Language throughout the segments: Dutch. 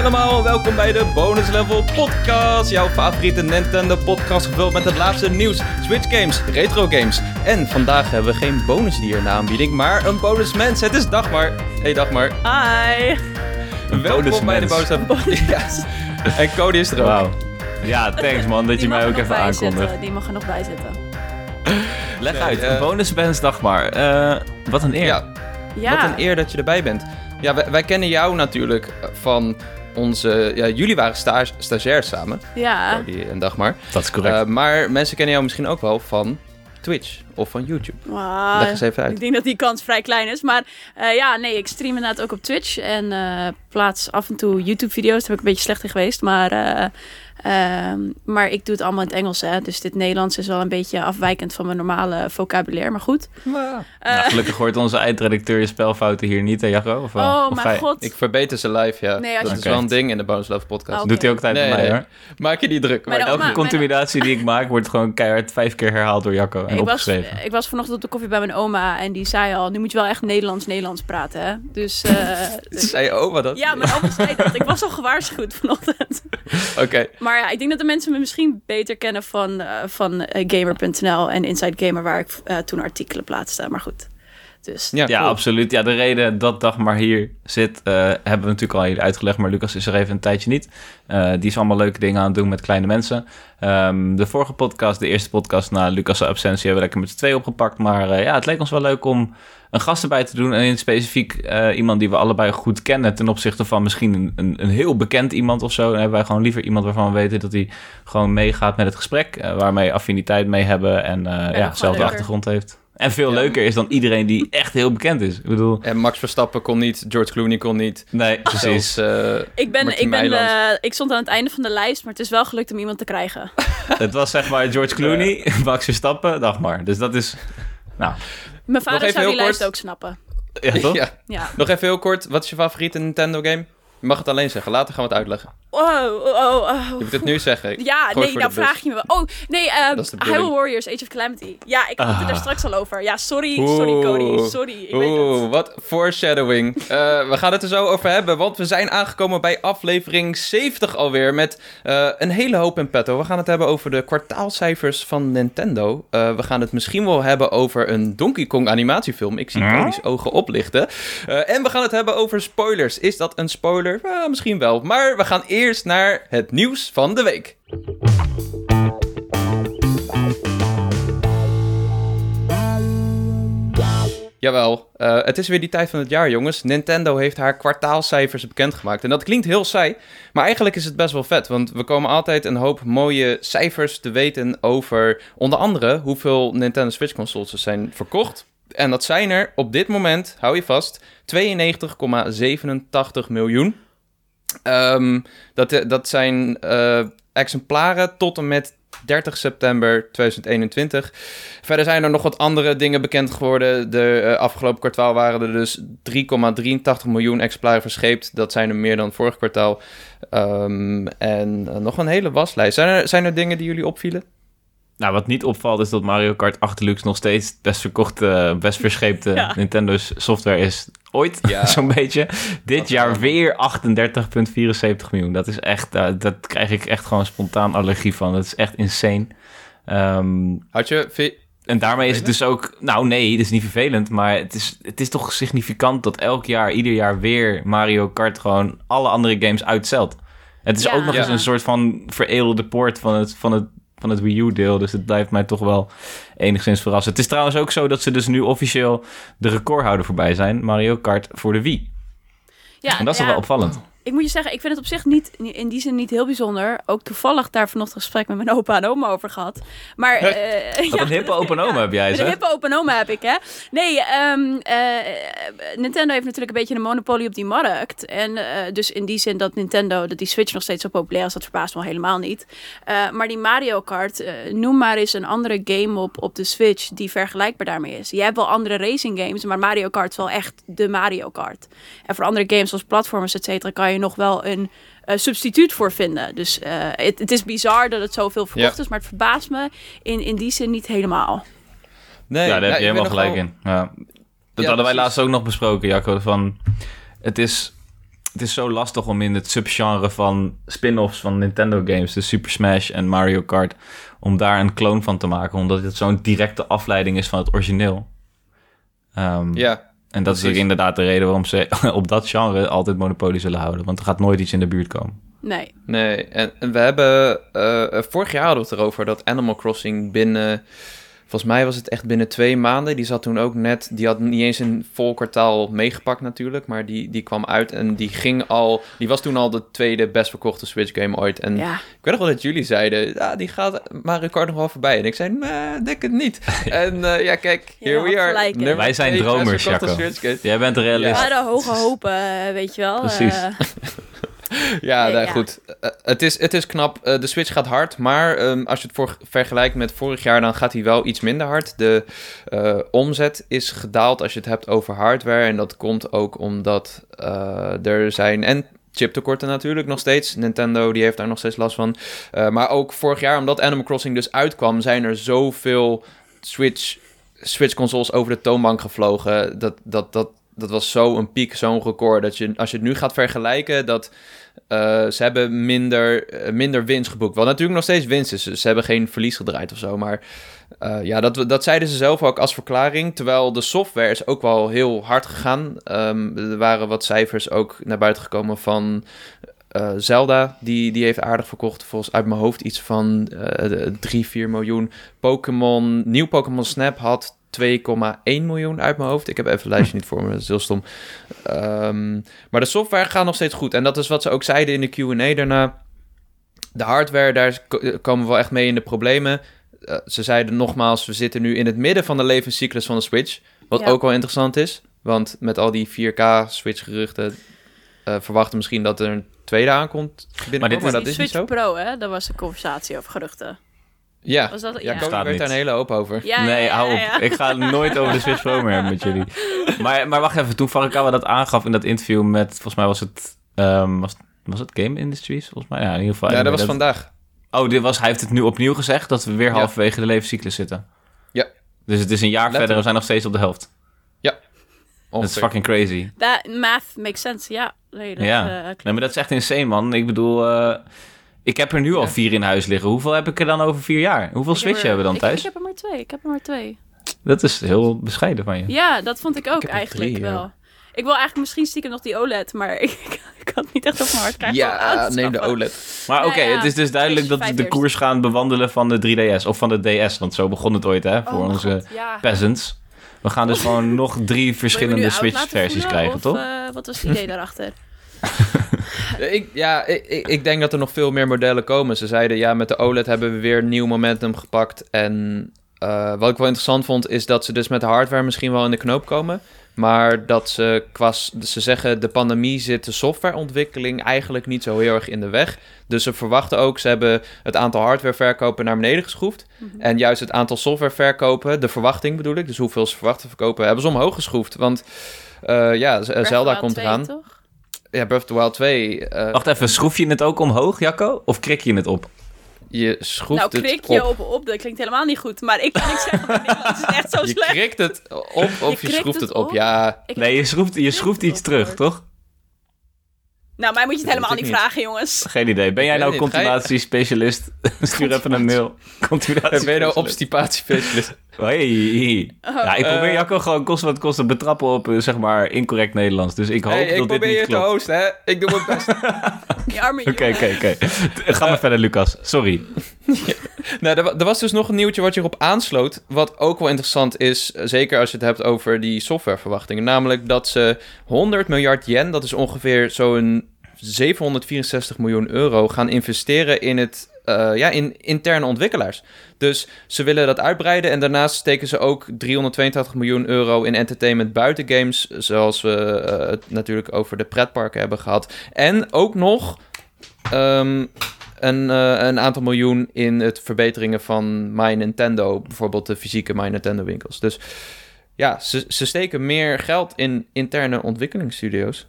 allemaal, welkom bij de Bonus Level Podcast. Jouw favoriete Nintendo podcast gevuld met het laatste nieuws, Switch games, retro games. En vandaag hebben we geen bonusdier na aanbieding, maar een bonusmens. Het is Dagmar. Hey Dagmar. Hi. Welkom bij de Bonus Level Ja. En Cody is er ook. Ja, thanks man, dat je mij ook even aankondigt. Die mag er nog bij zitten. Leg Nee, uit, eh, een bonusbands dag maar. Eh, wat een eer. Ja, Ja. wat een eer dat je erbij bent. Ja, wij, wij kennen jou natuurlijk van onze... Ja, jullie waren stage, stagiairs samen, Ja. Cody en Dagmar. Dat is correct. Eh, maar mensen kennen jou misschien ook wel van Twitch of van YouTube. Wauw. Leg eens even uit. Ik denk dat die kans vrij klein is. Maar eh, ja, nee, ik stream inderdaad ook op Twitch. En eh, plaats af en toe YouTube-video's. Daar ben ik een beetje slecht in geweest. Maar, eh, ehm, maar ik doe het allemaal in het Engels. Hè. Dus dit Nederlands is wel een beetje afwijkend van mijn normale vocabulaire. Maar goed. Eh, nou, gelukkig hoort onze eindredacteur je spelfouten hier niet, hè Jacco? Of, wel? oh, Of mijn hij- god. Ik verbeter ze live, ja. Nee, als dat je- is wel een ding in de Bonus Love podcast. Oh. Doet hij ook tijd Nee, mij nee. hoor. Maak je niet druk. Maar Elke continuatie die ik maak wordt gewoon keihard vijf keer herhaald door Jacco en ik was, opgeschreven. ik was vanochtend op de koffie bij mijn oma. En die zei al, nu moet je wel echt Nederlands-Nederlands praten. Hè? Dus... eh, Zei je oma dat? Ja, mijn oma zei dat. Ik was al gewaarschuwd vanochtend. Oké. Maar ja, ik denk dat de mensen me misschien beter kennen van, eh, van eh, Gamer.nl en Inside Gamer, waar ik eh, toen artikelen plaatste. Maar goed. Dus Ja, Ja, cool. absoluut. Ja, de reden dat Dag maar hier zit, eh, hebben we natuurlijk al hier uitgelegd. Maar Lucas is er even een tijdje niet. Eh, die is allemaal leuke dingen aan het doen met kleine mensen. Ehm, de vorige podcast, de eerste podcast na Lucas' absentie, hebben we lekker met z'n twee opgepakt. Maar eh, ja, het leek ons wel leuk om een gast erbij te doen. En in specifiek eh, iemand die we allebei goed kennen. Ten opzichte van misschien een, een, een heel bekend iemand of zo. Dan hebben wij gewoon liever iemand waarvan we weten dat hij gewoon meegaat met het gesprek. eh, waarmee affiniteit mee hebben. En eh, ja, gewoon dezelfde achtergrond heeft. En veel Ja. leuker is dan iedereen die echt heel bekend is. Ik bedoel, En Max Verstappen kon niet, George Clooney kon niet. nee, precies. Zelfs, eh, ik, ben, ik, ben, eh, ik stond aan het einde van de lijst, maar het is wel gelukt om iemand te krijgen. Het was zeg maar George Clooney, Max Verstappen, dag maar. Dus dat is, nou, Mijn vader even zou die heel lijst kort. ook snappen. ja toch? ja. Ja. Nog even heel kort. Wat is je favoriete Nintendo game? Je mag het alleen zeggen. Later gaan we het uitleggen. Oh, oh, oh, oh. Je moet het nu zeggen. Ja, gooi nee, nou vraag je me wel. Oh, nee, ehm is de Hyrule. Warriors, Age of Calamity. Ja, ik had het er Ah. daar straks al over. Ja, sorry, sorry Cody, sorry. Ik weet het. Oeh, wat foreshadowing. Eh, we gaan het er zo over hebben, want we zijn aangekomen bij aflevering 70 alweer met eh, een hele hoop in petto. We gaan het hebben over de kwartaalcijfers van Nintendo. Eh, we gaan het misschien wel hebben over een Donkey Kong animatiefilm. Ik zie Huh? Cody's ogen oplichten. Eh, en we gaan het hebben over spoilers. Is dat een spoiler? Misschien wel. Maar we gaan eerst naar het nieuws van de week. Jawel, eh, het is weer die tijd van het jaar, jongens. Nintendo heeft haar kwartaalcijfers bekendgemaakt. En dat klinkt heel saai, maar eigenlijk is het best wel vet. Want we komen altijd een hoop mooie cijfers te weten over onder andere hoeveel Nintendo Switch consoles er zijn verkocht. En dat zijn er op dit moment, hou je vast, 92,87 miljoen. Ehm, dat, eh, dat zijn eh, exemplaren tot en met 30 september 2021. Verder zijn er nog wat andere dingen bekend geworden. De eh, afgelopen kwartaal waren er dus 3,83 miljoen exemplaren verscheept. Dat zijn er meer dan vorig kwartaal. Ehm, en nog een hele waslijst. Zijn er, zijn er dingen die jullie opvielen? Nou, wat niet opvalt is dat Mario Kart 8 Deluxe nog steeds het best verkochte, best verscheepte Ja. Nintendo's software is ooit, Ja. zo'n beetje. Dit Dat jaar weer 38,74 miljoen. Dat is echt, eh, dat krijg ik echt gewoon spontaan allergie van. Dat is echt insane. Ehm, Had je... En daarmee is het dus ook... Nou nee, het is niet vervelend, maar het is, het is toch significant dat elk jaar, ieder jaar weer Mario Kart gewoon alle andere games uitzelt. Het is Ja. ook nog eens een soort van veredelde poort van het, van het, van het Wii U deel, dus het blijft mij toch wel enigszins verrassen. Het is trouwens ook zo dat ze dus nu officieel de recordhouder voorbij zijn, Mario Kart voor de Wii. Ja, En dat is ja. toch wel opvallend. Ik moet je zeggen, ik vind het op zich niet, in die zin niet heel bijzonder. Ook toevallig daar vanochtend een gesprek met mijn opa en oma over gehad. Maar, eh, ja, een hippe opa en oma heb jij, Een zeg. hippe opa en oma heb ik, hè? Nee, ehm, eh, Nintendo heeft natuurlijk een beetje een monopolie op die markt. En eh, dus in die zin dat Nintendo, dat die Switch nog steeds zo populair is, dat verbaast me helemaal niet. Maar die Mario Kart, noem maar eens een andere game op, op de Switch die vergelijkbaar daarmee is. Je hebt wel andere racing games, maar Mario Kart is wel echt de Mario Kart. En voor andere games zoals platformers, et cetera, kan je nog wel een eh, substituut voor vinden. Dus eh, het, het is bizar dat het zoveel verkocht Ja. is, maar het verbaast me in, in die zin niet helemaal. Nee, ja, daar heb je helemaal gelijk in. Ja. Dat Ja, hadden wij precies. laatst ook nog besproken, Jacco. Van, het is het is zo lastig om in het subgenre van spin-offs van Nintendo games, dus Super Smash en Mario Kart, om daar een clone van te maken, omdat het zo'n directe afleiding is van het origineel. Ehm, Ja, en dat is ook inderdaad de reden waarom ze op dat genre altijd monopolie zullen houden, want er gaat nooit iets in de buurt komen. Nee. Nee, en, en we hebben... eh, vorig jaar hadden we het erover dat Animal Crossing binnen... Volgens mij was het echt binnen twee maanden. Die zat toen ook net... Die had niet eens een vol kwartaal meegepakt natuurlijk. Maar die, die kwam uit en die ging al... Die was toen al de tweede best verkochte Switch game ooit. En Ja. ik weet nog wel dat jullie zeiden... Ja, die gaat Mario Kart nog wel voorbij. En ik zei, nee, denk het niet. en eh, ja, kijk, Ja, here we are. Wij zijn dromers, game. Jij bent realist. We hadden hoge hopen, eh, weet je wel. Precies. eh, Ja, Nee, nou, ja. goed. Eh, het, is, het is knap. Eh, de Switch gaat hard, maar ehm, als je het voor, vergelijkt met vorig jaar, dan gaat hij wel iets minder hard. De eh, omzet is gedaald als je het hebt over hardware. En dat komt ook omdat er zijn... En chiptekorten natuurlijk nog steeds. Nintendo die heeft daar nog steeds last van. Maar ook vorig jaar, omdat Animal Crossing dus uitkwam, zijn er zoveel Switch, Switch consoles over de toonbank gevlogen. Dat, dat, dat, dat was zo een piek, zo'n record. Dat je, als je het nu gaat vergelijken, dat eh, ze hebben minder, eh, minder winst geboekt. Wat natuurlijk nog steeds winst is. Ze hebben geen verlies gedraaid of zo. Maar eh, ja, dat, dat zeiden ze zelf ook als verklaring. Terwijl de software is ook wel heel hard gegaan. Ehm, er waren wat cijfers ook naar buiten gekomen van Zelda. Die, die heeft aardig verkocht. Volgens uit mijn hoofd iets van eh 3, 4 miljoen. Pokémon, nieuw Pokémon Snap had 2,1 miljoen uit mijn hoofd. Ik heb even een lijstje niet voor me, dat is heel stom. Ehm, maar de software gaat nog steeds goed. En dat is wat ze ook zeiden in de Q&A daarna. De hardware, daar ko- komen we wel echt mee in de problemen. Eh, ze zeiden nogmaals, we zitten nu in het midden van de levenscyclus van de Switch. Wat Ja. ook wel interessant is. Want met al die 4K Switch-geruchten... eh, verwachten misschien dat er een tweede aankomt binnenkort. Maar, dit is dat die is niet Switch zo. Pro, hè? Daar was de conversatie over geruchten. Ja, Was dat- ja, ja. Koning daar een hele hoop over. Ja, nee, ja, hou ja, op. ja. Ik ga nooit over de Pro meer hebben met jullie. Maar, maar wacht even, toen Farakawa dat aangaf in dat interview met, volgens mij was het, ehm, was, was het Game Industries, volgens mij? Ja, in ieder geval. Ja, dat was dat- vandaag. Oh, dit was, hij heeft het nu opnieuw gezegd, dat we weer Ja. halverwege de levenscyclus zitten. Ja. Dus het is een jaar verder, we zijn nog steeds op de helft. Dat is fucking crazy. That math makes sense, ja. Nee, dat, ja. eh, nee, maar dat is echt insane, man. Ik bedoel, eh, ik heb er nu al vier in huis liggen. Hoeveel heb ik er dan over vier jaar? Hoeveel Ik heb Switch er- hebben we dan thuis? Ik heb er maar twee. Ik heb er maar twee. Dat is heel bescheiden van je. Ja, dat vond ik ook eigenlijk drie, ja. wel. Ik wil eigenlijk misschien stiekem nog die OLED, maar ik, ik had niet echt op mijn hart krijgen. Ja, neem de. OLED. Maar oké, ja, het is dus duidelijk dat we de koers gaan bewandelen van de 3DS of van de DS. Want zo begon het ooit, hè, voor Oh mijn onze god, peasants. We gaan dus gewoon nog drie verschillende Switch-versies krijgen, of, toch? eh, wat was het idee daarachter? Ik, ja, ik, ik- denk dat er nog veel meer modellen komen. Ze zeiden, ja, met de OLED hebben we weer nieuw momentum gepakt. En eh, wat ik wel interessant vond, is dat ze dus met de hardware misschien wel in de knoop komen. Maar dat ze qua, ze zeggen, de pandemie zit de softwareontwikkeling eigenlijk niet zo heel erg in de weg. Dus ze verwachten ook, ze hebben het aantal hardwareverkopen naar beneden geschroefd. Mhm. En juist het aantal softwareverkopen, de verwachting bedoel ik, dus hoeveel ze verwachten verkopen, hebben ze omhoog geschroefd. Want eh, ja, Zelda komt 2, eraan. toch? Ja, Breath of the Wild 2. eh, Wacht even, schroef je het ook omhoog, Jacco? Of krik je het op? Je schroeft Nou, het krik je op. op, dat klinkt helemaal niet goed. Maar ik kan niks zeggen, want Nederlands is echt zo Je slecht. krikt het op of je, schroeft het het op. op? Ja, Ik Nee, je schroeft, je schroeft het iets terug, toch? Nou, mij moet je het Dat helemaal niet niet. vragen, jongens. Geen idee. Ben jij nou niet. Je- contemplatiespecialist? Stuur even een mail. ben je nou obstipatiespecialist? Hey. Ja, ik probeer Eh. Jacco gewoon kost wat kost te betrappen op, eh, zeg maar, incorrect Nederlands. Dus ik hoop Hey, dat ik dit probeer niet je te klopt. hosten, hè? Ik doe mijn best. Oké, oké, oké. Ga maar verder, Lucas. Sorry. nou, er, er was dus nog een nieuwtje wat je erop aansloot. Wat ook wel interessant is, eh, zeker als je het hebt over die softwareverwachtingen. Namelijk dat ze 100 miljard yen, dat is ongeveer zo'n 764 miljoen euro, gaan investeren in het. Eh, ja, in interne ontwikkelaars. Dus ze willen dat uitbreiden. En daarnaast steken ze ook 382 miljoen euro in entertainment buiten games. Zoals we eh, het natuurlijk over de pretparken hebben gehad. En ook nog ehm, een, eh, een aantal miljoen in het verbeteringen van My Nintendo. Bijvoorbeeld de fysieke My Nintendo winkels. Dus ja, ze, ze steken meer geld in interne ontwikkelingsstudio's.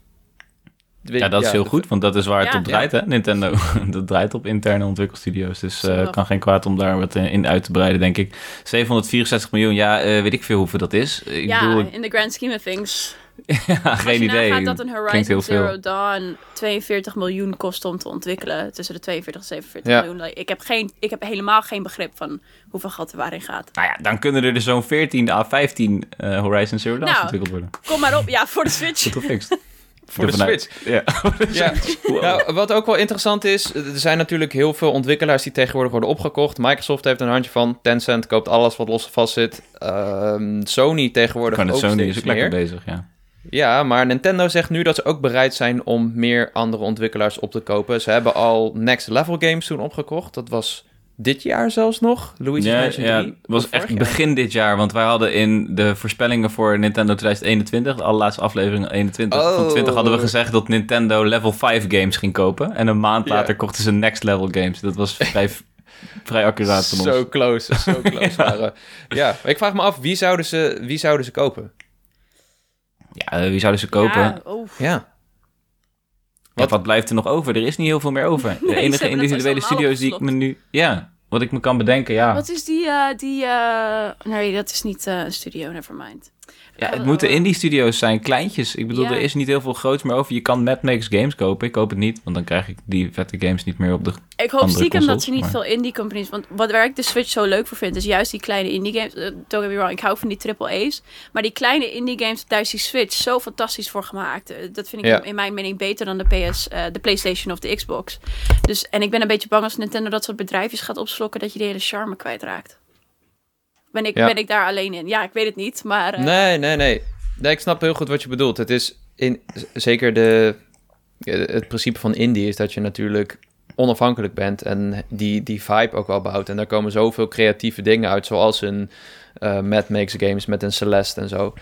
Ja, dat is heel goed, want dat is waar het op draait, hè, Nintendo. dat draait op interne ontwikkelstudio's, dus eh Zondag. kan geen kwaad om daar wat in in uit te breiden, denk ik. 764 miljoen, ja, eh, weet ik veel hoeveel dat is. Ik ja, bedoel, in the grand scheme of things. ja, geen idee. nagaat dat een Horizon. Zero Dawn 42 miljoen kost om te ontwikkelen. Tussen de 42 en 47 Ja. miljoen. Ik heb, geen, ik heb helemaal geen begrip van hoeveel geld er waarin gaat. Nou ja, dan kunnen er dus zo'n 14 à 15 eh, Horizon Zero Dawn Nou, ontwikkeld worden. Kom maar op, ja, voor de Switch. Voor de. Switch. Ja. Ja. Wow. Nou, wat ook wel interessant is, er zijn natuurlijk heel veel ontwikkelaars die tegenwoordig worden opgekocht. Microsoft heeft een handje van, Tencent koopt alles wat los en vast zit. Ehm, Sony tegenwoordig ook Sony is ook lekker meer. bezig, ja. Ja, maar Nintendo zegt nu dat ze ook bereid zijn om meer andere ontwikkelaars op te kopen. Ze hebben al Next Level Games toen opgekocht. Dat was dit jaar zelfs nog. Luigi's Ja, Mansion ja, 3. het was echt begin dit jaar, want wij hadden in de voorspellingen voor Nintendo 2021, de allerlaatste aflevering 21 van Oh. 20, hadden we gezegd dat Nintendo level 5 games ging kopen. En een maand later kochten ze next level games. Dat was vrij, vrij accuraat van ons. Zo close, zo close waren. Ja, ik vraag me af, wie zouden ze, wie zouden ze kopen? Ja, wie zouden ze kopen? Ja. Ja, Wat- wat blijft er nog over? Er is niet heel veel meer over. De Nee, enige individuele studio's die ik me nu... Ja, wat ik me kan bedenken, ja. Wat is die, eh, die eh, nee, dat is niet eh, een studio, nevermind. Ja het moeten indie studio's zijn, kleintjes. Ik bedoel, Ja. er is niet heel veel groots meer over. Je kan Mad Max Games kopen. Ik koop het niet, want dan krijg ik die vette games niet meer op de... Ik hoop stiekem dat ze niet maar- veel indie companies... Want wat waar ik de Switch zo leuk voor vind... is juist die kleine indie games. Uh, don't get me wrong, ik hou van die triple A's. Maar die kleine indie games, daar is die Switch zo fantastisch voor gemaakt. Eh, Dat vind ik Ja. in mijn mening beter dan de PS, eh, de PlayStation of de Xbox. Dus, en ik ben een beetje bang als Nintendo dat soort bedrijfjes gaat opslokken... dat je de hele charme kwijtraakt. Ben ik, Ja. ben ik daar alleen in? Ja, ik weet het niet, maar... eh, Nee, nee, nee. Nee, ik snap heel goed wat je bedoelt. Het is in, zeker de, het principe van indie is dat je natuurlijk onafhankelijk bent en die, die vibe ook wel behoudt. En daar komen zoveel creatieve dingen uit, zoals een eh Mad Makes Games met een Celeste en zo.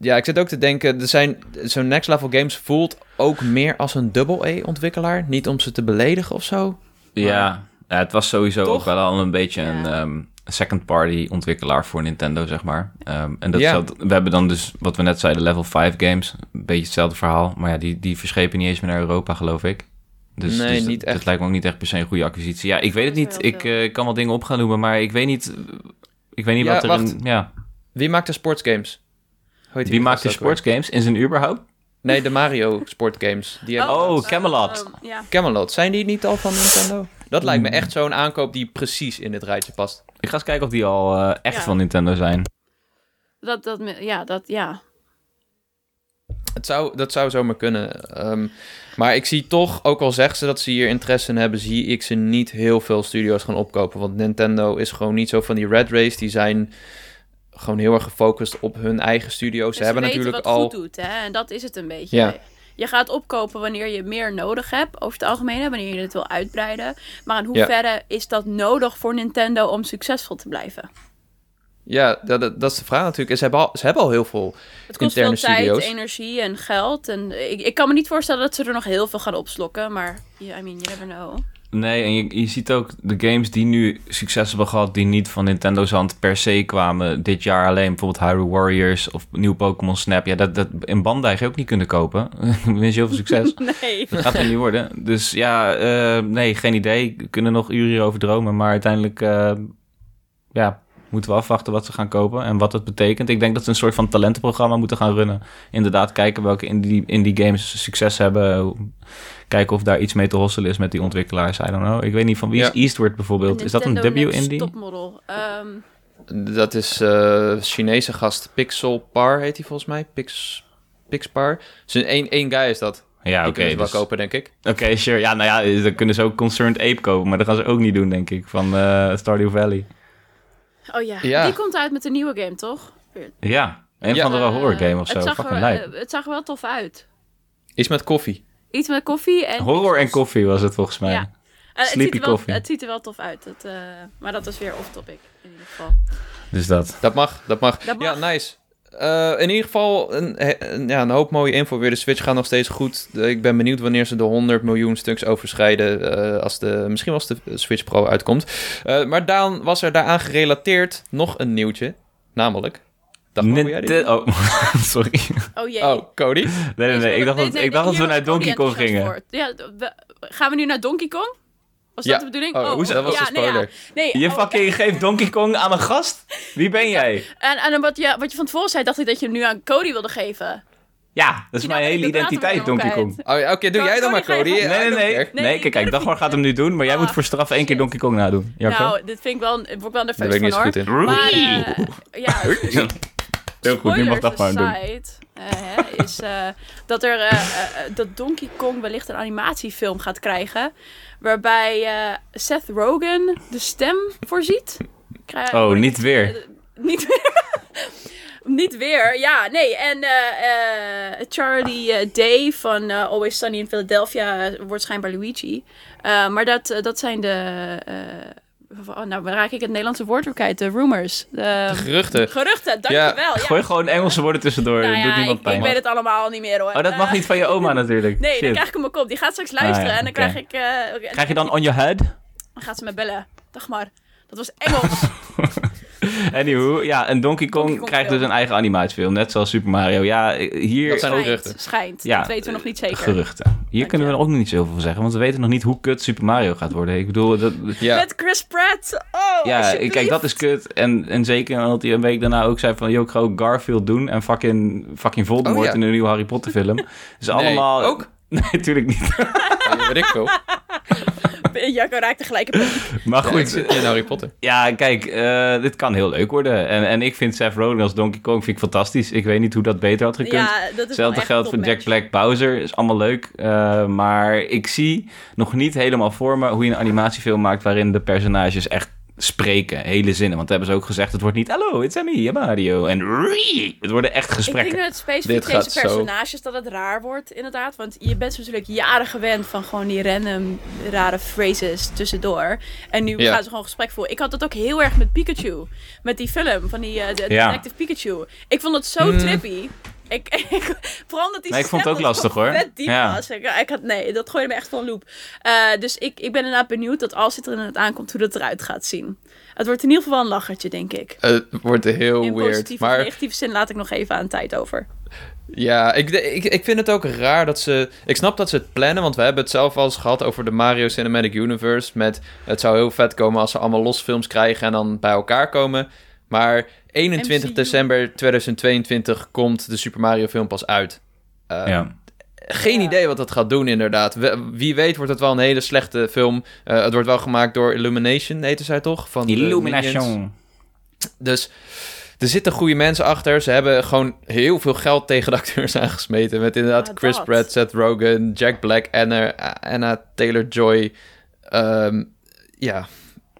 Ja, ik zit ook te denken, er zijn zo'n Next Level Games voelt ook meer als een double-A-ontwikkelaar. Niet om ze te beledigen of zo. Ja, ja, het was sowieso Toch? ook wel al een beetje een Ja. ehm, second-party ontwikkelaar voor Nintendo, zeg maar. Ehm, en dat Ja. we hebben dan dus, wat we net zeiden, level 5 games. Een beetje hetzelfde verhaal. Maar ja, die, die verschepen niet eens meer naar Europa, geloof ik. Dus, Nee, dus niet dat, echt. dat lijkt me ook niet echt per se een goede acquisitie. Ja, ik weet het niet. wel Ik eh, kan wel dingen op gaan noemen, maar ik weet niet... Ik weet niet Ja, wat er wacht. een... Ja. Wie maakt de sportsgames? Hoe heet Wie die maakt de sportsgames in zijn überhaupt? Nee, de Mario sportgames. Die hebben Oh, eh, Camelot. eh, ja. Camelot, zijn die niet al van Nintendo? Dat lijkt me Hmm. echt zo'n aankoop die precies in dit rijtje past. Ik ga eens kijken of die al eh, echt Ja. van Nintendo zijn. Dat, dat, ja, dat, ja. Het zou, dat zou zomaar kunnen. Ehm, maar ik zie toch, ook al zeggen ze dat ze hier interesse in hebben, zie ik ze niet heel veel studio's gaan opkopen. Want Nintendo is gewoon niet zo van die red race. Die zijn gewoon heel erg gefocust op hun eigen studio's. Ze hebben weten natuurlijk wat al. goed doet, hè? En dat is het een beetje. Ja. Je gaat opkopen wanneer je meer nodig hebt, over het algemeen, wanneer je het wil uitbreiden. Maar in hoeverre is dat nodig voor Nintendo om succesvol te blijven? Ja, dat, dat, dat is de vraag natuurlijk. Ze hebben al, ze hebben al heel veel. Het kost Interne veel tijd, studio's. energie en geld. En ik, ik kan me niet voorstellen dat ze er nog heel veel gaan opslokken. Maar, yeah, I mean, you never know. Nee, en je, je ziet ook de games die nu succes hebben gehad, die niet van Nintendo's hand per se kwamen dit jaar alleen. Bijvoorbeeld Hyrule Warriors of nieuw Pokémon Snap. Ja, dat, dat in Bandai ga je ook niet kunnen kopen. Je heel veel succes. Nee. Dat gaat er niet worden. Dus ja, eh, nee, geen idee. We kunnen nog uren hierover dromen. Maar uiteindelijk eh, ja, moeten we afwachten wat ze gaan kopen en wat het betekent. Ik denk dat ze een soort van talentenprogramma moeten gaan runnen. Inderdaad, kijken welke indie, indie games succes hebben. Kijken of daar iets mee te hosselen is met die ontwikkelaars. I don't know. Ik weet niet van wie Ja. is Eastward bijvoorbeeld. Is dat een W-indie? Topmodel. Ehm, Dat is eh Chinese gast Pixel Par, heet hij volgens mij. Pix, Pixpar. Dus een één, één guy is dat. Ja, Die oké. kunnen ze wel dus- kopen, denk ik. Oké, sure. Ja, nou ja, dan kunnen ze ook Concerned Ape kopen. Maar dat gaan ze ook niet doen, denk ik. Van eh, Stardew Valley. Oh ja. Ja. die komt uit met een nieuwe game, toch? Ja, een Ja. van de horror game of het zo. zag Fucking er, eh, Het zag er wel tof uit. Iets met koffie. Iets met koffie en... Horror en koffie was het volgens mij. Ja. Eh, het, Sleepy ziet wel, Coffee. het ziet er wel tof uit. Het, eh, maar dat is weer off-topic in ieder geval. Dus dat. Dat mag, dat mag. Dat Ja, nice. Eh, in ieder geval een, een- ja, een hoop mooie info weer. De Switch gaat nog steeds goed. Ik ben benieuwd wanneer ze de 100 miljoen stuks overschrijden. eh, als de, misschien als de Switch Pro uitkomt. Eh, maar dan was er daaraan gerelateerd nog een nieuwtje. Namelijk... Dag, mogen jij dit Ninte- oh, sorry. Oh jee. Oh, Cody? Nee, nee, nee. Ik dacht dat, ik dacht dat we naar Donkey Kong gingen. Ja, we- gaan we nu naar Donkey Kong? Was Ja. dat de bedoeling? Oh, hoe- dat was ja, een nee, ja. spoiler. Nee, Je oh, fucking geeft Donkey Kong aan een gast? Wie ben jij? En, en wat, je, wat je van tevoren zei, dacht ik dat je hem nu aan Cody wilde geven. Ja, dat is Nou, mijn ik hele identiteit, Donkey Kong. Oh, ja, Oké, doe jij dan maar, Cody, Nee, nee, nee. Nee, Nee, kijk, kijk, Dagmar gaat hem nu doen, maar jij Ah, moet voor straf één keer. Donkey Kong nadoen. Nou, dit vind ik wel, ik word wel Daar nerveus ben ik niet goed in. Maar, eh, ja, Heel goed, nu mag Dagmar hem doen. eh, is eh, dat er dat Donkey Kong wellicht een animatiefilm gaat krijgen, waarbij eh, Seth Rogen de stem voorziet. Oh, niet weer. Eh, niet weer. niet weer, ja, nee. En eh, Charlie Day van Always Sunny in Philadelphia wordt schijnbaar Luigi. Maar dat, dat zijn de... eh, oh, nou, waar raak ik het Nederlandse woord weer kwijt? De rumors. De, Geruchten. Geruchten, dankjewel. Ja. Gooi gewoon Engelse woorden tussendoor, Nou dat ja, doet niemand ik, pijn. ik weet het allemaal niet meer hoor. Oh, dat mag Eh, niet van je oma natuurlijk. Nee, dan Shit. krijg ik hem op kop. Die gaat straks luisteren Ah, ja, en dan krijg ik... eh, Krijg je dan on your head? Dan gaat ze me bellen. Dag maar. Dat was Engels. Anywho, ja, en Donkey Kong, Donkey Kong krijgt dus een eigen animatiefilm, net zoals Super Mario. Ja, hier... Dat zijn schijnt, geruchten. schijnt. Ja, dat weten we nog niet zeker. Geruchten. Hier kunnen we ook nog niet zoveel van zeggen, want we weten nog niet hoe kut Super Mario gaat worden. Ik bedoel, dat, Ja. Met Chris Pratt. Oh, ja, kijk, dat is kut. En, en zeker omdat hij een week daarna ook zei van, yo, ik ga ook Garfield doen en fucking, fucking Voldemort Oh, ja. in een nieuwe Harry Potter film. Dus allemaal... ook? Nee, natuurlijk niet. Ja, weet ik veel. Jacco raakte gelijk paniek. Maar Ja, goed, zit in Harry Potter. Ja, kijk, eh, dit kan heel leuk worden. En, en ik vind Seth Rogen als Donkey Kong vind ik fantastisch. Ik weet niet hoe dat beter had gekund. Ja, dat is wel Hetzelfde geldt een voor Jack. Black Bowser. Is allemaal leuk. Eh, maar ik zie nog niet helemaal voor me hoe je een animatiefilm maakt... waarin de personages echt spreken. Hele zinnen. Want dat hebben ze ook gezegd. Het wordt niet... Hallo, it's me, Mario. En... Het worden echt Ik gesprekken. denk dat het specifiek Dit deze zo. personages dat het raar wordt, inderdaad. Want je bent natuurlijk jaren gewend van gewoon die random rare phrases tussendoor. En nu Ja. gaan ze gewoon gesprek voeren. Ik had dat ook heel erg met Pikachu. Met die film van die eh, de Ja. Detective Pikachu. Ik vond het zo Hmm. trippy. Ik, ik, vooral omdat die Nee, ik vond het ook lastig, hoor. vet diep Ja. was. Ik, ik had, nee, dat gooide me echt van loop. Eh, dus ik, ik ben inderdaad benieuwd dat als het er inderdaad aankomt, hoe dat eruit gaat zien. Het wordt in ieder geval wel een lachertje, denk ik. Het wordt heel In weird. positieve of Maar negatieve zin laat ik nog even aan tijd over. ja, ik, ik, ik vind het ook raar dat ze... Ik snap dat ze het plannen, want we hebben het zelf al eens gehad over de Mario Cinematic Universe. Met het zou heel vet komen als ze allemaal los films krijgen en dan bij elkaar komen. Maar 21 MCU. december 2022 komt de Super Mario film pas uit. Eh, Ja. Geen Ja. idee wat dat gaat doen, inderdaad. Wie weet wordt het wel een hele slechte film. Eh, het wordt wel gemaakt door Illumination, heette zij toch? Van. Illumination. Dus er zitten goede mensen achter. Ze hebben gewoon heel veel geld tegen de acteurs aangesmeten. Met inderdaad Ja, Chris. Pratt, Seth Rogen, Jack Black, Anna, Anna Taylor-Joy. Ehm, ja,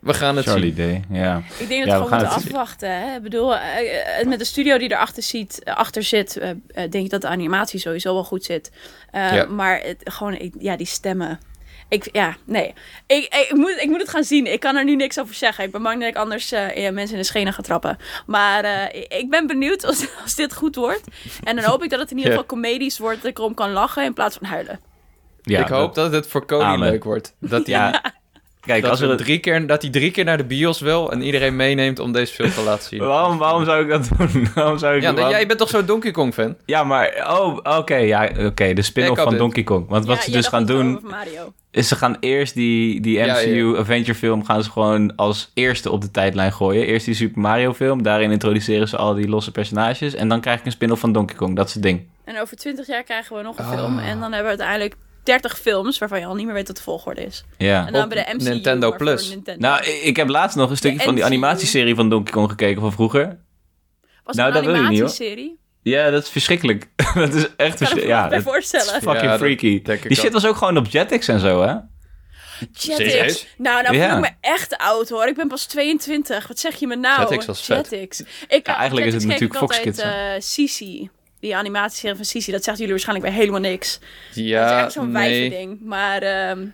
we gaan het Charlie zien. Day, ja. Ik denk dat we gewoon moeten afwachten. Hè? Ik bedoel, eh, eh, met de studio die erachter ziet, eh, achter zit, denk ik dat de animatie sowieso wel goed zit. Eh, Ja. Maar het, gewoon, ik- ja, die stemmen. Ik, ja, nee. Ik, ik, ik moet, ik moet het gaan zien. Ik kan er nu niks over zeggen. Ik ben bang dat ik anders eh, ja, mensen in de schenen ga trappen. Maar eh, ik- ben benieuwd als, als dit goed wordt. En dan hoop ik dat het in ieder Ja. geval comedisch wordt. Dat ik erom kan lachen in plaats van huilen. ja ik hoop dat het voor Cody Amen. leuk wordt. Dat hij, Ja, kijk, dat, als er... drie keer, dat hij drie keer naar de bios wil en iedereen meeneemt om deze film te laten zien. Waarom, waarom zou ik dat doen? Waarom zou ik Ja, waarom- jij bent toch zo'n Donkey Kong fan? Ja, maar... Oh, oké. ja, oké. de spin-off van dit. Donkey Kong. Want wat ze dus gaan doen... is ze gaan eerst die, die MCU ja. Avenger film gaan ze gewoon als eerste op de tijdlijn gooien. Eerst die Super Mario film, daarin introduceren ze al die losse personages. En dan krijg ik een spin-off van Donkey Kong, dat is het ding. En over 20 jaar krijgen we nog een Ah. film. En dan hebben we uiteindelijk 30 films waarvan je al niet meer weet wat de volgorde is. Ja. En dan Op bij de MCU. Nintendo Plus. Nintendo. Nou, ik heb laatst nog een stukje De van die animatieserie van Donkey Kong gekeken van vroeger. Was nou, dat wil je niet, hoor. animatieserie? Ja, dat is verschrikkelijk. dat is echt Ik kan er verschrikkelijk. Ja, dat is voorstellen. fucking Ja, dat freaky. denk ik Die shit ook. was ook gewoon op Jetix en zo, hè? Jetix. Nou, nou Ja. voel ik me echt oud hoor. Ik ben pas 22. Wat zeg je me nou? Jetix was vet. Jetix. Ik, Ja, eigenlijk is het natuurlijk Fox Kids, Sisi. Die animatieserie van Sisi. Dat zegt jullie waarschijnlijk bij helemaal niks. dat is Ja, echt zo'n nee. wijverding. Maar ehm,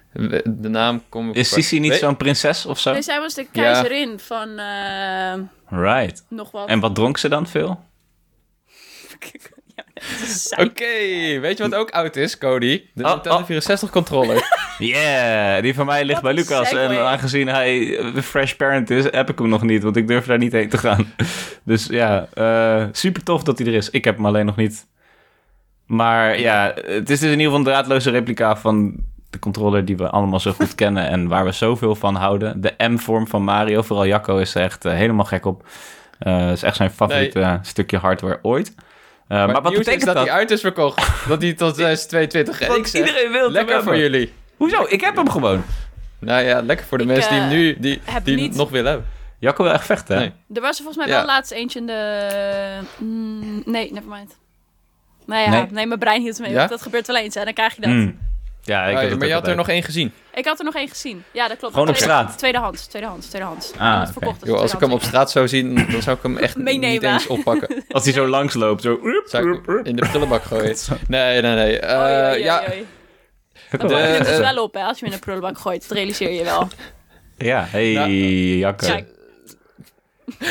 De naam komt... Is Sissy niet zo'n prinses of zo? nee, zij was de keizerin van ehm, Right. nog wat. En wat dronk ze dan veel? Oké, weet je wat ook oud is, Cody? De Oh, Nintendo oh. 64 controller. Yeah, die van mij ligt Wat bij Lucas. En aangezien hij fresh parent is, heb ik hem nog niet. Want ik durf daar niet heen te gaan. Dus ja, eh, super tof dat hij er is. Ik heb hem alleen nog niet. Maar ja, het is dus in ieder geval een draadloze replica van de controller die we allemaal zo goed kennen en waar we zoveel van houden. De M-vorm van Mario, vooral Jacco is er echt eh, helemaal gek op. Eh is echt zijn favoriete stukje hardware ooit. Eh, maar, Maar, wat nieuws betekent is dat, dat? hij uit is verkocht. dat hij tot 2022 en Want ik zeg, iedereen wil het Lekker hem voor hebben. jullie. Hoezo? Ik heb hem gewoon. Nou ja, lekker voor de Ik, mensen die hem eh, nu die, die niet- nog willen hebben. Jacco wil echt vechten, hè? Nee. Er was er volgens mij Ja. wel laatst eentje in de... Mm, nee, nevermind. Nou ja, Nee? nee? mijn brein hield me Ja? Dat gebeurt wel eens en dan krijg je dat. Mm. Ja, ik Ah, maar je had er nog één gezien. Ik had er nog één gezien. Ja, dat klopt. Gewoon op Tweede- straat? Tweedehands, tweedehands, tweedehands. Ah, verkocht als Yo, als ik hem op straat zou zien, dan zou ik hem echt Meenemen. niet eens oppakken. Als hij zo langs loopt, zo... Zou ik hem in de prullenbak gooien. Nee, nee, nee. Eh, Oei, oei, oei, ja, oei. Wel je De- hem dus wel op hè, als je hem in een prullenbak gooit. Dat realiseer je wel. Ja, hey, Nou. Ja,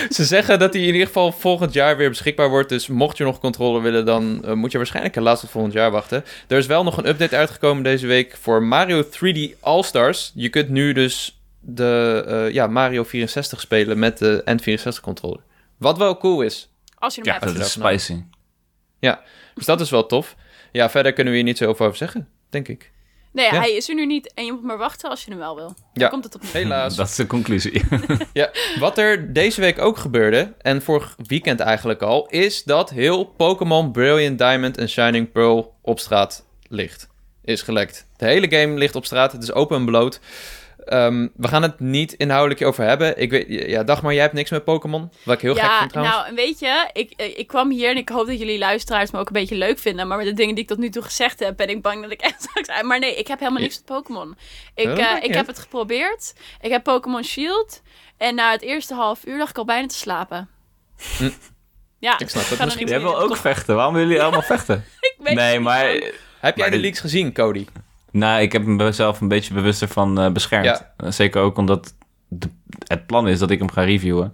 ze zeggen dat hij in ieder geval volgend jaar weer beschikbaar wordt. Dus mocht je nog controle willen, dan eh, moet je waarschijnlijk helaas tot volgend jaar wachten. Er is wel nog een update uitgekomen deze week voor Mario 3D All-Stars. Je kunt nu dus de eh, ja, Mario 64 spelen met de N64 controller. Wat wel cool is. Als je hem Ja, hebt. dat is spicy. Dus dat is wel tof. Ja, verder kunnen we hier niet zo over zeggen, denk ik. Nee, Ja. hij is er nu niet. En je moet maar wachten als je hem wel wil. Daar Ja. komt het op. Helaas. Dat is de conclusie. Ja, wat er deze week ook gebeurde, en vorig weekend eigenlijk al, is dat heel Pokémon Brilliant Diamond en Shining Pearl op straat ligt. Is gelekt. De hele game ligt op straat, het is open en bloot. Ehm, we gaan het niet inhoudelijk over hebben. Ik weet, ja, Dagmar, jij hebt niks met Pokémon. Wat ik heel gek vind trouwens. nou, weet je, ik, eh, ik kwam hier en ik hoop dat jullie luisteraars me ook een beetje leuk vinden. Maar met de dingen die ik tot nu toe gezegd heb, ben ik bang dat ik echt straks... Maar nee, ik heb helemaal niks met Pokémon. Ik, dat eh, ik heb het geprobeerd. Ik heb Pokémon Shield. En na het eerste half uur lag ik al bijna te slapen. Hm. Ja, Ik snap er misschien. Jij wil ook vechten. Waarom willen jullie allemaal vechten? Ik weet Nee, maar... niet. Heb jij maar de- leaks gezien, Cody? Nou, ik heb mezelf een beetje bewuster van eh, beschermd. Ja. Eh, Zeker ook omdat de- het plan is dat ik hem ga reviewen.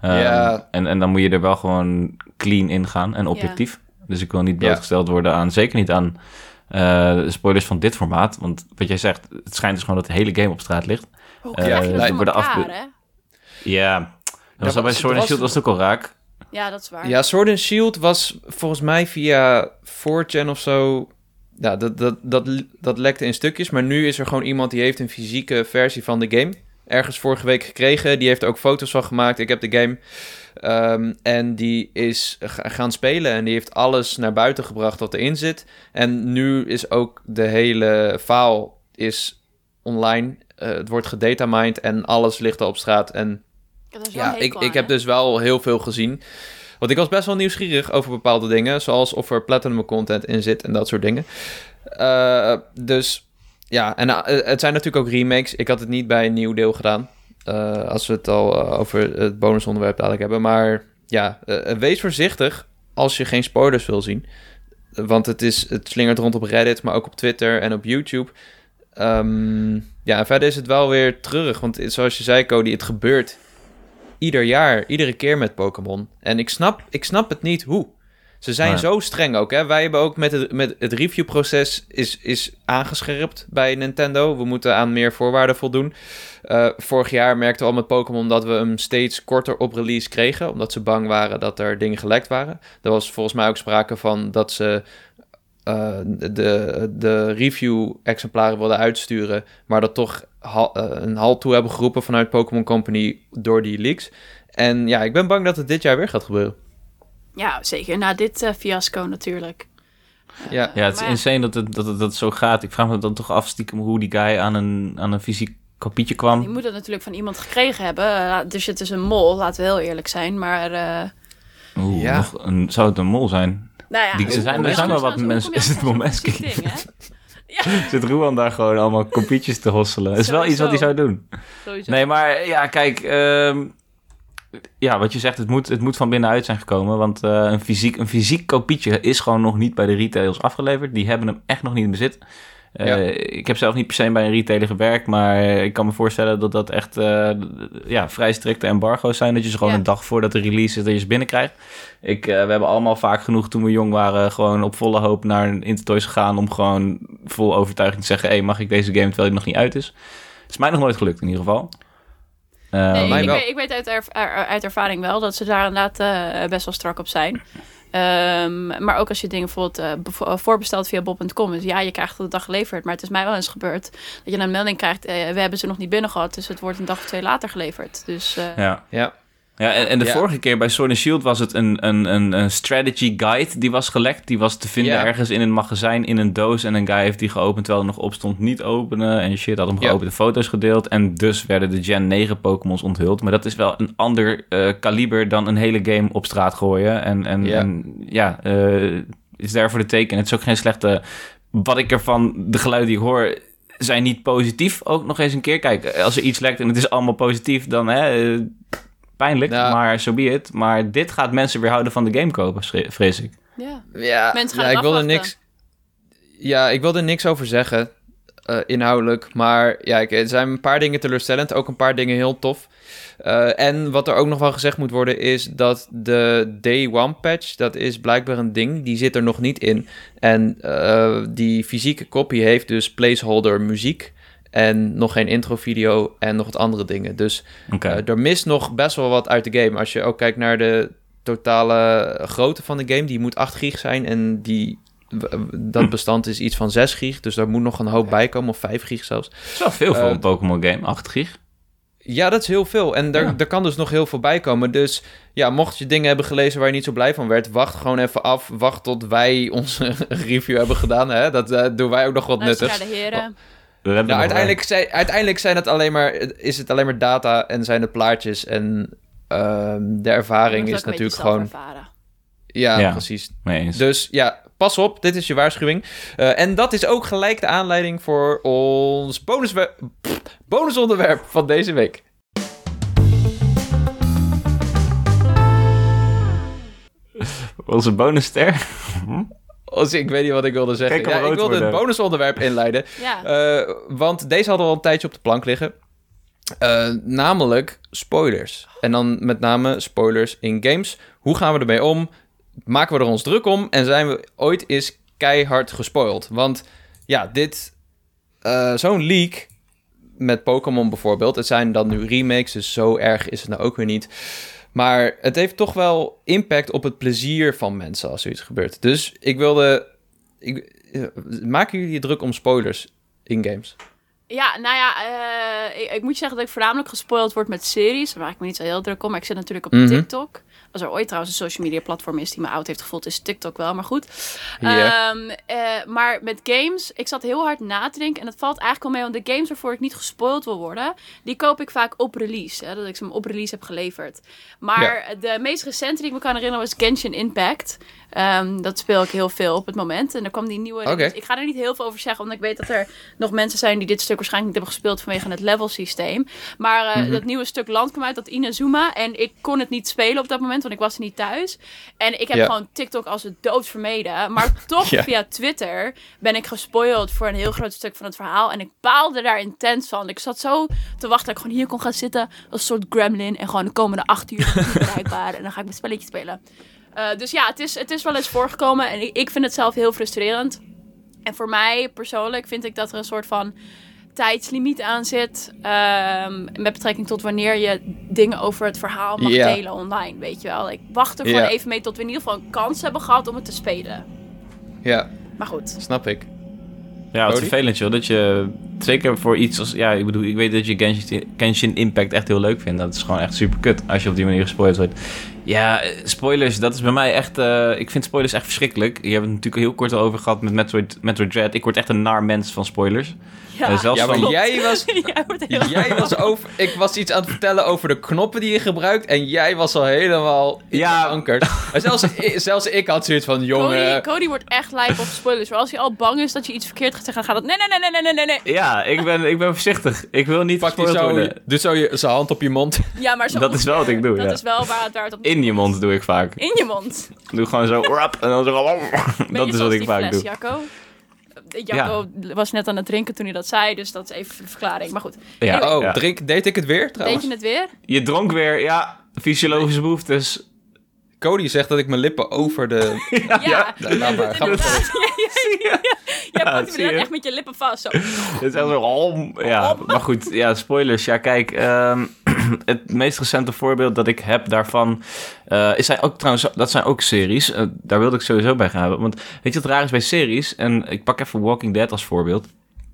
Ehm, Ja. en, en dan moet je er wel gewoon clean in gaan en objectief. Dus ik wil niet Ja. blootgesteld worden aan, zeker niet aan eh, spoilers van dit formaat. Want wat jij zegt, het schijnt dus gewoon dat de hele game op straat ligt. Hoe eh, krijg je dat elkaar, afge- hè? Ja, dat was al bij Sword and was- Shield was het ook al raak. Ja, dat is waar. Ja, Sword and Shield was volgens mij via 4chan of zo. Ja, dat, dat, dat, dat lekte in stukjes. Maar nu is er gewoon iemand die heeft een fysieke versie van de game. Ergens vorige week gekregen. Die heeft er ook foto's van gemaakt. Ik heb de game. Ehm, en die is ga- gaan spelen. En die heeft alles naar buiten gebracht wat erin zit. En nu is ook de hele file is online. Eh, het wordt gedatamined en alles ligt al op straat. En ja, ik, ik heb dus wel heel veel gezien. Want ik was best wel nieuwsgierig over bepaalde dingen. Zoals of er platinum content in zit en dat soort dingen. Eh, dus ja, en eh, het zijn natuurlijk ook remakes. Ik had het niet bij een nieuw deel gedaan. Eh, als we het al over het bonusonderwerp dadelijk hebben. Maar ja, wees voorzichtig als je geen spoilers wil zien. Want het, is, het slingert rond op Reddit, maar ook op Twitter en op YouTube. Ehm, ja, verder is het wel weer treurig. Want zoals je zei, Cody, het gebeurt ieder jaar, iedere keer met Pokémon. En ik snap, ik snap het niet hoe. Ze zijn zo streng ook. Hè? Wij hebben ook met het, met het reviewproces is, is aangescherpt bij Nintendo. We moeten aan meer voorwaarden voldoen. Eh, vorig jaar merkten we al met Pokémon dat we hem steeds korter op release kregen. Omdat ze bang waren dat er dingen gelekt waren. Er was volgens mij ook sprake van dat ze eh, de, de review-exemplaren wilden uitsturen. Maar dat toch een halt toe hebben geroepen vanuit Pokémon Company door die leaks. En ja, ik ben bang dat het dit jaar weer gaat gebeuren. Ja, zeker. Na dit eh, fiasco natuurlijk. Ja. Ja, het is Maar insane dat het, dat, het, dat het zo gaat. Ik vraag me dan toch af stiekem hoe die guy aan een, aan een fysiek kopietje kwam. Die moet het natuurlijk van iemand gekregen hebben. Eh, Dus het is een mol, laten we heel eerlijk zijn. Maar eh, Oeh, Ja. nog een, zou het een mol zijn? nou ja. Die- er zijn- er zijn wel wat mensen- is het anders Ja, Zit Ruan daar gewoon allemaal kopietjes te hosselen? Dat is wel iets wat hij zou doen. sowieso. Nee, maar ja, kijk. ehm, ja, wat je zegt, het moet, het moet van binnenuit zijn gekomen. Want eh, een, fysiek, een fysiek kopietje is gewoon nog niet bij de retailers afgeleverd. Die hebben hem echt nog niet in bezit. Eh, Ja. Ik heb zelf niet per se bij een retailer gewerkt. Maar ik kan me voorstellen dat dat echt eh, ja, vrij strikte embargo's zijn. Dat je ze gewoon Ja. een dag voordat de release is, dat je ze binnenkrijgt. Ik, eh, we hebben allemaal vaak genoeg toen we jong waren... gewoon op volle hoop naar een Intertoys gegaan... om gewoon vol overtuiging te zeggen... hey, mag ik deze game terwijl die nog niet uit is? is mij nog nooit gelukt in ieder geval. Nee, ik, wel. weet, ik weet uit, erv- er- uit ervaring wel dat ze daar inderdaad eh, best wel strak op zijn. Ehm, maar ook als je dingen bijvoorbeeld eh, eh, voorbestelt via bob.com. Dus ja, je krijgt het de dag geleverd. Maar het is mij wel eens gebeurd dat je een melding krijgt. eh, we hebben ze nog niet binnen gehad. Dus het wordt een dag of twee later geleverd. Dus eh, Ja. Ja. Ja, en, en de Ja. vorige keer bij Sword and Shield was het een, een, een, een strategy guide die was gelekt. Die was te vinden Ja. ergens in een magazijn in een doos. En een guy heeft die geopend terwijl er nog op stond niet openen. En shit had hem Ja. geopend, foto's gedeeld. En dus werden de Gen 9 Pokémons onthuld. Maar dat is wel een ander eh, kaliber dan een hele game op straat gooien. En, en Ja. en, ja, eh, is daarvoor de teken. Het is ook geen slechte... Wat ik ervan, de geluiden die ik hoor zijn niet positief. Ook nog eens een keer. Kijk, als er iets lekt en het is allemaal positief, dan hè, pijnlijk. Ja. Maar zo be it. Maar dit gaat mensen weer houden van de game kopen, vrees ik. ja. Ja, Mensen gaan ja, ik wilde afwachten. niks. Ja, ik wilde niks over zeggen, eh, inhoudelijk. Maar ja, ik- er zijn een paar dingen teleurstellend, ook een paar dingen heel tof. Eh, en wat er ook nog wel gezegd moet worden is dat de Day One patch, dat is blijkbaar een ding, die zit er nog niet in. En eh, die fysieke copy heeft dus placeholder muziek en nog geen intro video en nog wat andere dingen. Dus eh, er mist nog best wel wat uit de game. Als je ook kijkt naar de totale grootte van de game, die moet 8 gig zijn. En die, dat bestand is iets van 6 gig. Dus daar moet nog een hoop bij komen, of 5 gig zelfs. Het is wel veel voor eh, een Pokémon game, 8 gig. Ja, dat is heel veel. En daar, Ja. daar kan dus nog heel veel bij komen. Dus ja, mocht je dingen hebben gelezen waar je niet zo blij van werd, wacht gewoon even af. Wacht tot wij onze review hebben gedaan. Hè? Dat eh, doen wij ook nog wat Luister naar de heren. Nou, uiteindelijk, zijn, uiteindelijk zijn het alleen maar, is het alleen maar data en zijn het plaatjes. En ehm, de ervaring is natuurlijk gewoon... ervaren. Ja, Ja. precies. Dus ja, pas op, dit is je waarschuwing. Eh, en dat is ook gelijk de aanleiding voor ons pff, bonusonderwerp van deze week. Onze bonusster. Als, ik weet niet wat ik wilde zeggen. Ja, ik wilde het bonusonderwerp inleiden. Ja. Eh, want deze hadden al een tijdje op de plank liggen. Eh, namelijk spoilers. En dan met name spoilers in games. Hoe gaan we ermee om? Maken we er ons druk om? En zijn we ooit eens keihard gespoild? Want ja, dit... eh, Zo'n leak met Pokémon bijvoorbeeld. Het zijn dan nu remakes, dus zo erg is het nou ook weer niet. Maar het heeft toch wel impact op het plezier van mensen als zoiets gebeurt. Dus ik wilde... Ik, eh, maken jullie je druk om spoilers in games? Ja, nou ja, eh, ik, ik moet je zeggen dat ik voornamelijk gespoild word met series. Daar maak ik me niet zo heel druk om. Maar ik zit natuurlijk op Mhm. TikTok. Als er ooit trouwens een social media platform is die me oud heeft gevoeld, is TikTok wel, maar goed. Ja. Ehm, eh, maar met games, ik zat heel hard na te denken. En dat valt eigenlijk wel mee, want de games waarvoor ik niet gespoild wil worden, die koop ik vaak op release. Hè, dat ik ze hem op release heb geleverd. Maar de meest recente die ik me kan herinneren was Genshin Impact. Ehm, dat speel ik heel veel op het moment. En er kwam die nieuwe. Ik ga er niet heel veel over zeggen, omdat ik weet dat er nog mensen zijn die dit stuk waarschijnlijk niet hebben gespeeld vanwege het level systeem. Maar Mhm. dat nieuwe stuk land kwam uit, dat Inazuma. En ik kon het niet spelen op dat moment, want ik was er niet thuis. En ik heb Ja. gewoon TikTok als het dood vermeden. Maar toch Ja. via Twitter ben ik gespoild voor een heel groot stuk van het verhaal. En ik baalde daar intens van. Ik zat zo te wachten dat ik gewoon hier kon gaan zitten als een soort gremlin. En gewoon de komende acht uur bereikbaar. En dan ga ik mijn spelletje spelen. Eh, dus ja, het is, het is wel eens voorgekomen. En ik, ik vind het zelf heel frustrerend. En voor mij persoonlijk vind ik dat er een soort van tijdslimiet aan zit. ehm, met betrekking tot wanneer je dingen over het verhaal mag delen online. Weet je wel. Ik wacht er gewoon even mee tot we in ieder geval een kans hebben gehad om het te spelen. Ja, Maar goed. snap ik. Ja, wat Cody? vervelend joh. Dat je, zeker voor iets als... Ja, ik bedoel, ik weet dat je Genshin, Genshin Impact echt heel leuk vindt. Dat is gewoon echt super kut als je op die manier gespoild wordt. Ja, spoilers, dat is bij mij echt... eh, ik vind spoilers echt verschrikkelijk. Je hebt het natuurlijk heel kort al over gehad met Metroid, Metroid Dread. Ik word echt een naar mens van spoilers. Ja, zelfs Ja, maar van- jij was, Jij wordt heel jij was over... Ik was iets aan het vertellen over de knoppen die je gebruikt... en jij was al helemaal Ja. ankerd. En zelfs, zelfs ik had zoiets van... Cody, Jongen, Cody wordt echt lijp op spoilers. Maar als hij al bang is dat je iets verkeerd gaat zeggen, dan gaat het... Nee, nee, nee, nee, nee, nee, nee. Ja, ik ben, ik ben voorzichtig. Ik wil niet pak zo, worden. doe zo je, zijn hand op je mond. Ja, maar zo Dat is wel wat ik doe, Dat ja. is wel waar het, waar het op In je mond doe ik vaak. In je mond. Doe gewoon zo... rap, en dan zo... Ben Dat is wat ik vaak fles, doe. Jacco? Jacco was net aan het drinken toen hij dat zei, dus dat is even de verklaring. Maar goed, Ja, Oh, ja. drink, deed ik het weer trouwens? je het weer? Je dronk weer, ja, fysiologische behoeftes. Cody zegt dat ik mijn lippen over de... Ja, Ja, laat maar, ga maar inderdaad. Ja, ja, pakt hem zie je. inderdaad echt met je lippen vast. Zo. Het is echt zo... oh, ja, maar goed, ja, spoilers. Ja, kijk, ehm, het meest recente voorbeeld dat ik heb daarvan... eh, is zijn ook trouwens, dat zijn ook series. Eh, daar wilde ik sowieso bij gaan hebben. Want weet je wat raar is bij series? En ik pak even Walking Dead als voorbeeld.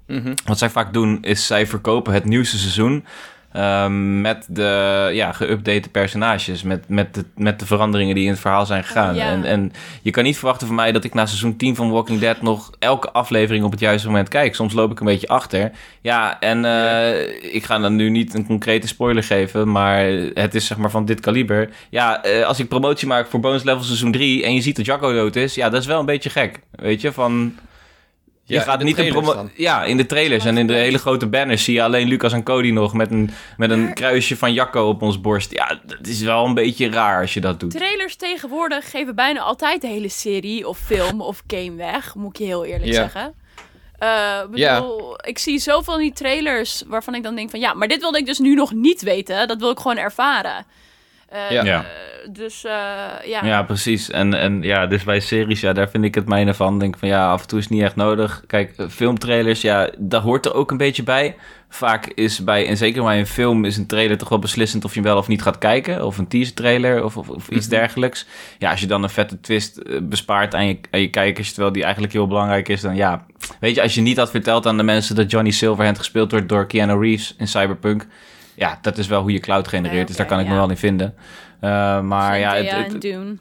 Mhm. Wat zij vaak doen, is zij verkopen het nieuwste seizoen... ehm, met de ja, geüpdate personages, met, met, de, met de veranderingen die in het verhaal zijn gegaan. ja. En, en je kan niet verwachten van mij dat ik na seizoen 10 van Walking Dead nog elke aflevering op het juiste moment kijk. Soms loop ik een beetje achter. Ja, en eh, ik ga dan nu niet een concrete spoiler geven, maar het is zeg maar van dit kaliber. Ja, eh, als ik promotie maak voor bonus level seizoen 3 en je ziet dat Jacco dood is, ja, dat is wel een beetje gek. Weet je, van... Je Ja, gaat in de niet een trailers promo- dan. Ja, in de trailers en in de hele grote banners zie je alleen Lucas en Cody nog met een, met een kruisje van Jacco op ons borst. Ja, dat is wel een beetje raar als je dat doet. Trailers tegenwoordig geven bijna altijd de hele serie of film of game weg, moet ik je heel eerlijk Ja. zeggen. Eh, ik bedoel, ik zie zoveel van die trailers waarvan ik dan denk van ja, maar dit wilde ik dus nu nog niet weten. Dat wil ik gewoon ervaren. Eh, Ja. Dus eh, ja. Ja, precies. En, en ja, dus bij series, ja, daar vind ik het mijne van. Denk van ja, af en toe is het niet echt nodig. Kijk, eh, filmtrailers, ja, daar hoort er ook een beetje bij. Vaak is bij, en zeker bij een film, is een trailer toch wel beslissend of je wel of niet gaat kijken. Of een teaser trailer of, of, of iets Mhm. dergelijks. Ja, als je dan een vette twist bespaart aan je, aan je kijkers, terwijl die eigenlijk heel belangrijk is, dan ja. Weet je, als je niet had verteld aan de mensen dat Johnny Silverhand gespeeld wordt door Keanu Reeves in Cyberpunk. Ja, dat is wel hoe je cloud genereert, dus daar kan ik me wel in vinden. Eh, maar ja, het, Zendaya het- en Dune.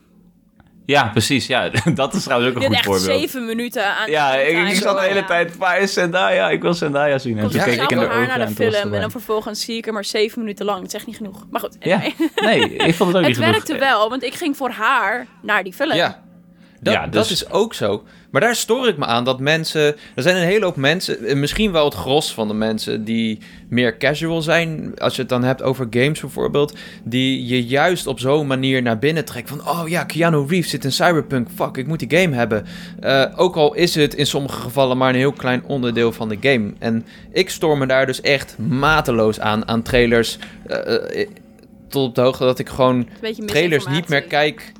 ja, precies. Ja, dat is trouwens ook Je een hebt goed echt voorbeeld. zeven minuten aan Ja, ik, zat de hele Ja. tijd, waar is Zendaya? Ik wil Zendaya zien. En toen keek ik in de haar ogen naar de het film en dan vervolgens zie ik er maar zeven minuten lang. Dat is echt niet genoeg. Maar goed, Ja, nee, ik vond het ook het niet genoeg. werkte wel, want ik ging voor haar naar die film. Ja. Dat, Ja, dus- dat is ook zo. Maar daar stoor ik me aan dat mensen. Er zijn een hele hoop mensen, eh, misschien wel het gros van de mensen die meer casual zijn. Als je het dan hebt over games bijvoorbeeld. Die je juist op zo'n manier naar binnen trekt. Van oh ja, Keanu Reeves zit in Cyberpunk. Fuck, ik moet die game hebben. Eh, ook al is het in sommige gevallen maar een heel klein onderdeel van de game. En ik stoor me daar dus echt mateloos aan. Aan trailers. eh, tot op de hoogte dat ik gewoon trailers niet meer kijk.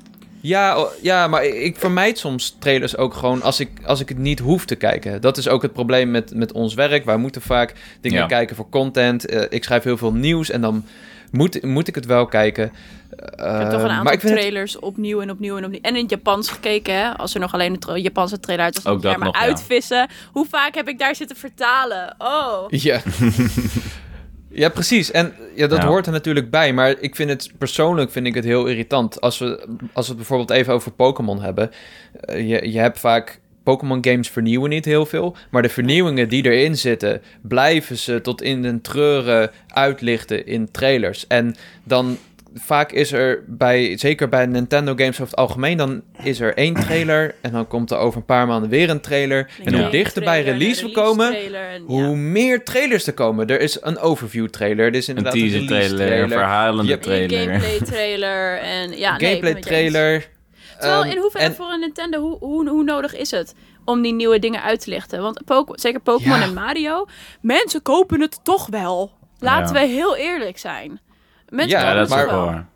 Ja, ja, maar ik vermijd soms trailers ook gewoon als ik, als ik het niet hoef te kijken. Dat is ook het probleem met, met ons werk. Wij moeten vaak dingen Ja. kijken voor content. Eh, ik schrijf heel veel nieuws en dan moet, moet ik het wel kijken. Ik heb toch een Eh, aantal maar ik vind het, trailers opnieuw en opnieuw en opnieuw. En in het Japans gekeken, hè. Als er nog alleen een tra- Japanse trailer uit was, Ook dat maar nog, ja. uitvissen. Hoe vaak heb ik daar zitten vertalen? Oh. ja. ja, precies. En ja, dat Ja. hoort er natuurlijk bij. Maar ik vind het persoonlijk vind ik het heel irritant. Als we, als we het bijvoorbeeld even over Pokémon hebben. Eh, je, je hebt vaak Pokémon games vernieuwen niet heel veel. Maar de vernieuwingen die erin zitten, blijven ze tot in den treuren uitlichten in trailers. En dan vaak is er bij, zeker bij Nintendo games over het algemeen, dan is er één trailer. En dan komt er over een paar maanden weer een trailer. En hoe dichter bij trailer, release we komen, trailer en- hoe ja. meer trailers er komen. Er is een overview trailer, er is inderdaad een, teaser release trailer, trailer, een verhalende Je- Een trailer. gameplay trailer en ja, gameplay trailer. Terwijl Ehm, in hoeverre en- voor een Nintendo, hoe, hoe, hoe nodig is het om die nieuwe dingen uit te lichten? Want Poke- zeker Pokémon Ja. en Mario, mensen kopen het toch wel. Laten Ja. we heel eerlijk zijn. Ja, dat is wel waar.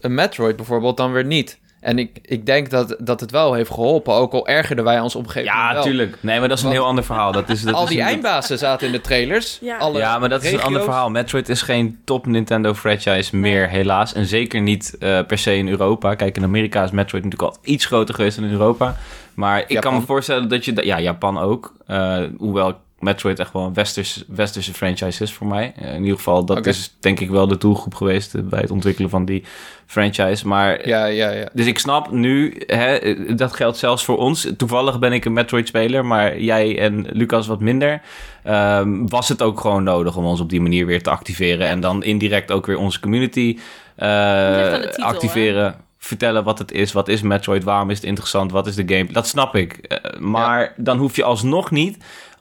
een Metroid bijvoorbeeld dan weer niet. En ik, ik denk dat, dat het wel heeft geholpen, ook al ergerden wij ons op een gegeven moment Ja, wel. tuurlijk. Nee, maar dat is een Want- heel ander verhaal. Dat is, dat Al is die eindbazen zaten in de trailers. Ja. Alle Ja, maar dat is een ander verhaal. Metroid is geen top Nintendo franchise meer, helaas. En zeker niet eh, per se in Europa. Kijk, in Amerika is Metroid natuurlijk al iets groter geweest dan in Europa. Maar ik kan me voorstellen dat je... da- Ja, Japan ook. Eh, hoewel Metroid echt wel een westers, westerse franchise is voor mij. Eh, in ieder geval, dat is denk ik wel de doelgroep geweest eh, bij het ontwikkelen van die franchise. Maar Ja, ja, ja. dus ik snap nu, hè, eh, dat geldt zelfs voor ons. Toevallig ben ik een Metroid-speler, maar jij en Lucas wat minder. Ehm, was het ook gewoon nodig om ons op die manier weer te activeren. En dan indirect ook weer onze community eh, titel, activeren. Vertellen wat het is, wat is Metroid, waarom is het interessant, wat is de game. Dat snap ik. Maar dan hoef je alsnog niet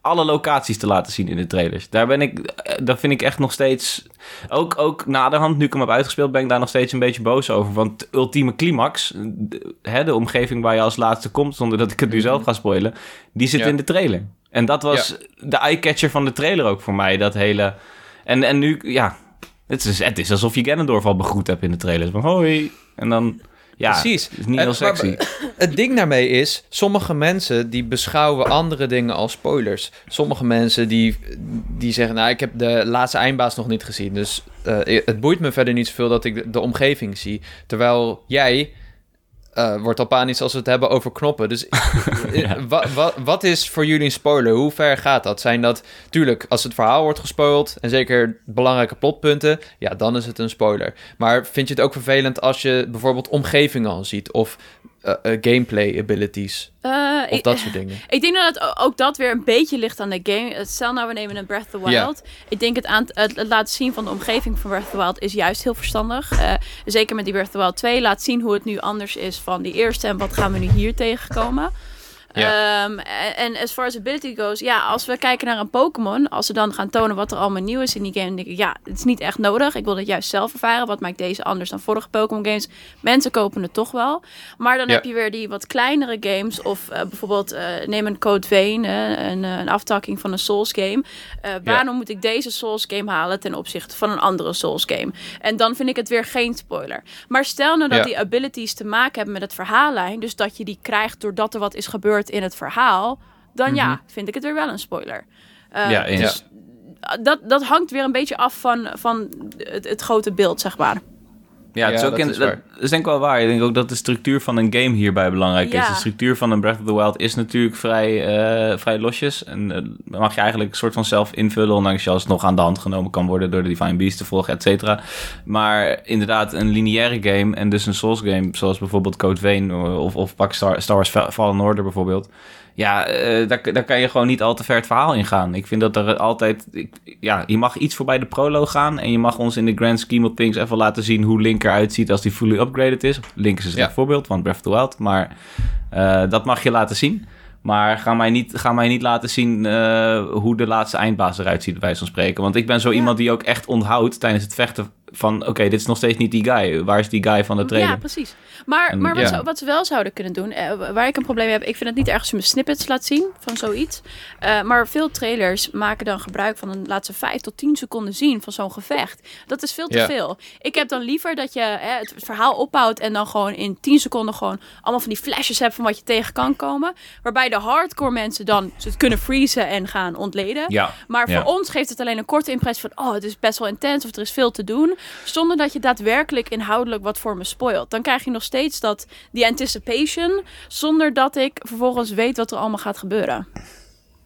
alle locaties te laten zien in de trailers. Daar ben ik, eh, dat vind ik echt nog steeds... Ook, ook naderhand, nu ik hem heb uitgespeeld, ben ik daar nog steeds een beetje boos over. Want de ultieme climax, de, hè, de omgeving waar je als laatste komt, zonder dat ik het nu zelf ga spoilen, die zit Ja. in de trailer. En dat was de eye-catcher van de trailer ook voor mij, dat hele... En, en nu, ja, het is, het is alsof je Ganondorf al begroet hebt in de trailer. Van hoi, en dan... Ja, Precies. is niet heel sexy. maar- Het ding daarmee is, sommige mensen die beschouwen andere dingen als spoilers. Sommige mensen die, die zeggen, nou, ik heb de laatste eindbaas nog niet gezien. Dus eh, het boeit me verder niet zoveel dat ik de, de omgeving zie. Terwijl jij eh, wordt al panisch als we het hebben over knoppen. Dus eh, wa- wa- wat is voor jullie een spoiler? Hoe ver gaat dat? Zijn dat, tuurlijk, als het verhaal wordt gespoild en zeker belangrijke plotpunten, ja, dan is het een spoiler. Maar vind je het ook vervelend als je bijvoorbeeld omgeving al ziet of eh, gameplay abilities Eh, of ik- dat soort dingen? Ik denk dat het ook dat weer een beetje ligt aan de game. Stel nou, we nemen een Breath of the. Wild. Ik denk het, aan, het, het laten zien van de omgeving van Breath of the Wild is juist heel verstandig. Zeker met die Breath of the Wild 2. Laat zien hoe het nu anders is van die eerste en wat gaan we nu hier tegenkomen. Ja. Ehm, en, as far as ability goes, ja, als we kijken naar een Pokémon, als ze dan gaan tonen wat er allemaal nieuw is in die game, dan denk ik, ja, het is niet echt nodig. Ik wil dat juist zelf ervaren. Wat maakt deze anders dan vorige Pokémon games? Mensen kopen het toch wel. Maar dan Ja. heb je weer die wat kleinere games, of eh, bijvoorbeeld eh, neem een Code Vein, eh, een, een aftakking van een Souls game. Waarom moet ik deze Souls game halen ten opzichte van een andere Souls game? En dan vind ik het weer geen spoiler. Maar stel nou dat die abilities te maken hebben met het verhaallijn, dus dat je die krijgt doordat er wat is gebeurd in het verhaal, dan ja, vind ik het weer wel een spoiler. Eh, Ja, dus dat, dat hangt weer een beetje af van, van het, het grote beeld, zeg maar. Ja, het is Ja, ook dat in, is dat, denk ik wel waar. Ik denk ook dat de structuur van een game hierbij belangrijk is. De structuur van een Breath of the Wild is natuurlijk vrij, eh, vrij losjes. En eh, dan mag je eigenlijk een soort van zelf invullen... ondanks je alsnog aan de hand genomen kan worden... door de Divine Beast te volgen, et cetera. Maar inderdaad, een lineaire game en dus een Souls game... zoals bijvoorbeeld Code Vein of, of pak Star, Star Wars Fa- Fallen Order bijvoorbeeld... Ja, eh, daar, daar kan je gewoon niet al te ver het verhaal in gaan. Ik vind dat er altijd... ik- ja, je mag iets voorbij de proloog gaan... en je mag ons in de grand scheme of things even laten zien... hoe Link eruit ziet als die fully upgraded is. Link is een slecht Ja. voorbeeld, want Breath of the Wild. Maar eh, dat mag je laten zien. Maar ga mij niet, ga mij niet laten zien eh, hoe de laatste eindbaas eruit ziet, bij wijze van spreken. Want ik ben zo Ja. iemand die ook echt onthoudt tijdens het vechten van... oké, dit is nog steeds niet die guy. Waar is die guy van de trailer? Ja, precies. Maar, En- maar wat, ja. ze, wat ze wel zouden kunnen doen, eh, waar ik een probleem heb, ik vind het niet erg als je me snippets laat zien van zoiets. Eh, maar veel trailers maken dan gebruik van een laatste 5 tot 10 seconden zien van zo'n gevecht. Dat is veel te Ja. veel. Ik heb dan liever dat je hè, het verhaal opbouwt en dan gewoon in 10 seconden gewoon allemaal van die flashes hebt van wat je tegen kan komen. Waarbij de hardcore mensen dan het kunnen freezen en gaan ontleden. Ja, Maar voor ons geeft het alleen een korte impressie van... oh, het is best wel intens of er is veel te doen... zonder dat je daadwerkelijk inhoudelijk wat voor me spoilt. Dan krijg je nog steeds dat, die anticipation... zonder dat ik vervolgens weet wat er allemaal gaat gebeuren.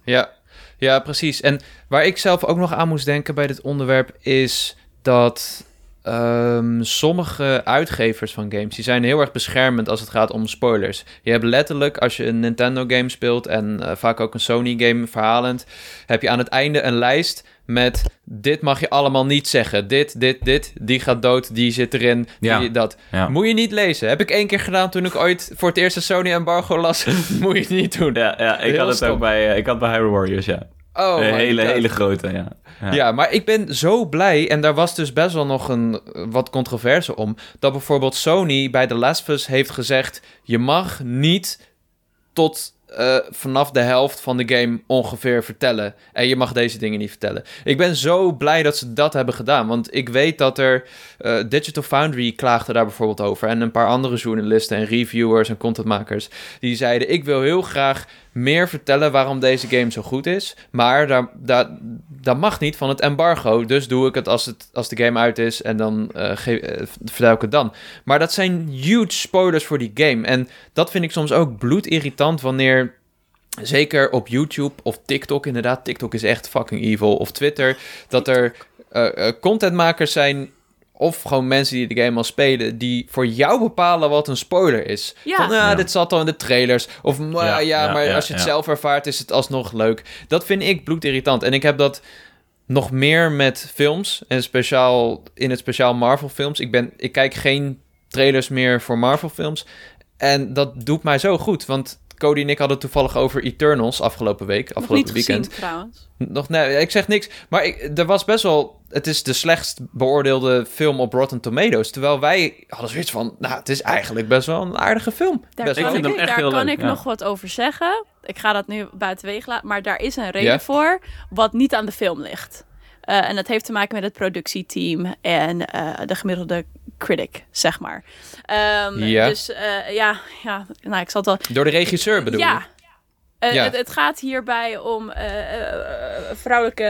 Ja, ja, precies. En waar ik zelf ook nog aan moest denken bij dit onderwerp is dat ehm, sommige uitgevers van games die zijn heel erg beschermend als het gaat om spoilers. Je hebt letterlijk als je een Nintendo game speelt en eh, vaak ook een Sony game verhalend, heb je aan het einde een lijst met dit mag je allemaal niet zeggen. Dit, dit, dit, die gaat dood, die zit erin, Ja. die, dat. Ja. Moet je niet lezen. Heb ik één keer gedaan toen ik ooit voor het eerst een Sony embargo las. Moet je niet doen. Ja, ja ik Heel had het stom. ook bij, eh, ik had bij Hyrule Warriors, ja. Oh een my hele, God. hele grote, ja. Ja. Ja. maar ik ben zo blij, en daar was dus best wel nog een eh, wat controverse om, dat bijvoorbeeld Sony bij The Last of Us heeft gezegd, je mag niet tot eh, vanaf de helft van de game ongeveer vertellen. En je mag deze dingen niet vertellen. Ik ben zo blij dat ze dat hebben gedaan, want ik weet dat er eh, Digital Foundry klaagde daar bijvoorbeeld over en een paar andere journalisten en reviewers en contentmakers die zeiden, ik wil heel graag meer vertellen waarom deze game zo goed is. Maar daar, daar, dat mag niet van het embargo. Dus doe ik het als, het, als de game uit is en dan eh, ge- eh, vertel ik het dan. Maar dat zijn huge spoilers voor die game. En dat vind ik soms ook bloedirritant wanneer... Zeker op YouTube of TikTok, inderdaad. TikTok is echt fucking evil. Of Twitter. Dat er eh, eh, contentmakers zijn of gewoon mensen die de game al spelen, die voor jou bepalen wat een spoiler is. Ja. Van, ah, Ja. dit zat al in de trailers. Of, maar ja, Ja, ja, maar ja, als je het ja. zelf ervaart, is het alsnog leuk. Dat vind ik bloedirritant. En ik heb dat nog meer met films. En speciaal in het speciaal Marvel films. Ik, ben, ik kijk geen trailers meer voor Marvel films. En dat doet mij zo goed. Want Cody en ik hadden toevallig over Eternals afgelopen week. Nog Afgelopen niet weekend. gezien trouwens. Nog, nee, ik zeg niks. Maar ik, er was best wel... Het is de slechtst beoordeelde film op Rotten Tomatoes. Terwijl wij hadden zoiets van... Nou, het is eigenlijk best wel een aardige film. Daar best Ik kan, wel. vind ik, hem echt daar heel kan leuk, ik ja. nog wat over zeggen. Ik ga dat nu buitenwege laten. Maar daar is een reden voor wat niet aan de film ligt. Eh, en dat heeft te maken met het productieteam en eh, de gemiddelde critic, zeg maar. Ja. Dus eh, ja, ja, nou, ik zal het wel... Door de regisseur bedoel ja. Eh, Ja. Het, het gaat hierbij om eh, eh, vrouwelijke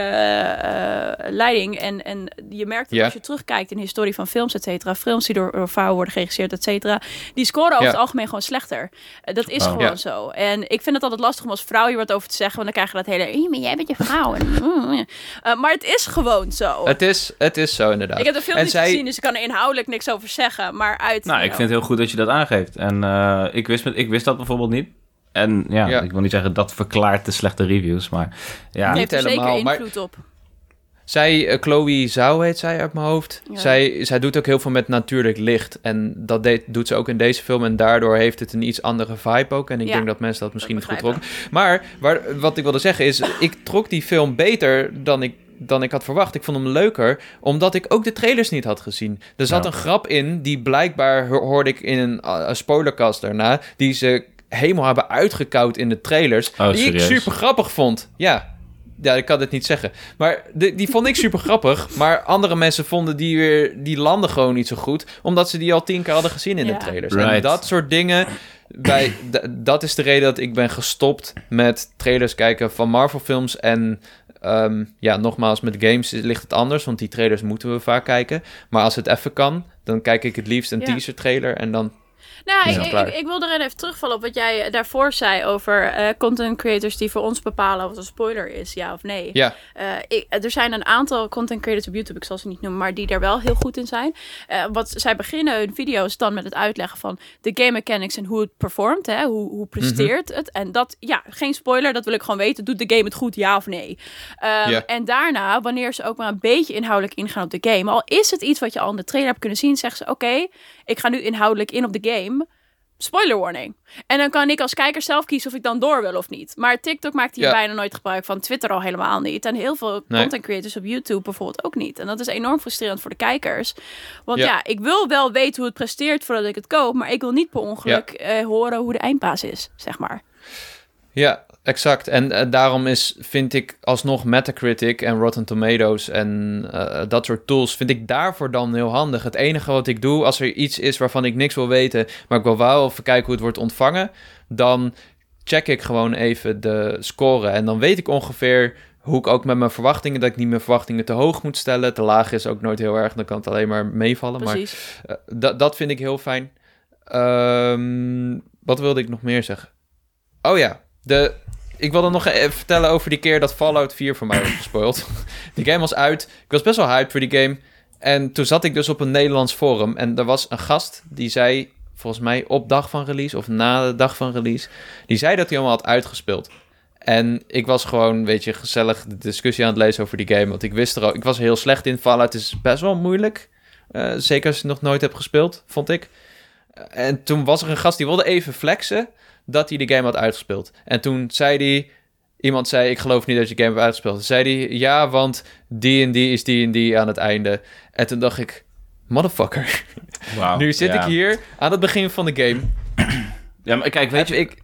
leiding. En, en je merkt dat Ja. als je terugkijkt in de historie van films, et cetera. Films die door, door vrouwen worden geregisseerd, et cetera. Die scoren over Ja. het algemeen gewoon slechter. Dat is Oh. gewoon Ja. zo. En ik vind het altijd lastig om als vrouw hier wat over te zeggen. Want dan krijg je dat hele, "Eh, maar jij bent je vrouw. En, mm, eh, maar het is gewoon zo. Het is, het is zo inderdaad. ik heb de film en niet zij, gezien, dus ik kan er inhoudelijk niks over zeggen. Maar uit... Nou, ik know, vind het heel goed dat je dat aangeeft. En eh, ik, wist, met- ik wist dat bijvoorbeeld niet. En ja, Ja. ik wil niet zeggen dat verklaart de slechte reviews, maar ja. het heeft er helemaal, zeker maar- invloed op. Zij, eh, Chloe Zhao heet zij uit mijn hoofd. Ja. Zij, zij doet ook heel veel met natuurlijk licht. En dat deed, doet ze ook in deze film. En daardoor heeft het een iets andere vibe ook. En ik Ja. denk dat mensen dat misschien niet goed trokken. Maar waar, wat ik wilde zeggen is... Ik trok die film beter dan ik, dan ik had verwacht. Ik vond hem leuker, omdat ik ook de trailers niet had gezien. Er zat Ja. een grap in, die blijkbaar ho- hoorde ik in een, een spoilercast daarna... die ze helemaal hebben uitgekoud in de trailers. Oh, die ik super grappig vond. Ja, ja, ik kan het niet zeggen. Maar de, die vond ik super grappig. Maar andere mensen vonden die weer... Die landen gewoon niet zo goed. Omdat ze die al tien keer hadden gezien in Ja. de trailers. En dat soort dingen... Bij, d- dat is de reden dat ik ben gestopt met trailers kijken van Marvel films. En ehm, ja, nogmaals, met games ligt het anders. Want die trailers moeten we vaak kijken. Maar als het even kan, dan kijk ik het liefst een Ja. teaser trailer. En dan... Nou, ik, ik, wil erin even terugvallen op wat jij daarvoor zei over eh, content creators die voor ons bepalen wat een spoiler is, ja of nee. Ja, Eh, ik, er zijn een aantal content creators op YouTube, ik zal ze niet noemen, maar die daar wel heel goed in zijn. Eh, wat zij beginnen hun video's dan met het uitleggen van de game mechanics en hoe het performt, hè, hoe, hoe presteert het. En dat, ja, geen spoiler, dat wil ik gewoon weten. Doet de game het goed, ja of nee? Ehm, Ja. En daarna, wanneer ze ook maar een beetje inhoudelijk ingaan op de game, al is het iets wat je al in de trailer hebt kunnen zien, zeggen ze: Oké, ik ga nu inhoudelijk in op de game. Spoiler warning. En dan kan ik als kijker zelf kiezen of ik dan door wil of niet. Maar TikTok maakt hier Ja. bijna nooit gebruik van. Twitter al helemaal niet. En heel veel Nee. content creators op YouTube bijvoorbeeld ook niet. En dat is enorm frustrerend voor de kijkers. Want ja, Ja. ik wil wel weten hoe het presteert voordat ik het koop. Maar ik wil niet per ongeluk eh, horen hoe de eindbaas is, zeg maar. Ja, exact. En eh, daarom is, vind ik alsnog Metacritic en Rotten Tomatoes en eh, dat soort tools, vind ik daarvoor dan heel handig. Het enige wat ik doe, als er iets is waarvan ik niks wil weten, maar ik wil wel even kijken hoe het wordt ontvangen, dan check ik gewoon even de score. En dan weet ik ongeveer hoe ik ook met mijn verwachtingen, dat ik niet mijn verwachtingen te hoog moet stellen. Te laag is ook nooit heel erg, dan kan het alleen maar meevallen. Maar Precies. eh, dat, dat vind ik heel fijn. Ehm, wat wilde ik nog meer zeggen? Oh ja, de, ik wilde nog even vertellen over die keer dat Fallout 4 voor mij was gespoild. die game was uit. Ik was best wel hyped voor die game. En toen zat ik dus op een Nederlands forum. En er was een gast die zei, volgens mij op dag van release of na de dag van release, die zei dat hij allemaal had uitgespeeld. En ik was gewoon, weet je, gezellig de discussie aan het lezen over die game. Want ik wist er al, ik was heel slecht in. Fallout is best wel moeilijk. Eh, zeker als je het nog nooit hebt gespeeld, vond ik. En toen was er een gast die wilde even flexen dat hij de game had uitgespeeld. En toen zei hij, iemand zei, ik geloof niet dat je game hebt uitgespeeld. Toen zei hij, ja, want die en die is die en die aan het einde. En toen dacht ik, motherfucker. Nu zit Ja. ik hier aan het begin van de game. Ja, maar kijk, weet je, ik,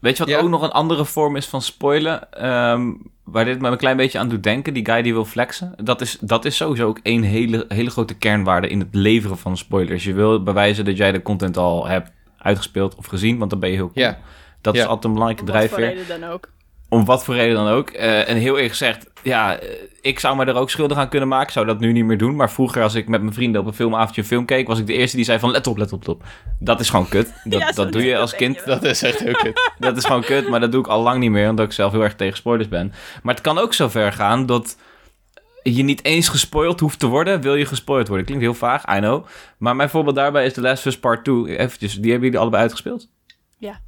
weet je wat Ja. ook nog een andere vorm is van spoilen? Ehm, waar dit me een klein beetje aan doet denken, die guy die wil flexen. Dat is, dat is sowieso ook één hele, hele grote kernwaarde in het leveren van spoilers. Je wil bewijzen dat jij de content al hebt uitgespeeld of gezien, want dan ben je heel cool. Ja. Dat is altijd een belangrijke Om wat voor drijfveer. reden dan ook. Om wat voor reden dan ook. Eh, en heel eerlijk gezegd, ja, eh, ik zou me er ook schuldig aan kunnen maken. Ik zou dat nu niet meer doen. Maar vroeger, als ik met mijn vrienden op een filmavondje een film keek, was ik de eerste die zei van let op, let op, let op. Dat is gewoon kut. Dat, Ja, dat doe je als kind. je dat is echt heel kut. Dat is gewoon kut, maar dat doe ik al lang niet meer, omdat ik zelf heel erg tegen spoilers ben. Maar het kan ook zo ver gaan dat je niet eens gespoild hoeft te worden, wil je gespoild worden. Klinkt heel vaag, I know. Maar mijn voorbeeld daarbij is The Last of Us Part 2. Eventjes, die hebben jullie allebei uitgespeeld? Ja.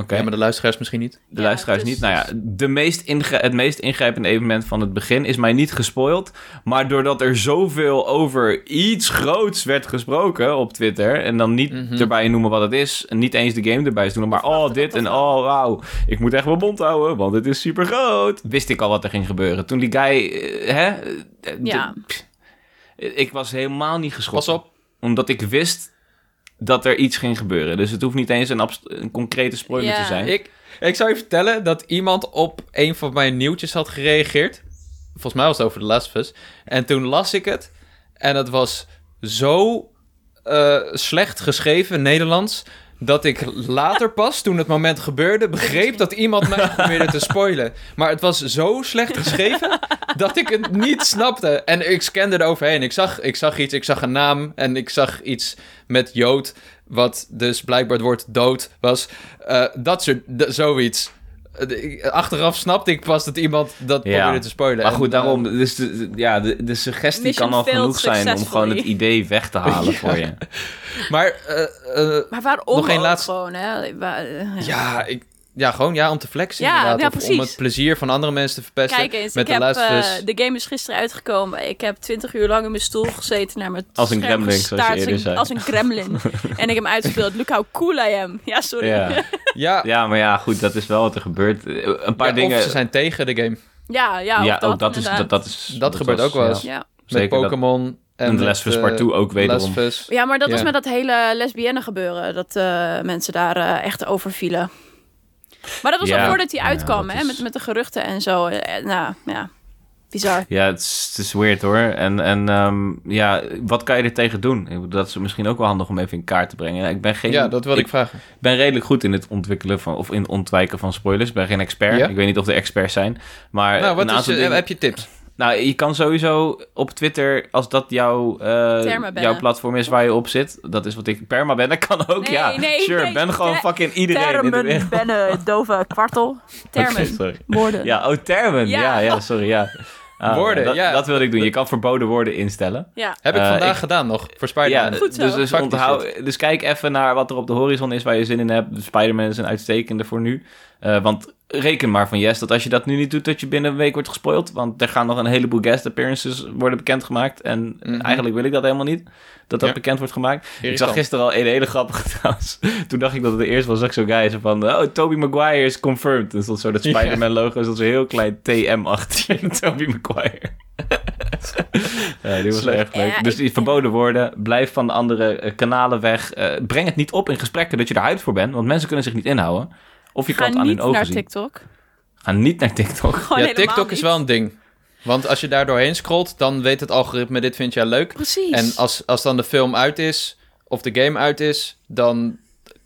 Oké. Ja, maar de luisteraars misschien niet. De Ja, luisteraars dus- niet. Nou ja, de meest inge- het meest ingrijpende evenement van het begin is mij niet gespoild. Maar doordat er zoveel over iets groots werd gesproken op Twitter. En dan niet Mhm. erbij noemen wat het is. En niet eens de game erbij doen. Maar oh, dit en oh, wauw. Ik moet echt mijn mond houden, want het is super groot. Wist ik al wat er ging gebeuren. Toen die guy. eh, hè? eh, Ja. de- pff, ik was helemaal niet Pas geschokt. op. Omdat ik wist dat er iets ging gebeuren. Dus het hoeft niet eens een, een concrete spoiler Ja. te zijn. Ik, ik zou je vertellen dat iemand op een van mijn nieuwtjes had gereageerd. Volgens mij was het over de Last of Us. En toen las ik het. En het was zo eh, slecht geschreven Nederlands. Dat ik later pas, toen het moment gebeurde, begreep dat iemand mij probeerde te spoilen. Maar het was zo slecht geschreven dat ik het niet snapte. En ik scande er overheen. Ik zag, ik zag iets, ik zag een naam en ik zag iets met Jood. Wat dus blijkbaar het woord dood was. Eh, dat soort, zoiets. Eh, ik- Achteraf snapte ik pas dat iemand dat Ja. probeerde te spoilen. Maar goed, eh, daarom, dus de, ja, de, de suggestie Mission kan al genoeg zijn om gewoon het idee weg te halen voor je. maar eh, eh, Maar waarom Nog één ook laatste- gewoon, hè? Eh, Ja, ik, ja, gewoon ja, om te flexen Ja, inderdaad. ja, of om het plezier van andere mensen te verpesten. Kijk eens, met ik de heb, eh, de game is gisteren uitgekomen. Ik heb 20 uur lang in mijn stoel gezeten naar mijn Als een gremlin, zoals je eerder als een- zei. Als een gremlin. en ik heb hem uitgespeeld. Look how cool I am. Ja, sorry. Ja. Ja, maar ja, goed, dat is wel wat er gebeurt. Een paar ja, dingen... Of ze zijn tegen de game. ja, ja, ja, dat, ook dat is, dat, dat is... Dat gebeurt was- ook wel eens. ja. Ja. Met Pokémon. En En de Part 2 ook wederom. Ja, maar dat was met dat hele lesbienne gebeuren. Dat eh, mensen daar eh, echt over vielen. Maar dat was Ja. al voordat hij uitkwam, hè? is- Met, met de geruchten en zo. Eh, nou, ja. Bizar. Ja, het is, het is weird hoor. En, en ehm, ja, wat kan je er tegen doen? Ik bedoel, Dat is misschien ook wel handig om even in kaart te brengen. Ja, Ik ben geen... Ja, dat wilde ik, ik vragen. ben redelijk goed in het ontwikkelen van, of in het ontwijken van spoilers. Ik ben geen expert. Ja? Ik weet niet of er experts zijn. Maar nou, wat een is, aantal je- dingen- heb je tips? Nou, je kan sowieso op Twitter, als dat jouw, eh, Termen jouw platform is waar je op zit, dat is wat ik perma ben, dat kan ook, Nee, ja. nee, sure, nee, ben gewoon fucking iedereen in de wereld. bennen, dove, kwartel. Termen, sorry. woorden. Ja, oh, termen. Ja, Ja. ja, sorry, ja. Ah, Woorden, dat, ja. Dat wilde ik doen. Je kan verboden woorden instellen. Ja. Heb ik Eh, vandaag ik- gedaan nog, voor Spider-Man. Ja, Goed zo. dus, dus, onthoud, dus kijk even naar wat er op de horizon is waar je zin in hebt. De Spider-Man is een uitstekende voor nu. Eh, want reken maar van yes, dat als je dat nu niet doet, dat je binnen een week wordt gespoild. Want er gaan nog een heleboel guest appearances worden bekendgemaakt. En Mhm. eigenlijk wil ik dat helemaal niet, dat dat Ja. bekend wordt gemaakt. Ik zag gisteren al een hele grappige trouwens. Toen dacht ik dat het de eerste was, zag ik zo'n guy zo van... Oh, Tobey Maguire is confirmed. En stond zo dat. Spider-Man logo, en stond zo heel klein TM achter je, Tobey Maguire. ja, die was Slecht. echt leuk. Ja, dus die verboden woorden, blijf van de andere eh, kanalen weg. Eh, breng het niet op in gesprekken dat je er uit voor bent, want mensen kunnen zich niet inhouden. Of je Ga kan het aan niet hun ogen naar zien. TikTok. Ga niet naar TikTok. Gewoon ja, TikTok is niet. wel een ding. Want als je daar doorheen scrolt, dan weet het algoritme, dit vind jij leuk. Precies. En als, als dan de film uit is, of de game uit is, dan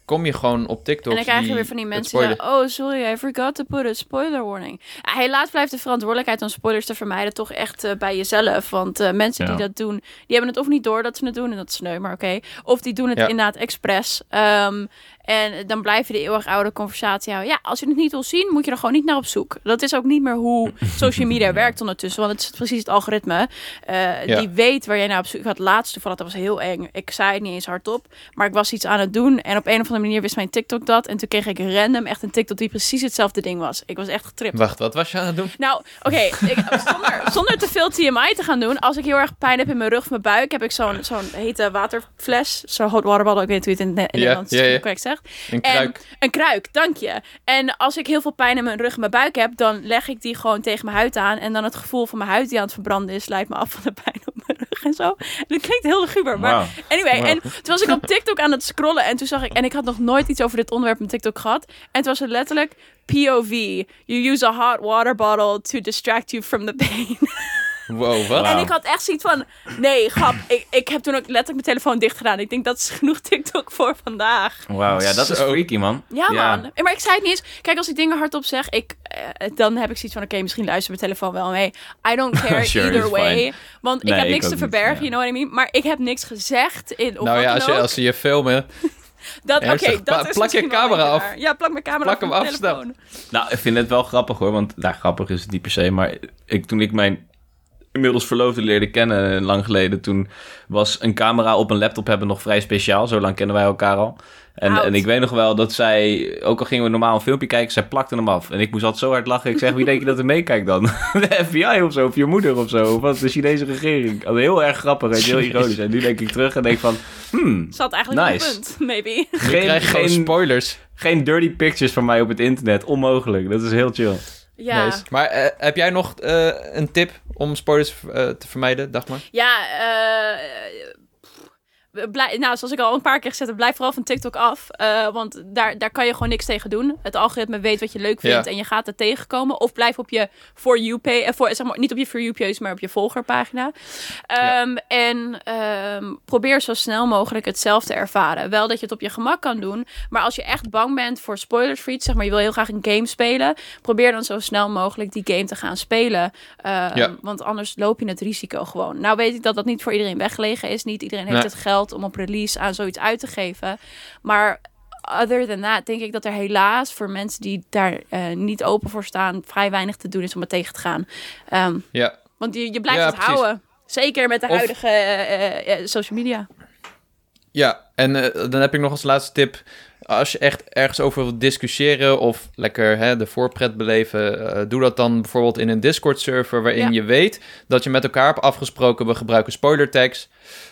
kom je gewoon op TikTok. En dan krijg je weer van die mensen die oh sorry, I forgot to put a spoiler warning. Helaas blijft de verantwoordelijkheid om spoilers te vermijden toch echt eh, bij jezelf. Want eh, mensen die dat doen, die hebben het of niet door dat ze het doen, en dat is sneu, maar oké. Of die doen het Ja. inderdaad expres. Ehm, en dan blijf je de eeuwig oude conversatie houden. Ja, als je het niet wil zien, moet je er gewoon niet naar op zoek. Dat is ook niet meer hoe social media werkt ondertussen. Want het is precies het algoritme. eh, Ja. Die weet waar jij naar op zoek gaat. Laatst toevallig, dat was heel eng. Ik zei het niet eens hardop. Maar ik was iets aan het doen. En op een of andere manier wist mijn TikTok dat. En toen kreeg ik random echt een TikTok die precies hetzelfde ding was. Ik was echt getript. Wacht, wat was je aan het doen? Nou, oké, zonder, zonder te veel TMI te gaan doen. Als ik heel erg pijn heb in mijn rug of mijn buik, heb ik zo'n zo'n hete waterfles. Zo'n hot water bottle. Ik weet niet hoe je het in, in Ja, Nederlands ja. correct zegt. Een En- kruik. Een kruik, dank je. En als ik heel veel pijn in mijn rug en mijn buik heb, dan leg ik die gewoon tegen mijn huid aan. En dan het gevoel van mijn huid die aan het verbranden is, leidt me af van de pijn op mijn rug en zo. En dat klinkt heel luguber, maar anyway. Wow. En toen was ik op TikTok aan het scrollen en toen zag ik, en ik had nog nooit iets over dit onderwerp op TikTok gehad. En het was er letterlijk POV. You use a hot water bottle to distract you from the pain. Wow, wat? En ik had echt zoiets van, nee, grap. Ik, ik heb toen ook letterlijk mijn telefoon dicht gedaan. Ik denk, dat is genoeg TikTok voor vandaag. Wauw, ja, dat is Zo. freaky, man. Ja, man. Maar ik zei het niet eens. Kijk, als ik dingen hardop zeg, ik, eh, dan heb ik zoiets van, oké, misschien luistert mijn telefoon wel mee. I don't care Sure, either it's way. fine. Want ik heb ik niks ook te niet, verbergen, ja. you know what I mean? Maar ik heb niks gezegd in of nou wat ja, dan als je, ook. als ze je filmen. dat, Oké, ernstig, dat pla- is plak je misschien wel camera af. Ja, plak mijn camera Plak af hem op mijn af, snel. telefoon. Nou, ik vind het wel grappig hoor, want nou, grappig is het niet per se, maar ik, toen ik mijn inmiddels verloofde leerde kennen, lang geleden, toen was een camera op een laptop hebben nog vrij speciaal. Zo lang kennen wij elkaar al. En, en ik weet nog wel dat zij, ook al gingen we normaal een filmpje kijken, zij plakte hem af. En ik moest altijd zo hard lachen. Ik zeg, wie denk je dat er meekijkt dan? De FBI of zo, of je moeder of zo, of wat, de Chinese regering. Dat heel erg grappig en heel ironisch. En nu denk ik terug en denk van, hmm, Zat eigenlijk Nice. een punt, maybe. Je geen, krijgt gewoon geen, spoilers. geen dirty pictures van mij op het internet. Onmogelijk, dat is heel chill. Ja. Nice. Maar eh, heb jij nog eh, een tip om spoilers eh, te vermijden, Dagmar? Ja, eh, blij, nou, zoals ik al een paar keer gezegd heb, blijf vooral van TikTok af. Uh, want daar, daar kan je gewoon niks tegen doen. Het algoritme weet wat je leuk vindt en je gaat er tegenkomen. Of blijf op je For You page, uh, voor, zeg maar, niet op je For You page, maar op je volgerpagina. Um, En um, probeer zo snel mogelijk hetzelfde te ervaren. Wel dat je het op je gemak kan doen, maar als je echt bang bent voor spoilers voor iets, zeg maar, je wil heel graag een game spelen, probeer dan zo snel mogelijk die game te gaan spelen. Um, want anders loop je het risico gewoon. Nou weet ik dat dat niet voor iedereen weggelegen is. Niet iedereen heeft het geld om op release aan zoiets uit te geven. Maar other than that, denk ik dat er helaas voor mensen die daar uh, niet open voor staan, vrij weinig te doen is om het tegen te gaan. Um, ja. Want je, je blijft ja, het precies. houden. Zeker met de of... huidige uh, uh, social media. Ja, en dan heb ik nog als laatste tip als je echt ergens over wilt discussiëren of lekker hè, de voorpret beleven, uh, doe dat dan bijvoorbeeld in een Discord-server waarin je weet dat je met elkaar hebt afgesproken, we gebruiken spoiler tags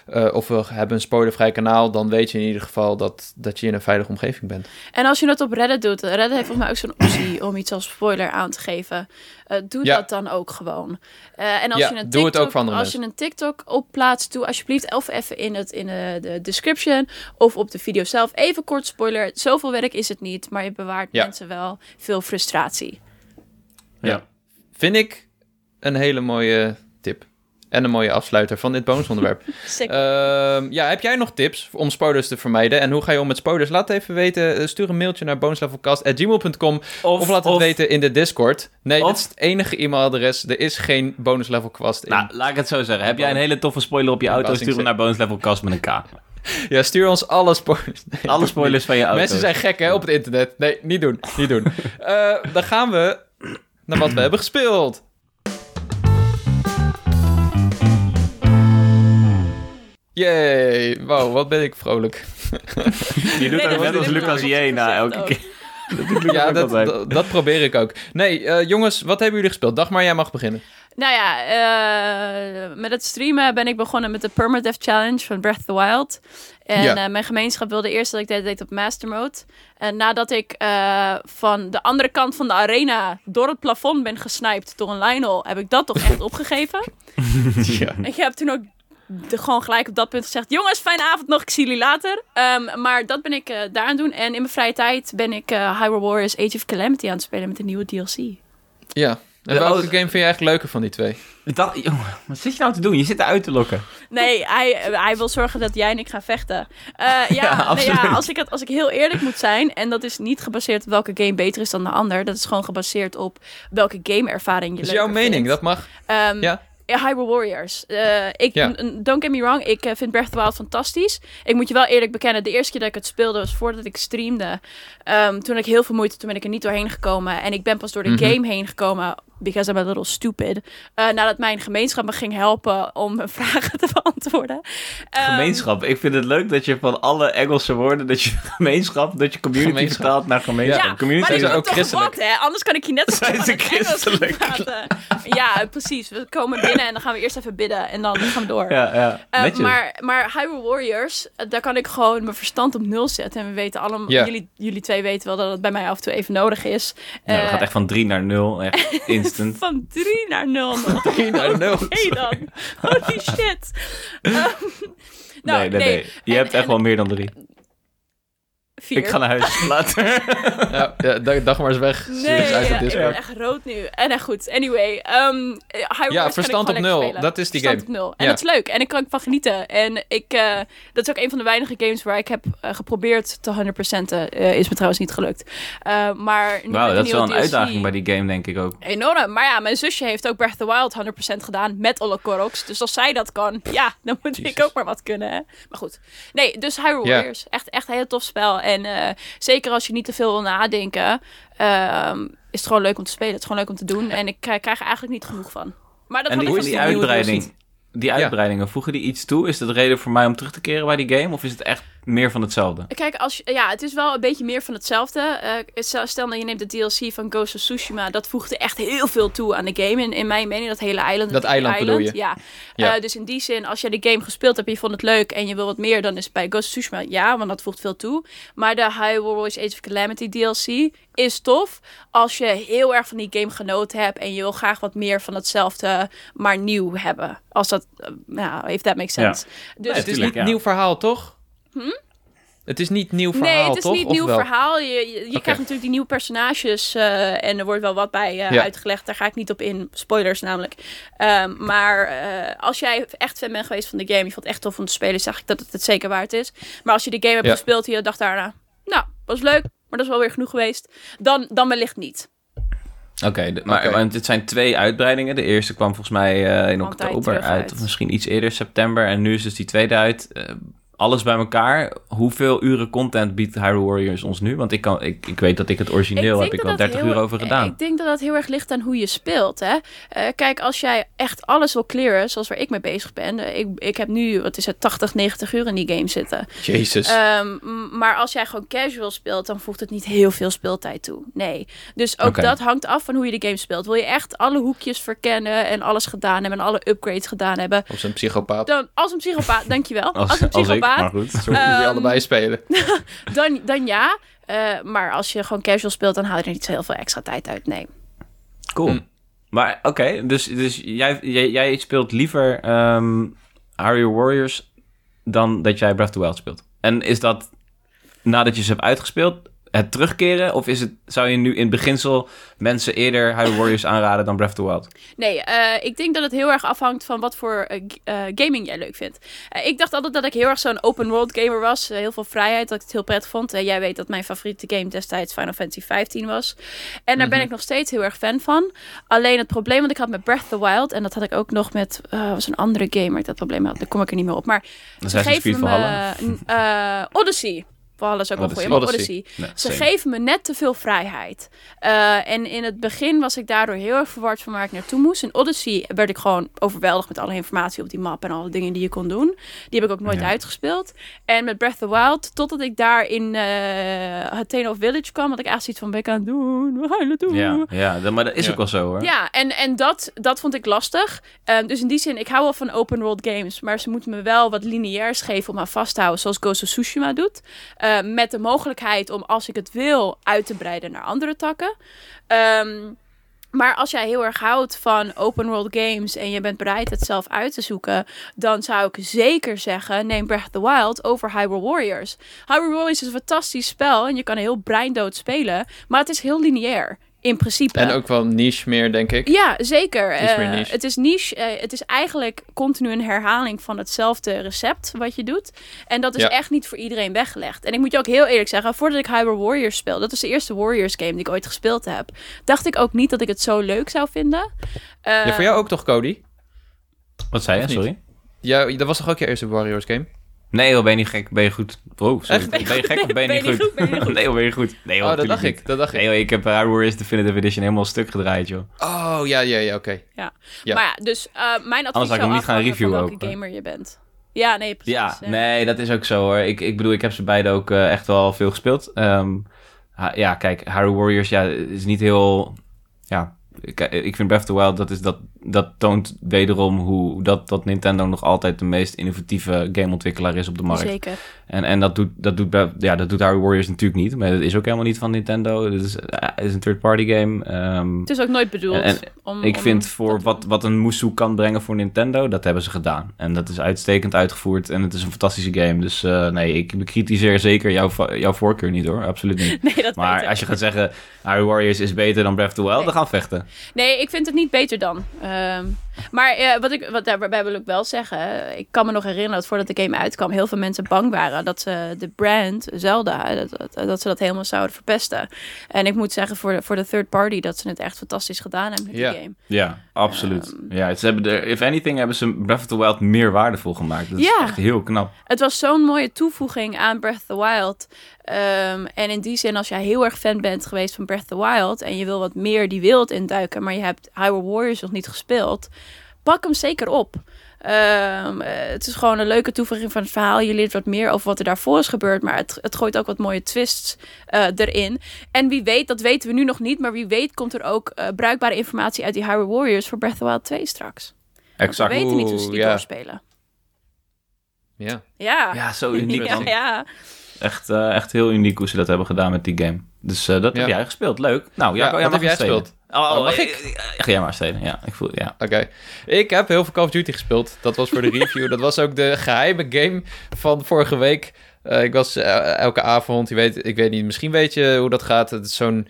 uh, of we hebben een spoilervrij kanaal, dan weet je in ieder geval dat, dat je in een veilige omgeving bent. En als je het op Reddit doet, Reddit heeft volgens mij ook zo'n optie om iets als spoiler aan te geven. Uh, doe ja. dat dan ook gewoon. En als ja, je een TikTok, doe het Als je een TikTok opplaatst, doe alsjeblieft even, even in, het, in de description of op de video zelf even kort spoiler. Zoveel werk is het niet, maar je bewaart ja. mensen wel veel frustratie. Ja. Vind ik een hele mooie tip. En een mooie afsluiter van dit bonusonderwerp. uh, ja, heb jij nog tips om spoilers te vermijden? En hoe ga je om met spoilers? Laat even weten. Stuur een mailtje naar bonuslevelcast.gmail.com of, of laat het weten in de Discord. Nee, of, dit is het enige e-mailadres. Er is geen bonuslevelcast in. Nou, laat ik het zo zeggen. Heb jij een hele toffe spoiler op je auto? Stuur hem naar bonuslevelcast met een K. Ja, stuur ons alle spoilers. Nee, alle spoilers van je auto. Mensen zijn gek hè, op het internet. Nee, niet doen. Niet doen. uh, dan gaan we naar wat we hebben gespeeld. Yay! Wow, wat ben ik vrolijk. Je doet nee, ook net als Lucas J na elke keer. Dat ja, dat, dat, dat, probeer ik ook. Nee, uh, jongens, wat hebben jullie gespeeld? Dag maar, jij mag beginnen. Nou ja, uh, met het streamen ben ik begonnen met de Permadeath Challenge van Breath of the Wild. En ja. uh, mijn gemeenschap wilde eerst dat ik dit deed op Master Mode. En nadat ik uh, van de andere kant van de arena door het plafond ben gesniped door een Lionel, heb ik dat toch echt opgegeven. ja. Ik heb toen ook de, gewoon gelijk op dat punt gezegd: Jongens, fijne avond nog, ik zie jullie later. Um, maar dat ben ik uh, daar aan doen. En in mijn vrije tijd ben ik uh, Hyrule Warriors Age of Calamity aan het spelen met de nieuwe DLC. Ja. En welke game vind je eigenlijk leuker van die twee? Dat, jongen, wat zit je nou te doen? Je zit eruit te lokken. Nee, hij, hij wil zorgen dat jij en ik gaan vechten. Uh, ja, ja, nee, ja als, ik het, als ik heel eerlijk moet zijn, en dat is niet gebaseerd op welke game beter is dan de ander, dat is gewoon gebaseerd op welke gameervaring je Dat is jouw mening, vindt. dat mag. Um, ja. Hyrule Warriors. Uh, ik, ja. Don't get me wrong, ik uh, vind Breath of the Wild fantastisch. Ik moet je wel eerlijk bekennen, de eerste keer dat ik het speelde was voordat ik streamde. Um, toen had ik heel veel moeite, toen ben ik er niet doorheen gekomen. En ik ben pas door de mm -hmm. game heen gekomen, because I'm a little stupid. Uh, nadat mijn gemeenschap me ging helpen om mijn vragen te beantwoorden. Um, gemeenschap, ik vind het leuk dat je van alle Engelse woorden, dat je gemeenschap, dat je community vertaalt naar gemeenschap. Ja, community maar zijn ook christelijk. Wat, hè? Anders kan ik je net zo zijn ze christelijk. praten. Ja, precies. We komen binnen en dan gaan we eerst even bidden en dan gaan we door. Ja, ja. Uh, maar, maar Hyrule Warriors, daar kan ik gewoon mijn verstand op nul zetten. En we weten allemaal, ja. jullie, jullie twee weten wel dat het bij mij af en toe even nodig is. Ja, dat uh, gaat echt van 3 naar 0. Echt van 3 naar 0 nog. 3 naar 0. Oké okay dan. Holy shit. Um, nou, nee, nee, nee. Je en, hebt echt en, wel meer dan 3. Vier. Ik ga naar huis later. ja, ja, dag maar eens weg. Nee, is uit ja, ik ben echt rood nu. En uh, goed, anyway. Um, ja, verstand op nul. Dat is die verstand game. Op nul. En ja. dat is leuk. En ik kan van genieten. En ik, uh, dat is ook een van de weinige games waar ik heb uh, geprobeerd te 100%. Uh, is me trouwens niet gelukt. Uh, maar Wauw, dat is wel een DLC, uitdaging bij die game, denk ik ook. Enorm. Maar ja, mijn zusje heeft ook Breath of the Wild 100% gedaan met Olle Koroks. Dus als zij dat kan, ja, dan moet Jesus. ik ook maar wat kunnen. Hè? Maar goed. Nee, dus Hyrule yeah. Warriors. Echt, echt een heel tof spel. En uh, zeker als je niet te veel wil nadenken, uh, is het gewoon leuk om te spelen. Het is gewoon leuk om te doen. En ik krijg, krijg er eigenlijk niet genoeg van. Maar dat en die, die uitbreiding, die uitbreidingen, ja. voegen die iets toe? Is dat de reden voor mij om terug te keren bij die game? Of is het echt meer van hetzelfde? Kijk, als je, ja, het is wel een beetje meer van hetzelfde. Eh, stel, dat je neemt de DLC van Ghost of Tsushima. Dat voegde echt heel veel toe aan de game. In, in mijn mening, dat hele eiland. Dat eiland bedoel je? Ja. Ja. Eh, dus in die zin, als jij de game gespeeld hebt en je vond het leuk en je wil wat meer, dan is het bij Ghost of Tsushima ja, want dat voegt veel toe. Maar de Hyrule Warriors Age of Calamity DLC is tof als je heel erg van die game genoten hebt en je wil graag wat meer van hetzelfde, maar nieuw hebben. Als dat, eh, nou, if that makes sense. Dus het is niet ja. nieuw verhaal, toch? Het is niet nieuw verhaal, nee, het is toch? niet Of nieuw wel? verhaal. Je, je, je krijgt natuurlijk die nieuwe personages eh, en er wordt wel wat bij eh, Ja. uitgelegd. Daar ga ik niet op in. Spoilers namelijk. Ehm, maar eh, als jij echt fan bent geweest van de game, je vond het echt tof om te spelen, zag ik dat het het zeker waard is. Maar als je de game hebt Ja. gespeeld en je dacht daarna, nou, was leuk, maar dat is wel weer genoeg geweest, dan, dan wellicht niet. Oké, maar dit zijn twee uitbreidingen. De eerste kwam volgens mij eh, in oktober uit, uit. of misschien iets eerder, september. En nu is dus die tweede uit. Alles bij elkaar. Hoeveel uren content biedt Hyrule Warriors ons nu? Want ik, kan, ik, ik weet dat ik het origineel heb ik dat wel dat 30 heel- uur over gedaan. Ik denk dat dat heel erg ligt aan hoe je speelt. Hè? Eh, kijk, als jij echt alles wil clearen, zoals waar ik mee bezig ben. eh, ik, ik heb nu, wat is het, 80, 90 uur in die game zitten. Jezus. Ehm, maar als jij gewoon casual speelt, dan voegt het niet heel veel speeltijd toe. Nee. Dus ook dat hangt af van hoe je de game speelt. Wil je echt alle hoekjes verkennen en alles gedaan hebben en alle upgrades gedaan hebben? of zijn psychopaat. Dan, als een psychopaat, dankjewel. Als, als, een als maar goed. Zo moeten die allebei spelen. dan, dan ja. Eh, maar als je gewoon casual speelt, dan haal je er niet zo heel veel extra tijd uit. Nee. Cool. Hm. Maar oké, dus, dus jij, jij, jij speelt liever ehm Hyrule Warriors dan dat jij Breath of the Wild speelt. En is dat nadat je ze hebt uitgespeeld het terugkeren? Of is het, zou je nu in beginsel mensen eerder Hyrule Warriors aanraden dan Breath of the Wild? Nee, eh, ik denk dat het heel erg afhangt van wat voor eh, eh, gaming jij leuk vindt. Ik dacht altijd dat ik heel erg zo'n open world gamer was. Heel veel vrijheid, dat ik het heel prettig vond. Eh, jij weet dat mijn favoriete game destijds Final Fantasy 15 was. En daar ben ik nog steeds heel erg fan van. Alleen het probleem wat ik had met Breath of the Wild... en dat had ik ook nog met was een andere game waar ik dat probleem had. Daar kom ik er niet meer op. Maar ze geven me... Odyssey. Valhalla is ook wel een maar Odyssey. Odyssey. Nee, Ze same. geven me net te veel vrijheid. Eh, en in het begin was ik daardoor heel erg verward van waar ik naartoe moest. In Odyssey werd ik gewoon overweldigd met alle informatie op die map en alle dingen die je kon doen. Die heb ik ook nooit Ja. uitgespeeld. En met Breath of the Wild, totdat ik daar in uh, Hateno of Village kwam, had ik echt zoiets van, ben ik aan het doen? We gaan het doen. Ja, ja maar dat is Ja. ook wel zo hoor. Ja, en, en dat, dat vond ik lastig. Ehm, dus in die zin, ik hou wel van open world games. Maar ze moeten me wel wat lineairs geven om aan vast te houden. Zoals Ghost of Tsushima doet. Ehm, met de mogelijkheid om, als ik het wil, uit te breiden naar andere takken. Ehm, maar als jij heel erg houdt van open world games en je bent bereid het zelf uit te zoeken, dan zou ik zeker zeggen: neem Breath of the Wild over Hyrule Warriors. Hyrule Warriors is een fantastisch spel en je kan heel breindood spelen, maar het is heel lineair in principe. En ook wel niche meer, denk ik. Ja, zeker. Iets meer Eh, niche. het is niche. eh, het is eigenlijk continu een herhaling van hetzelfde recept wat je doet. En dat is Ja. echt niet voor iedereen weggelegd. En ik moet je ook heel eerlijk zeggen, voordat ik Hyrule Warriors speel, dat is de eerste Warriors game die ik ooit gespeeld heb, dacht ik ook niet dat ik het zo leuk zou vinden. Eh, Ja, voor jou ook toch, Cody? Wat zei je? Sorry? Ja, dat was toch ook je eerste Warriors game? Nee, hoor, ben je niet gek? Ben je goed? Oh, sorry. Echt? Ben je gek of ben je niet goed? Ben je niet goed? nee, hoor, ben je goed? Nee, hoor, Oh, dat dacht natuurlijk ik. Dat dacht niet. Nee, ik. ik heb Warriors Definitive Edition helemaal stuk gedraaid, joh. Oh, ja, ja, ja, oké. Ja. Ja. Maar ja, dus eh, mijn advies Anders zou ik hem niet gaan reviewen welke ook, gamer je bent. Ja, nee, precies. Ja, nee, dat is ook zo hoor. Ik, ik bedoel, ik heb ze beide ook eh, echt wel veel gespeeld. Ehm, ha- ja, kijk, Hyrule Warriors, ja, is niet heel... Ja, ik, ik vind Breath of the Wild, dat, is, dat, dat toont wederom hoe dat, dat Nintendo nog altijd de meest innovatieve gameontwikkelaar is op de markt. Zeker. En, en dat doet, dat doet, ja, dat doet Hyrule Warriors natuurlijk niet. Maar dat is ook helemaal niet van Nintendo. Het is, eh, het is een third-party game. Ehm, Het is ook nooit bedoeld En- om... ik om vind voor wat, wat een Musou kan brengen voor Nintendo, dat hebben ze gedaan. En dat is uitstekend uitgevoerd en het is een fantastische game. Dus eh, nee, ik bekritiseer zeker jouw, jouw voorkeur niet hoor, absoluut niet. Nee, dat Maar als je gaat zeggen, Hyrule Warriors is beter dan Breath of the Wild, Nee. dan gaan we vechten. Nee, ik vind het niet beter dan. Um, maar eh, wat ik, wat, daarbij wil ik wel zeggen, ik kan me nog herinneren dat voordat de game uitkwam, heel veel mensen bang waren dat ze de brand Zelda, dat, dat, dat ze dat helemaal zouden verpesten. En ik moet zeggen voor de, voor de third party dat ze het echt fantastisch gedaan hebben met die game. Ja, absoluut. Ehm. ja, ze hebben er, if anything, hebben ze Breath of the Wild meer waardevol gemaakt. Dat is Ja. echt heel knap. Het was zo'n mooie toevoeging aan Breath of the Wild. Ehm, en in die zin, als jij heel erg fan bent geweest van Breath of the Wild en je wil wat meer die wereld induiken, maar je hebt Hyrule Warriors nog niet gespeeld, pak hem zeker op. Ehm, eh, het is gewoon een leuke toevoeging van het verhaal. Je leert wat meer over wat er daarvoor is gebeurd. Maar het, het gooit ook wat mooie twists eh, erin. En wie weet, dat weten we nu nog niet. Maar wie weet komt er ook eh, bruikbare informatie uit die Hyrule Warriors voor Breath of the Wild 2 straks. Want Exact. We weten niet hoe ze die ja. doorspelen. Ja. Ja. Ja, zo uniek. ja. Echt, eh, echt heel uniek hoe ze dat hebben gedaan met die game. Dus eh, dat Ja. heb jij gespeeld. Leuk. Nou, Jacco, Ja, jij wat heb jij gespeeld? Oh, Oh, oh, mag ik? ik? Ga jij maar stelen. Ja, ik voel, ja. Oké. Ik heb heel veel Call of Duty gespeeld. Dat was voor de review. dat was ook de geheime game van vorige week. Eh, ik was eh, elke avond, je weet, ik weet niet, misschien weet je hoe dat gaat. Het is zo'n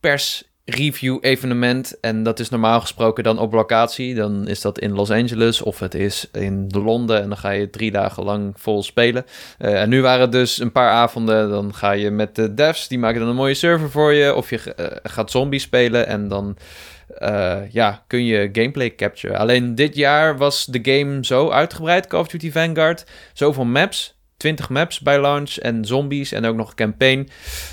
pers review evenement en dat is normaal gesproken dan op locatie. Dan is dat in Los Angeles of het is in Londen en dan ga je drie dagen lang vol spelen. Eh, en nu waren het dus een paar avonden, dan ga je met de devs, die maken dan een mooie server voor je. Of je eh, gaat zombie spelen en dan eh, ja, kun je gameplay capture. Alleen dit jaar was de game zo uitgebreid, Call of Duty Vanguard. Zoveel maps, 20 maps bij launch en zombies en ook nog een campaign.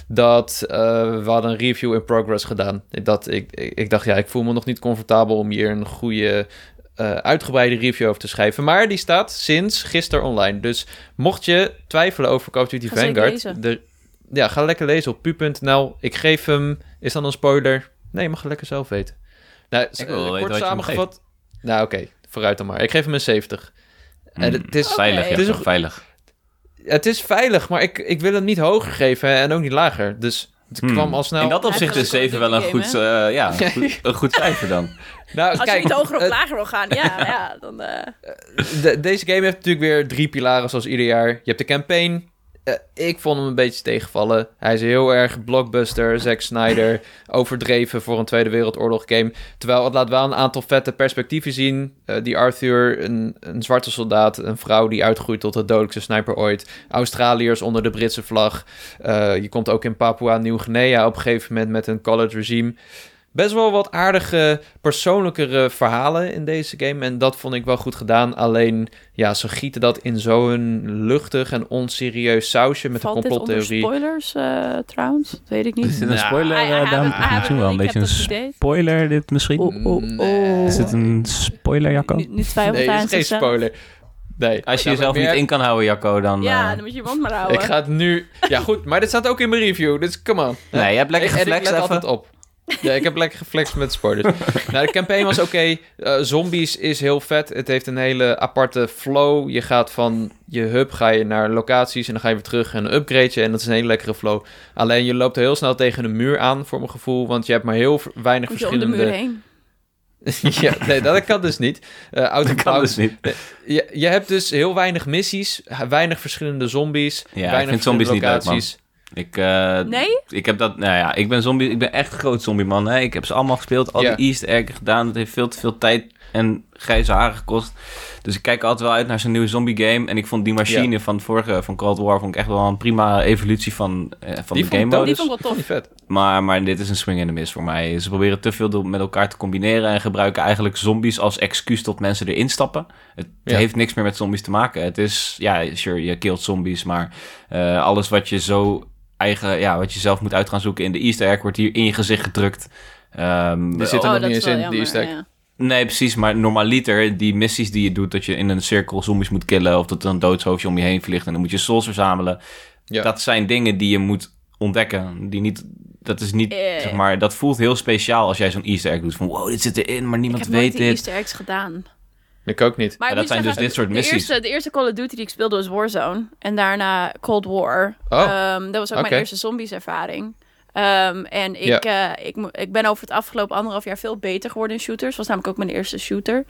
Dat eh, we hadden een review in progress gedaan. Dat ik, ik, ik dacht, ja, ik voel me nog niet comfortabel om hier een goede eh, uitgebreide review over te schrijven. Maar die staat sinds gisteren online. Dus mocht je twijfelen over Call of Duty Ga Vanguard, lezen. de, ja, ga lekker lezen op pu.nl. Ik geef hem, is dan een spoiler? Nee, je mag het lekker zelf weten. Nou, Ik wil eh, weten kort je samengevat. Nou, oké, vooruit dan maar. Ik geef hem een 70. En Mm, het is, veilig, Het is een veilig. Het is veilig, maar ik, ik wil hem niet hoger geven en ook niet lager. Dus het Hmm. kwam al snel. In dat opzicht is Eigenlijk 7 wel een goed, eh, ja, een goed, een goed cijfer dan. Nou, Als kijk, je niet hoger of lager wil gaan, ja, ja dan... eh, de- deze game heeft natuurlijk weer drie pilaren zoals ieder jaar. Je hebt de campaign. Eh, ik vond hem een beetje tegenvallen. Hij is heel erg blockbuster, Zack Snyder, overdreven voor een Tweede Wereldoorlog game. Terwijl het laat wel een aantal vette perspectieven zien. Eh, die Arthur, een, een zwarte soldaat, een vrouw die uitgroeit tot de dodelijkste sniper ooit. Australiërs onder de Britse vlag. Eh, je komt ook in Papua Nieuw-Guinea op een gegeven moment met een college regime. Best wel wat aardige, persoonlijkere verhalen in deze game. En dat vond ik wel goed gedaan. Alleen, ja, ze gieten dat in zo'n luchtig en onserieus sausje met valt een dit onder complottheorie. spoilers eh, trouwens? Dat weet ik niet. Is dit een Nou, spoiler, eh, haven't Misschien wel een beetje een spoiler dit misschien. Oh, oh, oh. Is dit een spoiler, Jacco? Nu, nu twijfelt Nee, hij is geen spoiler. Nee. Als je jezelf niet in kan houden, Jacco, dan... Ja, eh, dan moet je je mond maar houden. Ik ga het nu... Ja, goed, maar dit staat ook in mijn review. Dus come on. Nee, je hebt lekker geflext let even. altijd op. Ja, ik heb lekker geflext met spoilers. nou, de campaign was oké. Eh, zombies is heel vet. Het heeft een hele aparte flow. Je gaat van je hub ga je naar locaties en dan ga je weer terug en een upgrade je. En dat is een hele lekkere flow. Alleen je loopt heel snel tegen een muur aan, voor mijn gevoel. Want je hebt maar heel weinig Moet je om de verschillende... muur heen. ja, nee, dat kan dus niet. Eh out Dat of kan bounds. dus niet. je, je hebt dus heel weinig missies, weinig verschillende zombies, ik weinig vind zombies niet verschillende leuk, man. Ik, eh, Nee? Ik heb dat, nou ja, ik ben zombie, ik ben echt een groot zombieman. Hè. Ik heb ze allemaal gespeeld, al die easter eggs gedaan. Het heeft veel te veel tijd en grijze haren gekost. Dus ik kijk altijd wel uit naar zo'n nieuwe zombie game. En ik vond die machine van het vorige, van Cold War, vond ik echt wel een prima evolutie van, eh, van Die de game ik ook- Die modus. vond ik wel tof. Vet. Maar, maar dit is een swing in de miss voor mij. Ze proberen te veel met elkaar te combineren en gebruiken eigenlijk zombies als excuus tot mensen erin stappen. Het heeft niks meer met zombies te maken. Het is, ja, sure, je killt zombies, maar eh, alles wat je zo eigen, ja, wat je zelf moet uit gaan zoeken in de Easter egg wordt hier in je gezicht gedrukt. Ehm, Er zit er Oh, nog niet eens in, die jammer, Easter egg. ja. Nee, precies. Maar normaliter, die missies die je doet, dat je in een cirkel zombies moet killen, of dat er een doodshoofdje om je heen vliegt en dan moet je souls verzamelen. Ja. Dat zijn dingen die je moet ontdekken. Die niet, dat is niet, Eh. zeg maar, dat voelt heel speciaal als jij zo'n Easter egg doet. Van wow, dit zit erin, maar Ik niemand heb nooit weet die dit. Easter eggs gedaan. Ik ook niet. Maar Ja, dat zijn dus dit soort de missies. Eerste, de eerste Call of Duty die ik speelde was Warzone. En daarna Cold War. Oh, Ehm, dat was ook mijn eerste zombies ervaring. Ehm, en ik, eh, ik, ik ben over het afgelopen anderhalf jaar veel beter geworden in shooters. Was namelijk ook mijn eerste shooter.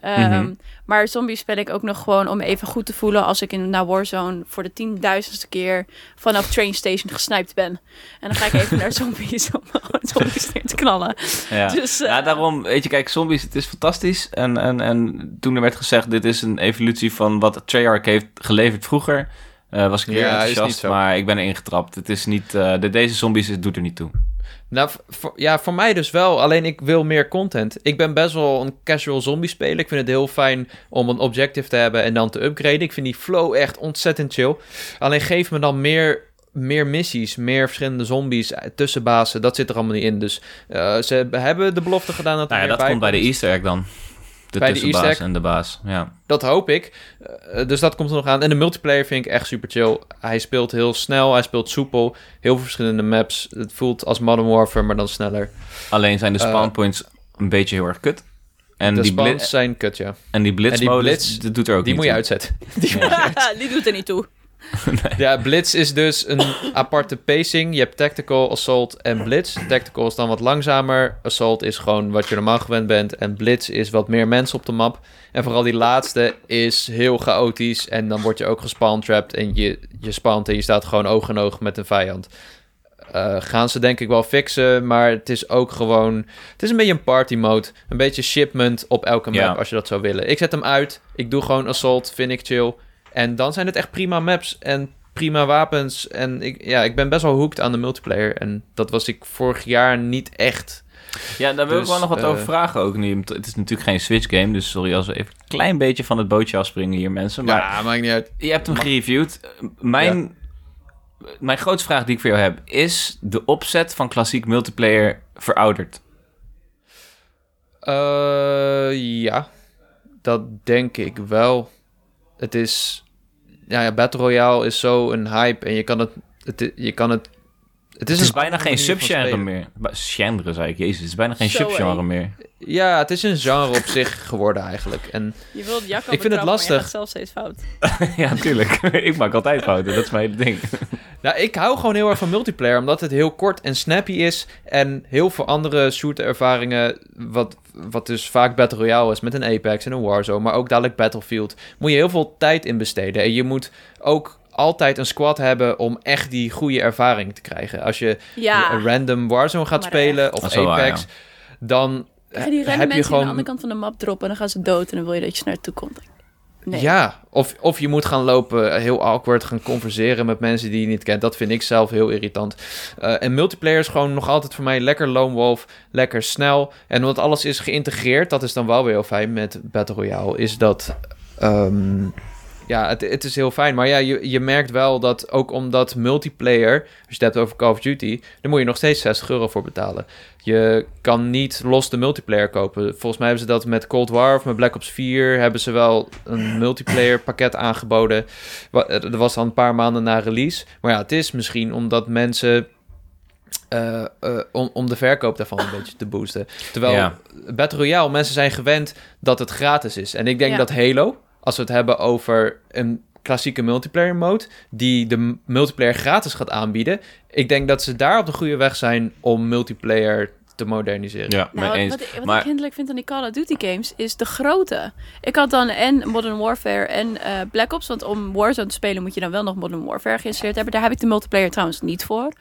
Ehm, Mhm. Maar zombies speel ik ook nog gewoon om even goed te voelen als ik in naar Warzone voor de tienduizendste keer vanaf train station gesniped ben. En dan ga ik even naar zombies om zombies neer te knallen. Ja. Dus, eh, ja, daarom, weet je, kijk, zombies, het is fantastisch. En, en, en toen er werd gezegd, dit is een evolutie van wat Treyarch heeft geleverd vroeger, eh, was ik weer Ja, enthousiast, maar ik ben erin getrapt. Het is niet, eh, de, deze zombies het doet er niet toe. Nou, voor, ja, voor mij dus wel. Alleen ik wil meer content. Ik ben best wel een casual zombie speler. Ik vind het heel fijn om een objective te hebben en dan te upgraden. Ik vind die flow echt ontzettend chill. Alleen geef me dan meer, meer missies, meer verschillende zombies, eh, tussenbazen. Dat zit er allemaal niet in. Dus ze hebben de belofte gedaan dat er Nou ja, dat komt bij de. Easter egg dan. De bij de tussenbaas en de baas, ja. Dat hoop ik. Eh, dus dat komt er nog aan. En de multiplayer vind ik echt super chill. Hij speelt heel snel, hij speelt soepel. Heel veel verschillende maps. Het voelt als Modern Warfare, maar dan sneller. Alleen zijn de Eh, spawnpoints een beetje heel erg kut. En de die, spawns zijn kut, ja. en die blitzmodus, blitz, dat doet er ook Die niet moet je uitzetten. Die Ja. die doet er niet toe. Ja, Blitz is dus een aparte pacing. Je hebt Tactical, Assault en Blitz. Tactical is dan wat langzamer. Assault is gewoon wat je normaal gewend bent. En Blitz is wat meer mensen op de map. En vooral die laatste is heel chaotisch. En dan word je ook gespawntrapped. En je, je spawnt en je staat gewoon oog in oog met een vijand. Eh, gaan ze denk ik wel fixen. Maar het is ook gewoon... Het is een beetje een party mode. Een beetje shipment op elke map Ja. als je dat zou willen. Ik zet hem uit. Ik doe gewoon Assault. Vind ik chill. En dan zijn het echt prima maps en prima wapens. En ik, ja, ik ben best wel hooked aan de multiplayer. En dat was ik vorig jaar niet echt. Ja, daar wil ik Dus, wel nog wat eh, over vragen ook. Nu, het is natuurlijk geen Switch game, dus sorry als we even een klein beetje van het bootje afspringen hier mensen. Maar ja, maakt niet uit. je hebt hem gereviewd. Mijn, mijn grootste vraag die ik voor jou heb, is de opzet van klassiek multiplayer verouderd? Eh, ja, dat denk ik wel. Het is... Ja, ja, Battle Royale is zo een hype. En je kan het... het je kan het... Het is, Het is een bijna geen subgenre meer. Genre, zei ik. Jezus, het is bijna geen subgenre meer. Ja, het is een genre op zich geworden eigenlijk. En Je wilt Jacco Ik vind het maar je lastig. gaat zelf steeds fout. ja, tuurlijk. ik maak altijd fouten, dat is mijn hele ding. Nou, ik hou gewoon heel erg van multiplayer, omdat het heel kort en snappy is. En heel veel andere shooter-ervaringen, wat, wat dus vaak Battle Royale is met een Apex en een Warzone, maar ook dadelijk Battlefield, moet je heel veel tijd in besteden. En je moet ook altijd een squad hebben om echt die goede ervaring te krijgen. Als je Ja. een random Warzone gaat Maar spelen of wel Apex, dan Ga die heb mensen je die aan de gewoon... andere kant van de map droppen en dan gaan ze dood en dan wil je dat je naartoe komt. Nee. Ja, of, of je moet gaan lopen, heel awkward gaan converseren met mensen die je niet kent. Dat vind ik zelf heel irritant. Eh, en multiplayer is gewoon nog altijd voor mij lekker lone wolf, lekker snel. En omdat alles is geïntegreerd, dat is dan wel weer heel fijn met Battle Royale, is dat... ehm, ja, het, het is heel fijn. Maar ja, je, je merkt wel dat ook omdat multiplayer, als je het hebt over Call of Duty, dan moet je nog steeds 60 euro voor betalen. Je kan niet los de multiplayer kopen. Volgens mij hebben ze dat met Cold War of met Black Ops 4 hebben ze wel een multiplayer pakket aangeboden. Dat was al een paar maanden na release. Maar ja, het is misschien omdat mensen eh, eh, om, om de verkoop daarvan een beetje te boosten. Terwijl Ja. Battle Royale, mensen zijn gewend dat het gratis is. En ik denk Ja. dat Halo, als we het hebben over een klassieke multiplayer mode, die de multiplayer gratis gaat aanbieden, ik denk dat ze daar op de goede weg zijn om multiplayer te moderniseren. Ja, Nou, eens. wat, maar ik hinderlijk vind aan die Call of Duty games is de grootte. Ik had dan en Modern Warfare en eh, Black Ops. Want om Warzone te spelen moet je dan wel nog Modern Warfare geïnstalleerd hebben. Daar heb ik de multiplayer trouwens niet voor.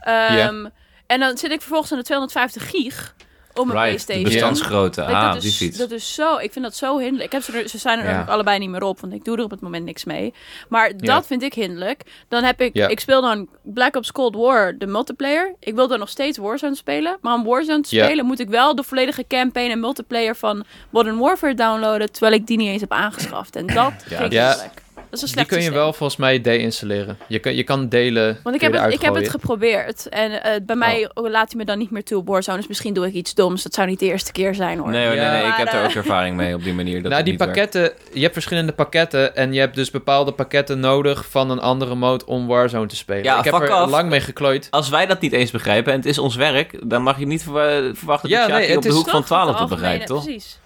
Ehm, En dan zit ik vervolgens aan de 250 gig op mijn right, de PlayStation. bestandsgrootte. Dat- Ah, dat, die is, dat is zo, ik vind dat zo hinderlijk. Ik heb ze, er, ze zijn er Ja. ook allebei niet meer op, want ik doe er op het moment niks mee. Maar Ja. dat vind ik hinderlijk. Dan heb ik, Ja. ik speel dan Black Ops Cold War, de multiplayer. Ik wil dan nog steeds Warzone spelen. Maar om Warzone te Ja. spelen moet ik wel de volledige campaign en multiplayer van Modern Warfare downloaden, terwijl ik die niet eens heb aangeschaft. En dat vind ik Ja. hinderlijk. Dat is een Die kun je systeem. wel volgens mij deinstalleren. Je kan, je kan delen. Want ik je heb, het, ik heb het geprobeerd. En eh, bij mij laat hij me dan niet meer toe op Warzone. Dus misschien doe ik iets doms. Dat zou niet de eerste keer zijn hoor. Nee, hoor, nee, Ja. nee, ik heb er eh, ook ervaring mee op die manier. Dat nou, die niet werkt. pakketten, je hebt verschillende pakketten en je hebt dus bepaalde pakketten nodig van een andere mode om Warzone te spelen. Ja, ik heb fuck er off. lang mee geklooid. Als wij dat niet eens begrijpen en het is ons werk, dan mag je niet verwa- verwachten Ja, dat nee, Sjaki het op de hoek van Toch? 12 De het begrijpt, algemene- toch? Precies.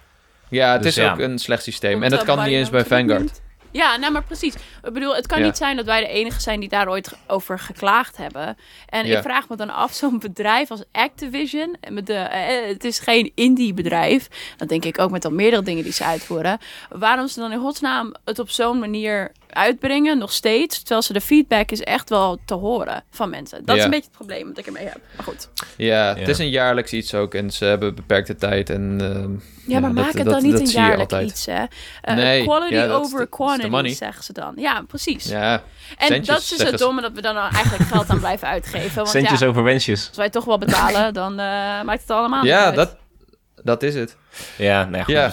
Ja, het Dus is ja. ook een slecht systeem. Komt en dat kan niet eens bij Vanguard. Ja, nou maar precies. Ik bedoel, het kan Ja. niet zijn dat wij de enige zijn die daar ooit over geklaagd hebben. En Ja. ik vraag me dan af, zo'n bedrijf als Activision, met de, eh, het is geen indie bedrijf, dat denk ik ook met al meerdere dingen die ze uitvoeren, waarom ze dan in godsnaam het op zo'n manier uitbrengen, nog steeds, terwijl ze de feedback is echt wel te horen van mensen. Dat is een beetje het probleem dat ik ermee heb. Maar goed. Ja, het Ja. is een jaarlijks iets ook en ze hebben beperkte tijd. En, ehm, Ja, maar dat- maak het dat- dan niet dat een zie je jaarlijk altijd. iets, hè? Eh, Nee, quality ja, over de quantity, money. zeggen ze dan. Ja, precies. Ja, En Centjes, dat is dus het domme dat we dan eigenlijk geld aan blijven uitgeven. Want Centjes ja, over wensjes. als wij toch wel betalen, dan eh, maakt het allemaal ja uit. dat, dat is het. Ja, nee, goed, Ja.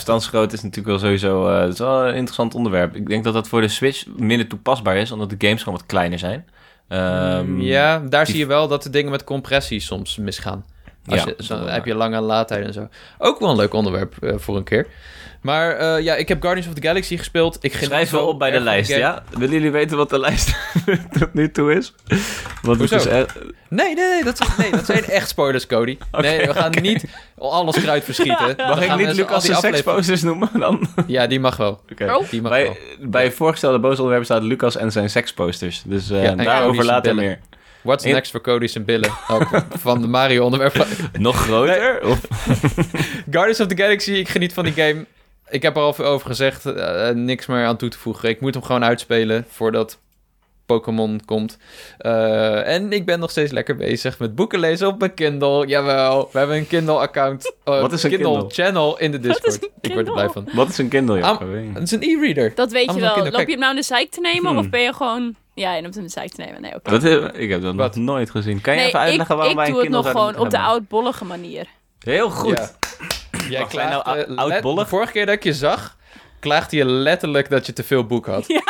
is natuurlijk wel sowieso het is wel een interessant onderwerp. Ik denk dat dat voor de Switch minder toepasbaar is, omdat de games gewoon wat kleiner zijn. Ehm, ja, daar die- zie je wel dat de dingen met compressie soms misgaan. Als Ja, je, wel heb je lange laadtijden en zo. Ook wel een leuk onderwerp eh, voor een keer. Maar eh, ja, ik heb Guardians of the Galaxy gespeeld. Ik Schrijf wel op bij de lijst, ja? Willen jullie weten wat de lijst tot nu toe is? Want Hoezo? echt- Nee, nee, nee dat, is- nee, dat zijn echt spoilers, Cody. nee, we gaan niet alles kruid verschieten. Mag Dan ik gaan niet al Lucas' seksposters noemen dan? Ja, die mag wel. Oké. Oh. Die mag wel. Bij, bij voorgestelde boze onderwerpen staat Lucas en zijn seksposters. Dus eh, Ja, daarover later billen. meer. What's next voor Cody's en billen? Ook van de Mario onderwerp. Nog groter? Of? Guardians of the Galaxy, ik geniet van die game. Ik heb er al veel over gezegd. eh, niks meer aan toe te voegen. Ik moet hem gewoon uitspelen voordat Pokémon komt. Eh, en ik ben nog steeds lekker bezig met boeken lezen op mijn Kindle. Jawel, we hebben een Kindle-account. eh, Wat is een Kindle? channel in de Wat is Discord. Ik word er blij van. Wat is een Kindle, Jacco? Het is een e-reader. Dat weet je wel. Kindle, Loop je hem nou in de zeik te nemen? Hmm. Of ben je gewoon... Ja, je neemt hem in de zeik te nemen. Nee, oké. Eh, ik heb dat Wat? nog nooit gezien. Kan je Nee, even uitleggen ik, waarom wij ik een doe het nog gewoon op de oudbollige manier. Heel goed. Ja. Jij nou klaagde oudbollig? De vorige keer dat ik je zag, klaagde je letterlijk dat je te veel boek had.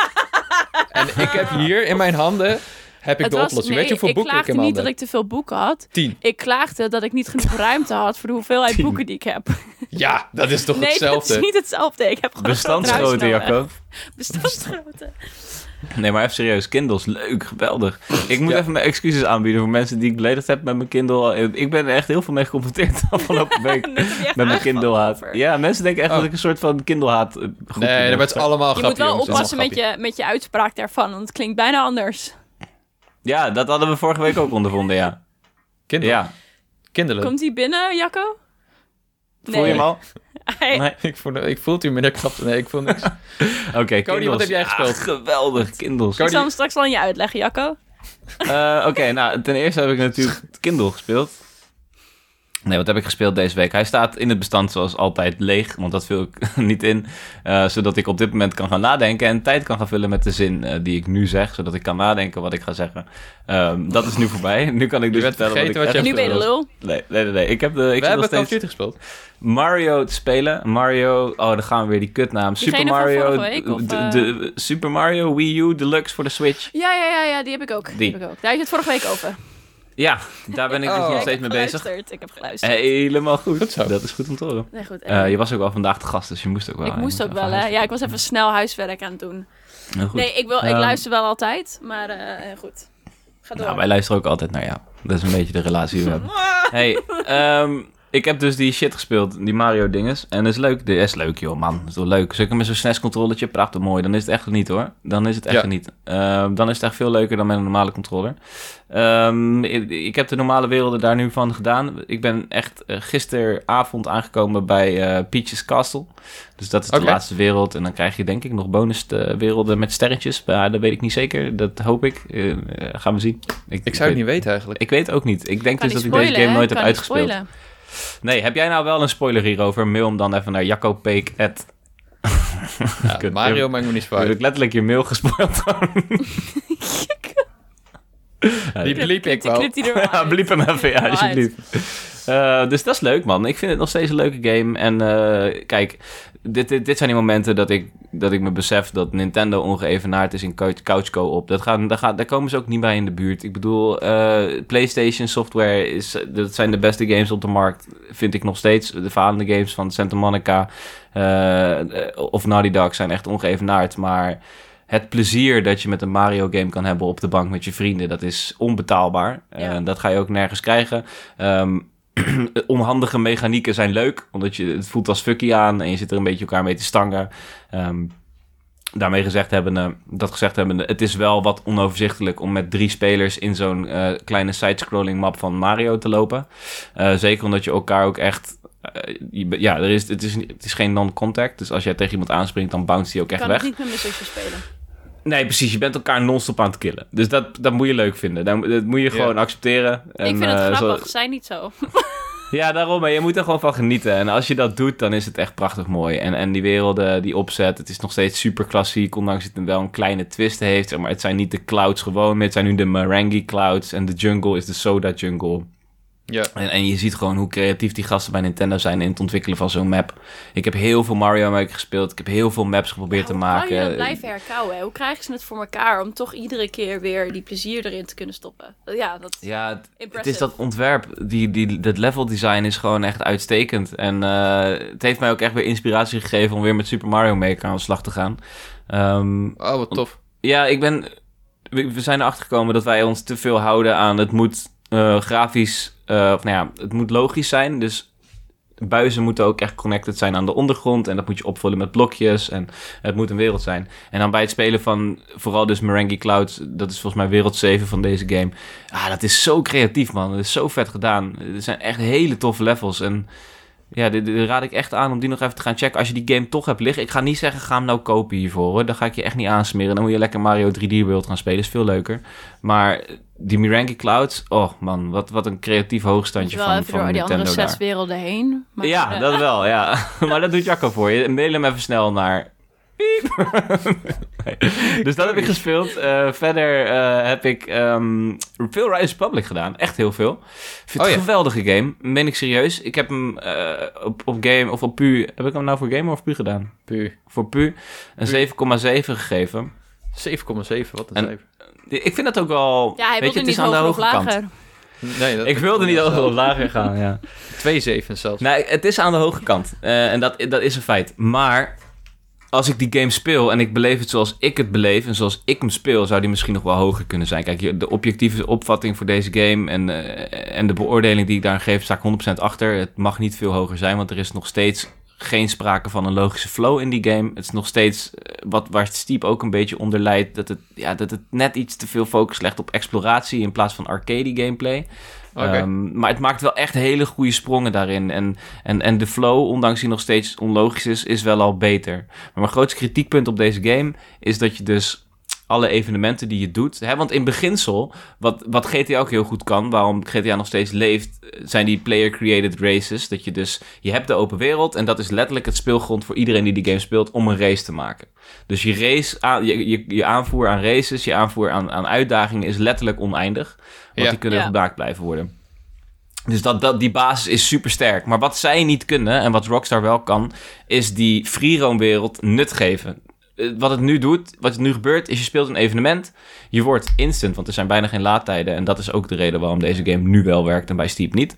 En ik heb hier in mijn handen heb ik Het de was- oplossing. nee, Weet je hoeveel ik boeken ik klaagde in mijn niet dat ik te veel boeken had. Tien. Ik klaagde dat ik niet genoeg ruimte had voor de hoeveelheid Tien. boeken die ik heb. Ja, dat is toch nee, hetzelfde? dat is niet hetzelfde. Ik heb gewoon Bestandsgrootte, Jacco. Bestandsgrootte. Nee, maar even serieus. Kindles, leuk, geweldig. Ik moet Ja. even mijn excuses aanbieden voor mensen die ik beledigd heb met mijn Kindle. Ik ben er echt heel veel mee geconfronteerd de afgelopen week. Met mijn Kindle-haat. Ja, mensen denken echt Oh. dat ik een soort van Kindle-haat eh, Nee, ben. dat werd allemaal Je moet wel jongens. oppassen met je, met je uitspraak daarvan, want het klinkt bijna anders. Ja, dat hadden we vorige week ook ondervonden, ja. Kindle. Ja, Kindelen. Komt hij binnen, Jacco? voel je hem al? Hij- Nee. Ik voel, ik voel het u krap. Nee, ik voel niks. Oké, Cody, wat heb jij gespeeld? geweldig, Kindles. Ik Cody- zal hem straks wel aan je uitleggen, Jacco. Eh, Oké, nou, ten eerste heb ik natuurlijk Kindle gespeeld. Nee, wat heb ik gespeeld deze week? Hij staat in het bestand zoals altijd leeg, want dat vul ik niet in. eh, zodat ik op dit moment kan gaan nadenken en tijd kan gaan vullen met de zin eh, die ik nu zeg. Zodat ik kan nadenken wat ik ga zeggen. Ehm, dat is nu voorbij. Nu kan ik dus vertellen wat ik wat je Nu ben je lul. Nee, nee, nee, nee. Ik heb, de, ik We hebben steeds gespeeld. Mario te spelen. Mario, oh, dan gaan we weer die kutnaam. Super Mario, vorige week, of, de, eh? de- Super Mario Wii U Deluxe voor de Switch. Ja, ja, ja, ja, die heb ik ook. Die. Die. heb ik ook. Daar had je het vorige week over. Ja, daar ben ik dus Oh. nog steeds heb mee bezig. geluisterd. Ik heb geluisterd. Helemaal goed. Goed zo. Dat is goed om te horen. Nee, goed. Eh, je was ook wel vandaag de gast, dus je moest ook wel. ik je moest ook wel, hè. Ja, ik was even snel huiswerk aan het doen. Nee, ik, wil, ik Ehm, luister wel altijd, maar eh, goed. Ga door. Nou, wij luisteren ook altijd naar jou. Dat is een beetje de relatie die we hebben. Hey, ehm, ik heb dus die shit gespeeld, die Mario dinges. En dat is leuk. Dat is leuk, joh, man. Dat is wel leuk. Zeker met zo'n SNES-controllertje, prachtig mooi. Dan is het echt niet, hoor. Dan is het echt Ja. niet. Ehm, dan is het echt veel leuker dan met een normale controller. Ehm, ik, ik heb de normale werelden daar nu van gedaan. Ik ben echt eh, gisteravond aangekomen bij eh, Peach's Castle. Dus dat is de laatste wereld. En dan krijg je denk ik nog bonus eh, werelden met sterretjes. Maar dat weet ik niet zeker. Dat hoop ik. Gaan we zien. Ik zou het niet weten eigenlijk. Ik weet ook niet. Ik denk kan dus niet dat ik deze game nooit heb uitgespeeld. spoilen. Nee, heb jij nou wel een spoiler hierover? Mail hem dan even naar Jacco.peek. at- Ja, Mario heb- maakt me niet Heb zwaar. ik letterlijk je mail gespoild? Die bliep ik Die wel. er ja, bliep hem even, ja, alsjeblieft. Eh, dus dat is leuk, man. Ik vind het nog steeds een leuke game. En eh, kijk, dit, dit, dit zijn die momenten dat ik, dat ik me besef dat Nintendo ongeëvenaard is in couch, co-op. Dat gaat, daar, gaat, daar komen ze ook niet bij in de buurt. Ik bedoel, eh, PlayStation software, is, dat zijn de beste games op de markt, vind ik nog steeds. De falende games van Santa Monica eh, of Naughty Dog zijn echt ongeëvenaard. Maar het plezier dat je met een Mario game kan hebben op de bank met je vrienden, dat is onbetaalbaar. Eh, Ja. dat ga je ook nergens krijgen. Ehm, onhandige mechanieken zijn leuk, omdat je het voelt als fucky aan en je zit er een beetje elkaar mee te stangen. Ehm, daarmee gezegd hebben, dat gezegd hebben, het is wel wat onoverzichtelijk om met drie spelers in zo'n eh, kleine sidescrolling map van Mario te lopen. Eh, zeker omdat je elkaar ook echt eh, je- ja, er is, het, is, het is geen non-contact. Dus als jij tegen iemand aanspringt, dan bounce die ook echt kan weg. het niet met spelen. Nee, precies. Je bent elkaar non-stop aan het killen. Dus dat, dat moet je leuk vinden. Dat, dat moet je gewoon accepteren. En, ik vind het eh, zo- grappig, zij niet zo. ja, daarom. Maar je moet er gewoon van genieten. En als je dat doet, dan is het echt prachtig mooi. En, en die werelden, die opzet, het is nog steeds super klassiek. Ondanks dat het wel een kleine twist heeft. zeg Maar het zijn niet de clouds gewoon meer. Het zijn nu de Marangi clouds. En de jungle is de Soda jungle. Ja. En, en je ziet gewoon hoe creatief die gasten bij Nintendo zijn in het ontwikkelen van zo'n map. Ik heb heel veel Mario Maker gespeeld. Ik heb heel veel maps geprobeerd te Hoe maken. kan je dat blijven herkauwen? hè? Hoe krijgen ze het voor elkaar om toch iedere keer weer die plezier erin te kunnen stoppen? Ja, dat Ja, het, impressive. is dat ontwerp. Die, die, dat level design is gewoon echt uitstekend. En eh, het heeft mij ook echt weer inspiratie gegeven om weer met Super Mario Maker aan de slag te gaan. Ehm, Oh, wat tof. ja, ik ben. We, we zijn erachter gekomen dat wij ons te veel houden aan het moet eh, grafisch. Eh, of nou ja, het moet logisch zijn. Dus buizen moeten ook echt connected zijn aan de ondergrond. En dat moet je opvullen met blokjes. En het moet een wereld zijn. En dan bij het spelen van vooral dus Merengue Cloud. Dat is volgens mij wereld 7 van deze game. Ah, dat is zo creatief, man. Dat is zo vet gedaan. Er zijn echt hele toffe levels. En ja, dit, raad ik echt aan om die nog even te gaan checken. Als je die game toch hebt liggen. Ik ga niet zeggen, ga hem nou kopen hiervoor. Hoor. Dan ga ik je echt niet aansmeren. Dan moet je lekker Mario 3D World gaan spelen. is veel leuker. Maar die Miranki Clouds, oh man, wat, wat een creatief hoogstandje wel van, even van door die andere zes werelden heen. Maar, ja, dat wel, ja. maar dat doet Jacco voor je. Mail hem even snel naar... Piep. Nee. Dus dat heb ik gespeeld. Eh, verder eh, heb ik ehm, veel Rise Public gedaan. Echt heel veel. Ik vind Oh het ja. een geweldige game. Meen ik serieus. Ik heb hem eh, op, op game of op pu... Heb ik hem nou voor game of pu gedaan? Puur. Voor pu een 7,7 gegeven. 7,7, wat een En- cijfer. Ik vind dat ook wel... Ja, hij weet je, het niet is aan de hoge kant. lager. Nee, dat Ik wilde niet over lager gaan, ja. Twee zevens zelfs. Nee, het is aan de hoge kant. Eh, en dat, dat is een feit. Maar als ik die game speel en ik beleef het zoals ik het beleef en zoals ik hem speel, zou die misschien nog wel hoger kunnen zijn. Kijk, de objectieve opvatting voor deze game en, eh, en de beoordeling die ik daar geef, sta ik 100% achter. Het mag niet veel hoger zijn, want er is nog steeds geen sprake van een logische flow in die game. Het is nog steeds eh, wat waar Steep ook een beetje onder leidt, dat het, ja, dat het net iets te veel focus legt op exploratie in plaats van arcade gameplay. Ehm, maar het maakt wel echt hele goede sprongen daarin. En, en, en de flow, ondanks die nog steeds onlogisch is, is wel al beter. Maar mijn grootste kritiekpunt op deze game is dat je dus alle evenementen die je doet. Hè, want in beginsel, wat, wat GTA ook heel goed kan, waarom GTA nog steeds leeft, zijn die player-created races. Dat je dus, je hebt de open wereld en dat is letterlijk het speelgrond voor iedereen die die game speelt om een race te maken. Dus je race, je, je aanvoer aan races, je aanvoer aan, aan uitdagingen is letterlijk oneindig. Want Ja. die kunnen Ja. gemaakt blijven worden. Dus dat, dat, die basis is super sterk. Maar wat zij niet kunnen en wat Rockstar wel kan, is die free roam wereld nut geven. Eh, Wat het nu doet, wat er nu gebeurt, is je speelt een evenement. Je wordt instant, want er zijn bijna geen laadtijden. En dat is ook de reden waarom deze game nu wel werkt en bij Steep niet.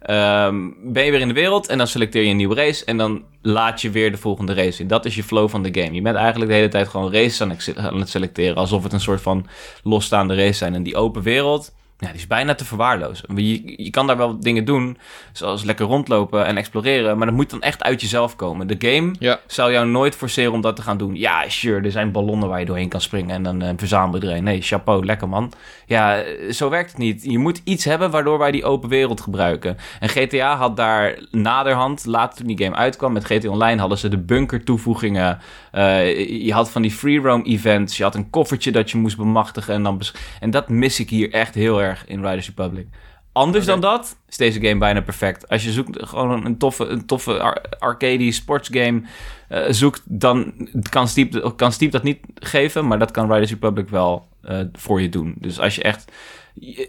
Ehm, ben je weer in de wereld en dan selecteer je een nieuwe race. En dan laat je weer de volgende race in. Dat is je flow van de game. Je bent eigenlijk de hele tijd gewoon races aan het- aan het selecteren. Alsof het een soort van losstaande race zijn. En die open wereld, ja, die is bijna te verwaarlozen. Je, je kan daar wel dingen doen, zoals lekker rondlopen en exploreren. Maar dat moet dan echt uit jezelf komen. De game Ja. zou jou nooit forceren om dat te gaan doen. Ja, sure, er zijn ballonnen waar je doorheen kan springen en dan eh, verzamel je er een. Nee, chapeau, lekker man. Ja, eh, zo werkt het niet. Je moet iets hebben waardoor wij die open wereld gebruiken. En GTA had daar naderhand, later toen die game uitkwam met GTA Online, hadden ze de bunker toevoegingen. Eh, je had van die free roam events. Je had een koffertje dat je moest bemachtigen. En, dan en dat mis ik hier echt heel erg in Riders Republic. Anders dan dat is deze game bijna perfect. Als je zoekt gewoon een, toffe, een toffe ar- arcade sportsgame eh, zoekt, dan kan Steep, kan Steep dat niet geven, maar dat kan Riders Republic wel eh, voor je doen. Dus als je echt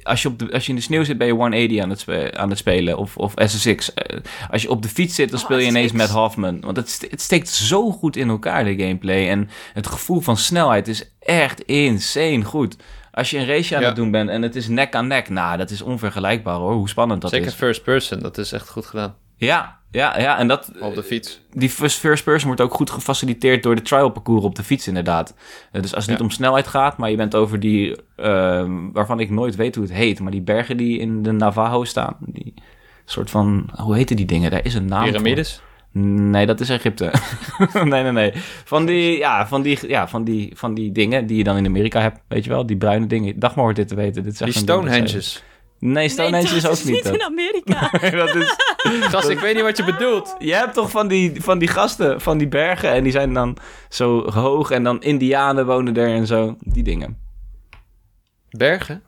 als je, op de, als je in de sneeuw zit, ben je 180 aan het, spe- aan het spelen. Of, of SSX. Eh, als je op de fiets zit, dan Oh, speel je ineens met Hoffman. Want het, st- het steekt zo goed in elkaar, de gameplay. En het gevoel van snelheid is echt insane goed. Als je een race aan Ja. het doen bent en het is nek aan nek. Nou, dat is onvergelijkbaar hoor, hoe spannend dat Zeker is. first person, dat is echt goed gedaan. Ja, ja, ja. En dat, Op de fiets. die first, person wordt ook goed gefaciliteerd door de trial parcours op de fiets inderdaad. Eh, dus als het niet om snelheid gaat, maar je bent over die, ehm, waarvan ik nooit weet hoe het heet, maar die bergen die in de Navajo staan, die soort van, hoe heten die dingen? Daar is een naam voor. Nee, dat is Egypte. nee, nee, nee. Van die, ja, van die, ja, van die, van die dingen die je dan in Amerika hebt, weet je wel, die bruine dingen. Dag maar hoort dit te weten. Dit is Die echt Stonehenges. Nee, Stonehenge nee, is ook niet. niet in. Amerika. dat is, Gast, ik weet niet wat je bedoelt. Je hebt toch van die, van die gasten, van die bergen. En die zijn dan zo hoog. En dan indianen wonen er en zo. Die dingen. Bergen?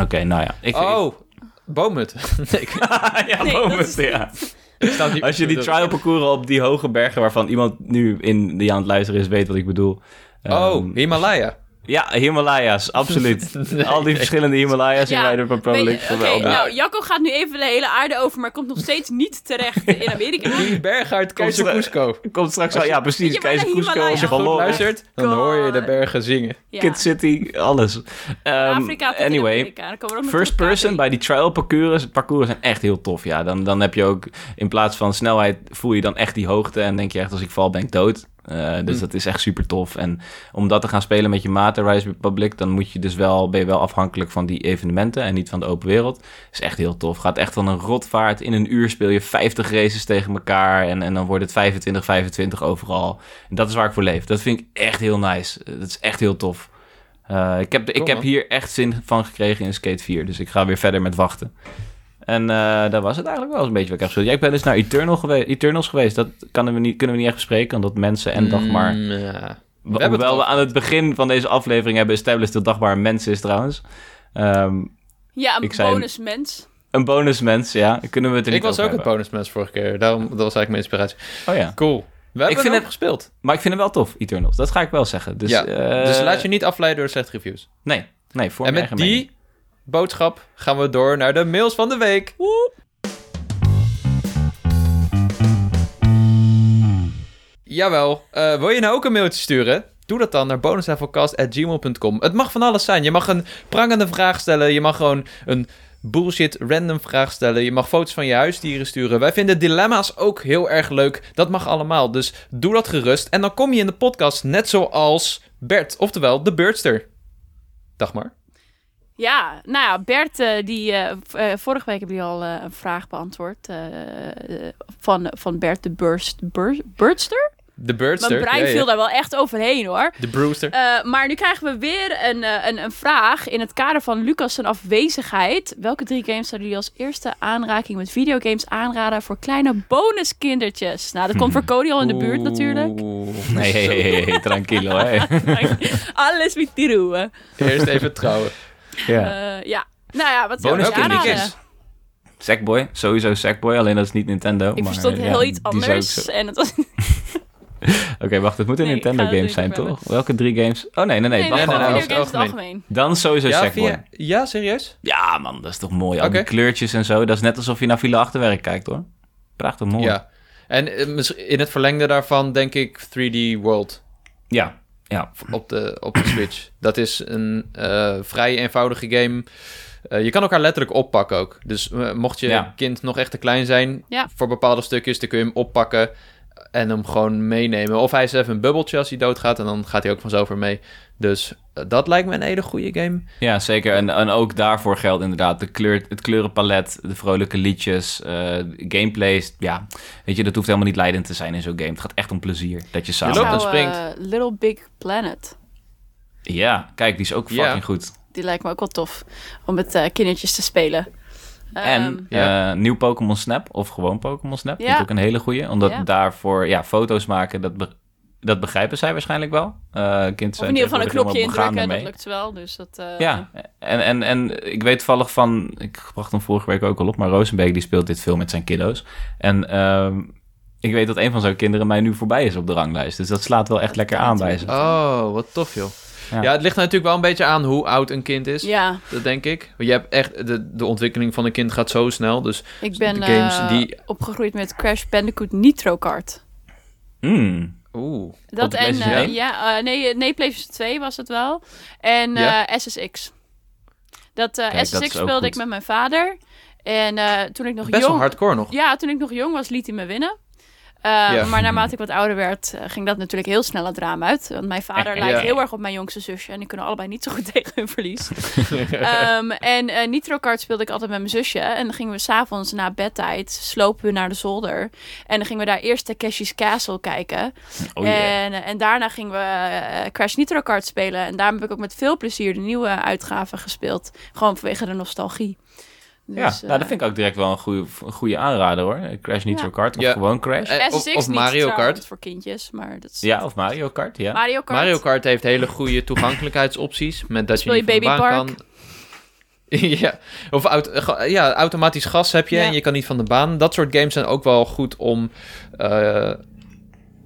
Oké, nou ja. Ik, Oh, boomhut. nee, ik ja, Nee, is ja. Niet Als je die trial parcours op die hoge bergen... waarvan iemand nu in die aan het luisteren is... weet wat ik bedoel. Oh, Ehm, Himalaya. Ja, Himalaya's, absoluut. Al die verschillende Himalaya's in Ja, Rider van Pro Weet- League. Oké, geweldig. nou, Jacco gaat nu even de hele aarde over, maar komt nog steeds niet terecht in Amerika. Die berg uit Keizer Komt- Cusco. Komt straks al, ja precies, Keizer Cusco. Als je goed luistert, dan hoor je de bergen zingen. Ja. Kid City, alles. Ehm, Afrika anyway, Amerika. Dan komen we ook nog First person bij die trial parcours. Parcours zijn echt heel tof. Ja, dan, dan heb je ook in plaats van snelheid voel je dan echt die hoogte. En denk je echt als ik val ben ik dood. Eh, dus Hm. dat is echt super tof. En om dat te gaan spelen met je maten Rise Republic, dan moet je dus wel, ben je wel afhankelijk van die evenementen en niet van de open wereld. Is echt heel tof. Gaat echt van een rotvaart. In een uur speel je 50 races tegen elkaar. En, en dan wordt het 25, 25 overal. En dat is waar ik voor leef. Dat vind ik echt heel nice. Eh, Dat is echt heel tof. Eh, ik, heb, ik heb hier echt zin van gekregen in Skate 4. Dus ik ga weer verder met wachten. En eh dat was het eigenlijk wel eens een beetje wat ik heb gespeeld. Ja, ik ben dus naar Eternal geweest, Eternals geweest. Dat kunnen we niet, kunnen we niet echt bespreken, omdat mensen en Dagmar... Mm, ja. We hebben het Hoewel we aan het begin van deze aflevering hebben established dat Dagmar een mens is trouwens. Ehm, Ja, een Ik zei- bonusmens. een bonusmens, ja. Kunnen we het er Ik niet was ook het hebben. bonusmens vorige keer. Daarom, dat was eigenlijk mijn inspiratie. Oh ja. Cool. We hebben vind het gespeeld. Maar ik vind hem wel tof, Eternals. Dat ga ik wel zeggen. Dus, ja. eh, dus laat je niet afleiden door slechte reviews. Nee, nee, voor en mijn met eigen die mening. Boodschap gaan we door naar de mails van de week. Jawel. Eh, wil je nou ook een mailtje sturen? Doe dat dan naar bonuslevelcast.gmail.com. Het mag van alles zijn. Je mag een prangende vraag stellen. Je mag gewoon een bullshit random vraag stellen. Je mag foto's van je huisdieren sturen. Wij vinden dilemma's ook heel erg leuk. Dat mag allemaal. Dus doe dat gerust. En dan kom je in de podcast net zoals Bert. Oftewel, de Birdster. Dag maar. Ja, nou ja, Bert, eh, die, eh, eh, vorige week heb je al een vraag beantwoord van, van Bert de Burst, Bur- Birdster. De Birdster. Mijn brein ja, ja. viel daar wel echt overheen hoor. De Brewster. Eh, maar nu krijgen we weer een, eh, een, een vraag in het kader van Lucas' zijn afwezigheid. Welke drie games zouden jullie als eerste aanraking met videogames aanraden voor kleine bonuskindertjes? Nou, dat komt voor Cody al in de buurt natuurlijk. Oeh. Nee, hey, hey, hey, hey, tranquilo, hè. Alles met die roeien. Eerst even trouwen. Ja. Eh, ja. Nou ja, wat zou je. Sackboy, sowieso Sackboy, alleen dat is niet Nintendo. Ik maar, verstond eh, heel ja, iets anders. zo- En het was... Oké, wacht, het moeten Nee, ik ga Nintendo games zijn, toch? Welke drie games? Oh nee, nee, nee. Nee, wacht nee, nee, algemeen. Dan sowieso Ja, Sackboy. via... ja, serieus? Ja, man, dat is toch mooi. Al die kleurtjes en zo. Dat is net alsof je naar Villa Achterwerk kijkt, hoor. Prachtig mooi. Ja. En eh, misschien- in het verlengde daarvan denk ik 3D World Ja, ja. op de, op de Switch. Dat is een eh, vrij eenvoudige game. Eh, je kan elkaar letterlijk oppakken ook. Dus eh, mocht je Ja. kind nog echt te klein zijn Ja. voor bepaalde stukjes, dan kun je hem oppakken en hem gewoon meenemen. Of hij is even een bubbeltje als hij doodgaat en dan gaat hij ook vanzelf weer mee. Dus eh, dat lijkt me een hele goede game. Ja, zeker. En, en ook daarvoor geldt inderdaad de kleur, het kleurenpalet, de vrolijke liedjes, eh gameplays. Ja, weet je, dat hoeft helemaal niet leidend te zijn in zo'n game. Het gaat echt om plezier. Dat je samen... loopt en Nou, springt. eh, Little Big Planet. Ja, kijk, die is ook fucking goed. Die lijkt me ook wel tof om met eh, kindertjes te spelen. En Ehm, ja. eh, nieuw Pokémon Snap, of gewoon Pokémon Snap, vind Ja. ik ook een hele goeie. Omdat Ja. daarvoor, ja, foto's maken, dat, be- dat begrijpen zij waarschijnlijk wel. Eh kind of in ieder geval een knopje indrukken, dat lukt wel. Dus dat, eh, Ja, en, en, en ik weet toevallig van, ik bracht hem vorige week ook al op, maar Rosenbeek die speelt dit veel met zijn kiddo's. En ehm, ik weet dat een van zijn kinderen mij nu voorbij is op de ranglijst. Dus dat slaat wel echt lekker aan bij ze. Oh, wat tof joh. Ja. Ja. het ligt natuurlijk wel een beetje aan hoe oud een kind is. Ja, Dat denk ik. Want je hebt echt, de, de ontwikkeling van een kind gaat zo snel. Dus ik ben de games eh, die- opgegroeid met Crash Bandicoot Nitro Kart. Mm. oeh. Dat en eh, ja, eh, nee, nee, PlayStation 2 was het wel. En Ja. eh, SSX. Dat eh, Kijk, SSX dat speelde goed. ik met mijn vader. En eh, toen ik nog Best jong wel hardcore nog. Ja, toen ik nog jong was, liet hij me winnen. Eh, Ja. Maar naarmate ik wat ouder werd, eh, ging dat natuurlijk heel snel het raam uit. Want mijn vader lijkt heel erg op mijn jongste zusje. En die kunnen allebei niet zo goed tegen hun verlies. Ehm, en eh Nitro Kart speelde ik altijd met mijn zusje. En dan gingen we s'avonds na bedtijd, slopen we naar de zolder. En dan gingen we daar eerst Takeshi's Castle kijken. Oh yeah. en, eh, en daarna gingen we Crash Nitro Kart spelen. En daarom heb ik ook met veel plezier de nieuwe uitgaven gespeeld. Gewoon vanwege de nostalgie. Ja, Dus, nou, dat eh, vind ik ook direct wel een goede, een goede aanrader hoor. Crash Nitro Ja. Kart of Ja. gewoon Crash. Eh, of- SSX of niet Mario Kart. voor kindjes, maar dat is... Ja, of Mario Kart, ja. Mario Kart. Mario Kart heeft hele goede toegankelijkheidsopties. Met dat Speel je je niet van baan kan. ja, of auto, ja, automatisch gas heb je Ja. en je kan niet van de baan. Dat soort games zijn ook wel goed om eh,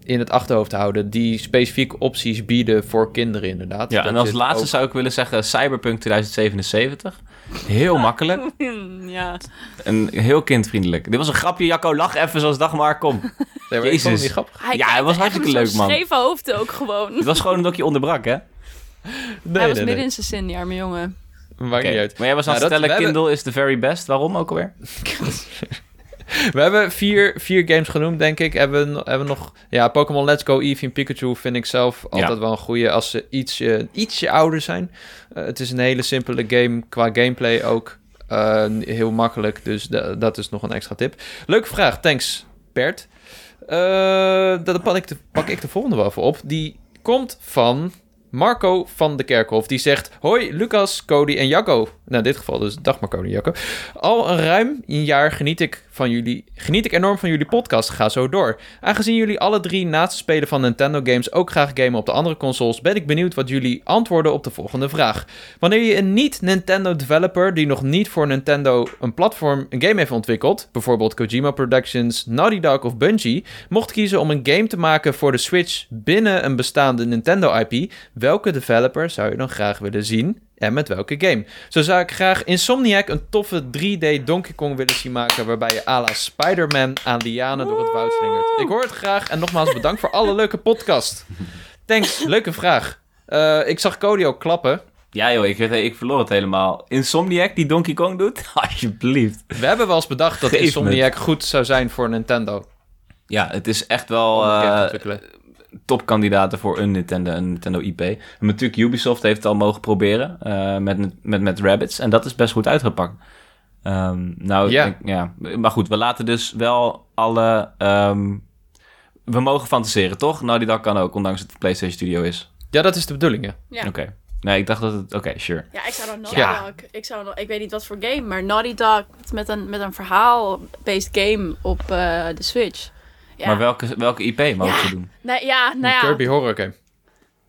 in het achterhoofd houden. Die specifieke opties bieden voor kinderen inderdaad. Ja, Dat en als laatste ook- zou ik willen zeggen Cyberpunk 2077. Heel makkelijk ja. en heel kindvriendelijk. Dit was een grapje, Jacco. Lach even zoals Dagmar. Kom. Nee, maar ik vond Jezus. het niet grappig. Hij Ja, het was hartstikke leuk, man. scheve hoofd ook gewoon. Het was gewoon omdat je onderbrak, hè? Nee, hij was nee, midden nee. in zijn zin, ja, mijn jongen. Maakt niet uit. Maar jij was aan Nou, het stellen, hebben- Kindle is the very best. Waarom ook alweer? We hebben vier, vier games genoemd, denk ik. Hebben, we- hebben nog... Ja, Pokémon Let's Go Eevee en Pikachu vind ik zelf altijd Ja. wel een goede als ze ietsje, ietsje ouder zijn. Eh, het is een hele simpele game qua gameplay ook. Eh, heel makkelijk, dus da- dat is nog een extra tip. Leuke vraag, thanks Bert. Eh, dan pak ik, de, pak ik de volgende wel even op. Die komt van Marco van de Kerkhof. Die zegt: Hoi, Lucas, Cody en Jacco. Nou, in dit geval dus dag maar Cody en Jacco. Al een ruim een jaar geniet ik, van jullie, geniet ik enorm van jullie podcast. Ga zo door. Aangezien jullie alle drie naast spelen van Nintendo games ook graag gamen op de andere consoles, ben ik benieuwd wat jullie antwoorden op de volgende vraag. Wanneer je een niet-Nintendo developer die nog niet voor Nintendo een platform een game heeft ontwikkeld, bijvoorbeeld Kojima Productions, Naughty Dog of Bungie, mocht kiezen om een game te maken voor de Switch binnen een bestaande Nintendo IP, welke developer zou je dan graag willen zien en met welke game? Zo zou ik graag Insomniac een toffe 3D Donkey Kong willen zien maken, waarbij je à la Spider-Man aan lianen door het woud slingert. Ik hoor het graag en nogmaals bedankt voor alle leuke podcast. Thanks, leuke vraag. Eh, ik zag Cody ook klappen. Ja joh, ik, weet- ik verloor het helemaal. Insomniac die Donkey Kong doet? Alsjeblieft. We hebben wel eens bedacht dat Geef me Insomniac goed zou zijn voor Nintendo. Ja, het is echt wel topkandidaten voor een Nintendo, een Nintendo IP. En natuurlijk Ubisoft heeft het al mogen proberen eh, met, met, met Rabbids. En dat is best goed uitgepakt. Ehm, nou, Ja. ik- ja. Maar goed, we laten dus wel alle... ehm, we mogen fantaseren, toch? Nou, die dag kan ook, ondanks dat het PlayStation Studio is. Ja, dat is de bedoeling, ja. Ja. Oké. Nee, ik dacht dat het... Oké, sure. Ja, ik zou dan Naughty Ja. Dog. Ik, zou nog, ik weet niet wat voor game, maar Naughty Dog met een, met een verhaal-based game op eh, de Switch. Ja. Maar welke, welke IP mogen Ja. ze doen? Nee, ja, nou Een ja. Kirby horror game.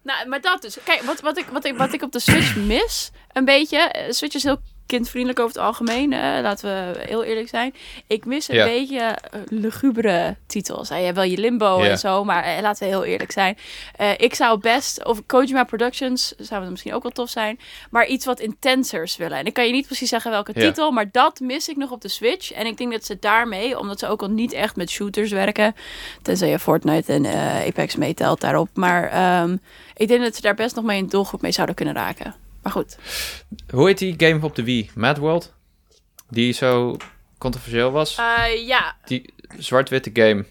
Nou, maar dat dus. Kijk, wat, wat, ik, wat, ik, wat ik op de Switch mis, een beetje. eh, Switch is heel kindvriendelijk over het algemeen. laten we heel eerlijk zijn. Ik mis een beetje eh, lugubere titels. Je hebt wel je Limbo en zo, maar eh, laten we heel eerlijk zijn. Eh, ik zou best, of Kojima Productions, zou het misschien ook wel tof zijn. Maar iets wat intensers willen. En ik kan je niet precies zeggen welke titel, maar dat mis ik nog op de Switch. En ik denk dat ze daarmee, omdat ze ook al niet echt met shooters werken. Tenzij je Fortnite en Apex meetelt daarop. Maar ehm, ik denk dat ze daar best nog mee een doelgroep mee zouden kunnen raken. Maar goed. Hoe heet die game op de Wii? Mad World? Die zo controversieel was? Eh, ja, Die zwart-witte game.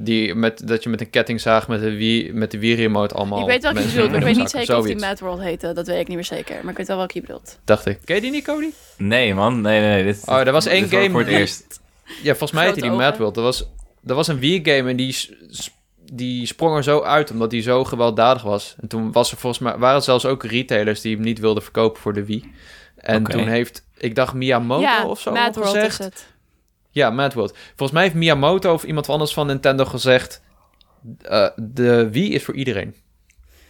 Die met, dat je met een kettingzaag met de Wii, met de Wii-remote allemaal ik weet welke je mensen bedoelt. Ik weet niet zeker of die Mad World heette. Dat weet ik niet meer zeker. Maar ik weet wel welke je bedoelt. Dacht ik. Ken je die niet, Cody? Nee, man. Nee, nee. Dit, Oh, er was één game voor het eerst. Ja, volgens mij heette die Mad. World. Dat was, dat was een Wii-game en die, die sprong er zo uit omdat die zo gewelddadig was. En toen was er volgens mij, waren er zelfs ook retailers die hem niet wilden verkopen voor de Wii. En toen heeft, ik dacht Miyamoto ja, of zo Mad World gezegd. is het. Ja, Mad World. Volgens mij heeft Miyamoto of iemand anders van Nintendo gezegd... eh, de Wii is voor iedereen.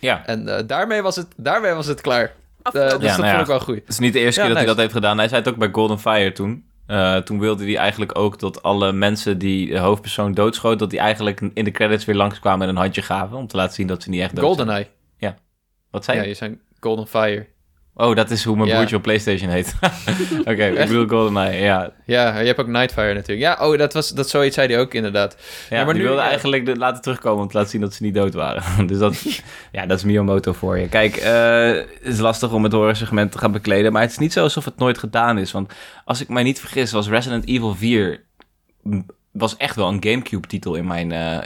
Ja. En eh, daarmee, was het, daarmee was het klaar. Afgelopen. dus Ja, dat nou vond ja. ik wel goed. Het is niet de eerste Ja, keer dat hij dat heeft gedaan. Hij zei het ook bij Golden Fire toen. Eh, toen wilde hij eigenlijk ook dat alle mensen die de hoofdpersoon doodschoot... dat die eigenlijk in de credits weer langskwamen en een handje gaven... om te laten zien dat ze niet echt dood zijn. GoldenEye. Wat zei Ja, je? je zijn Golden Fire. Oh, dat is hoe mijn Ja. broertje op PlayStation heet. Oké, ik bedoel GoldenEye, ja. Ja, je hebt ook Nightfire natuurlijk. Ja, oh, dat was dat zoiets zei hij ook inderdaad. Ja, maar maar nu- die wilde ja. eigenlijk de, laten terugkomen om te laten zien dat ze niet dood waren. dus dat, ja, dat is Miyamoto voor je. Kijk, eh, het is lastig om het horrorsegment te gaan bekleden, maar het is niet zo alsof het nooit gedaan is. Want als ik mij niet vergis, was Resident Evil 4 m, was echt wel een Gamecube-titel in mijn... eh,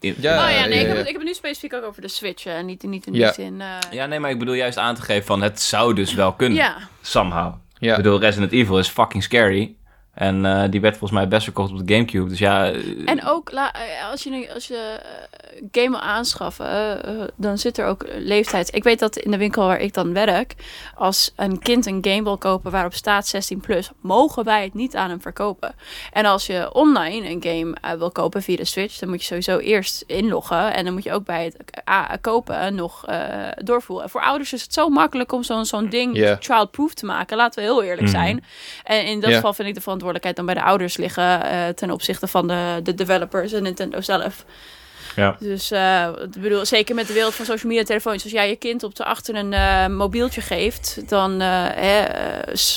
in- Ja, oh ja, nee, ja, ik, heb ja. het, ik heb het nu specifiek ook over de Switch. en niet, niet in die Ja. zin. eh, ja, nee, maar ik bedoel juist aan te geven van het zou dus wel kunnen, ja. somehow. Ja. Ik bedoel, Resident Evil is fucking scary. En eh, die werd volgens mij best verkocht op de Gamecube. Dus ja... eh, En ook la- eh, als je, nu- als je eh, game wil aanschaffen, eh, eh, dan zit er ook leeftijd. Ik weet dat in de winkel waar ik dan werk, als een kind een game wil kopen waarop staat 16 plus, mogen wij het niet aan hem verkopen. En als je online een game eh, wil kopen via de Switch, dan moet je sowieso eerst inloggen en dan moet je ook bij het kopen nog eh, doorvoeren. Voor ouders is het zo makkelijk om zo'n zo'n ding childproof te maken. Laten we heel eerlijk Mhm. zijn. En in dat geval vind ik de verantwoordelijkheid dan bij de ouders liggen eh, ten opzichte van de, de developers en Nintendo zelf. Ja. Dus eh, ik bedoel, zeker met de wereld van social media telefoons. Als jij je kind op de achter een eh, mobieltje geeft, dan eh,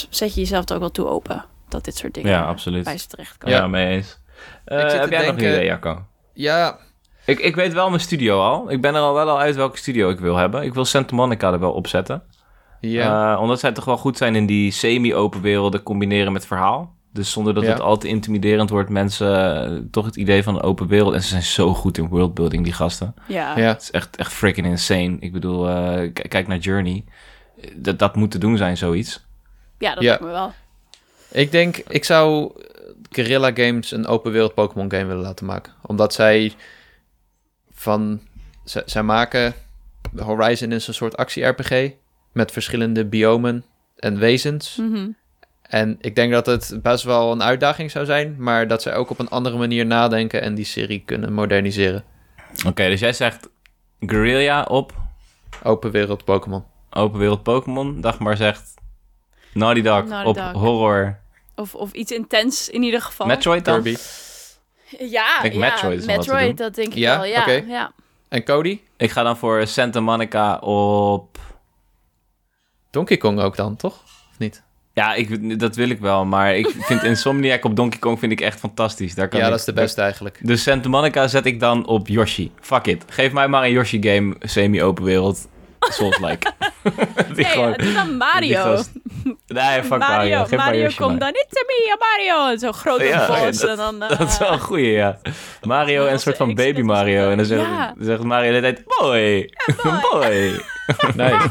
zet je jezelf er ook wel toe open. Dat dit soort dingen Ja, absoluut. bij ze terechtkomen. Ja, mee eens. Ik zit heb jij nog een idee, Jacco? Ja, Ik, ik weet wel mijn studio al. Ik ben er al wel al uit welke studio ik wil hebben. Ik wil Santa Monica er wel opzetten. ja. Eh, omdat zij toch wel goed zijn in die semi-open werelden combineren met verhaal. Dus zonder dat Ja. het al te intimiderend wordt, mensen eh, toch het idee van een open wereld. En ze zijn zo goed in worldbuilding, die gasten. Ja. ja. Het is echt, echt freaking insane. Ik bedoel, eh, k- kijk naar Journey. Dat, dat moet te doen zijn, zoiets. Ja, dat Ja. lijkt me wel. Ik denk, ik zou Guerrilla Games een open wereld Pokémon game willen laten maken. Omdat zij van... Zij, zij maken... Horizon is een soort actie-RPG met verschillende biomen en wezens. Mhm. En ik denk dat het best wel een uitdaging zou zijn, maar dat zij ook op een andere manier nadenken en die serie kunnen moderniseren. Oké, dus jij zegt Guerrilla op Open wereld Pokémon. open wereld Pokémon. Dagmar zegt Naughty Dog Naughty op Dog. horror Of, of iets intens in ieder geval. Metroid dan? Kirby. Ja, Ik denk ja, Metroid. Metroid, dat denk ik Ja? wel. Ja, Oké. ja. En Cody? Ik ga dan voor Santa Monica op... Donkey Kong ook dan, toch? Of niet? Ja, ik, dat wil ik wel, maar ik vind Insomniac op Donkey Kong vind ik echt fantastisch. Daar kan Ja, ik- dat is de beste eigenlijk. Dus Santa Monica zet ik dan op Yoshi. Fuck it. Geef mij maar een Yoshi-game, semi-open wereld, Souls-like. Nee, gewoon- dan Mario. Nee, fuck Mario. Geef maar Mario komt maar. dan niet te me, Mario. Zo'n grote Ja, ja, boss. en dan, eh, Dat is wel een goeie, ja. Mario en een soort van baby dat Mario. En dan zegt, ja. dan zegt Mario de hele tijd, boy, boy. Nice.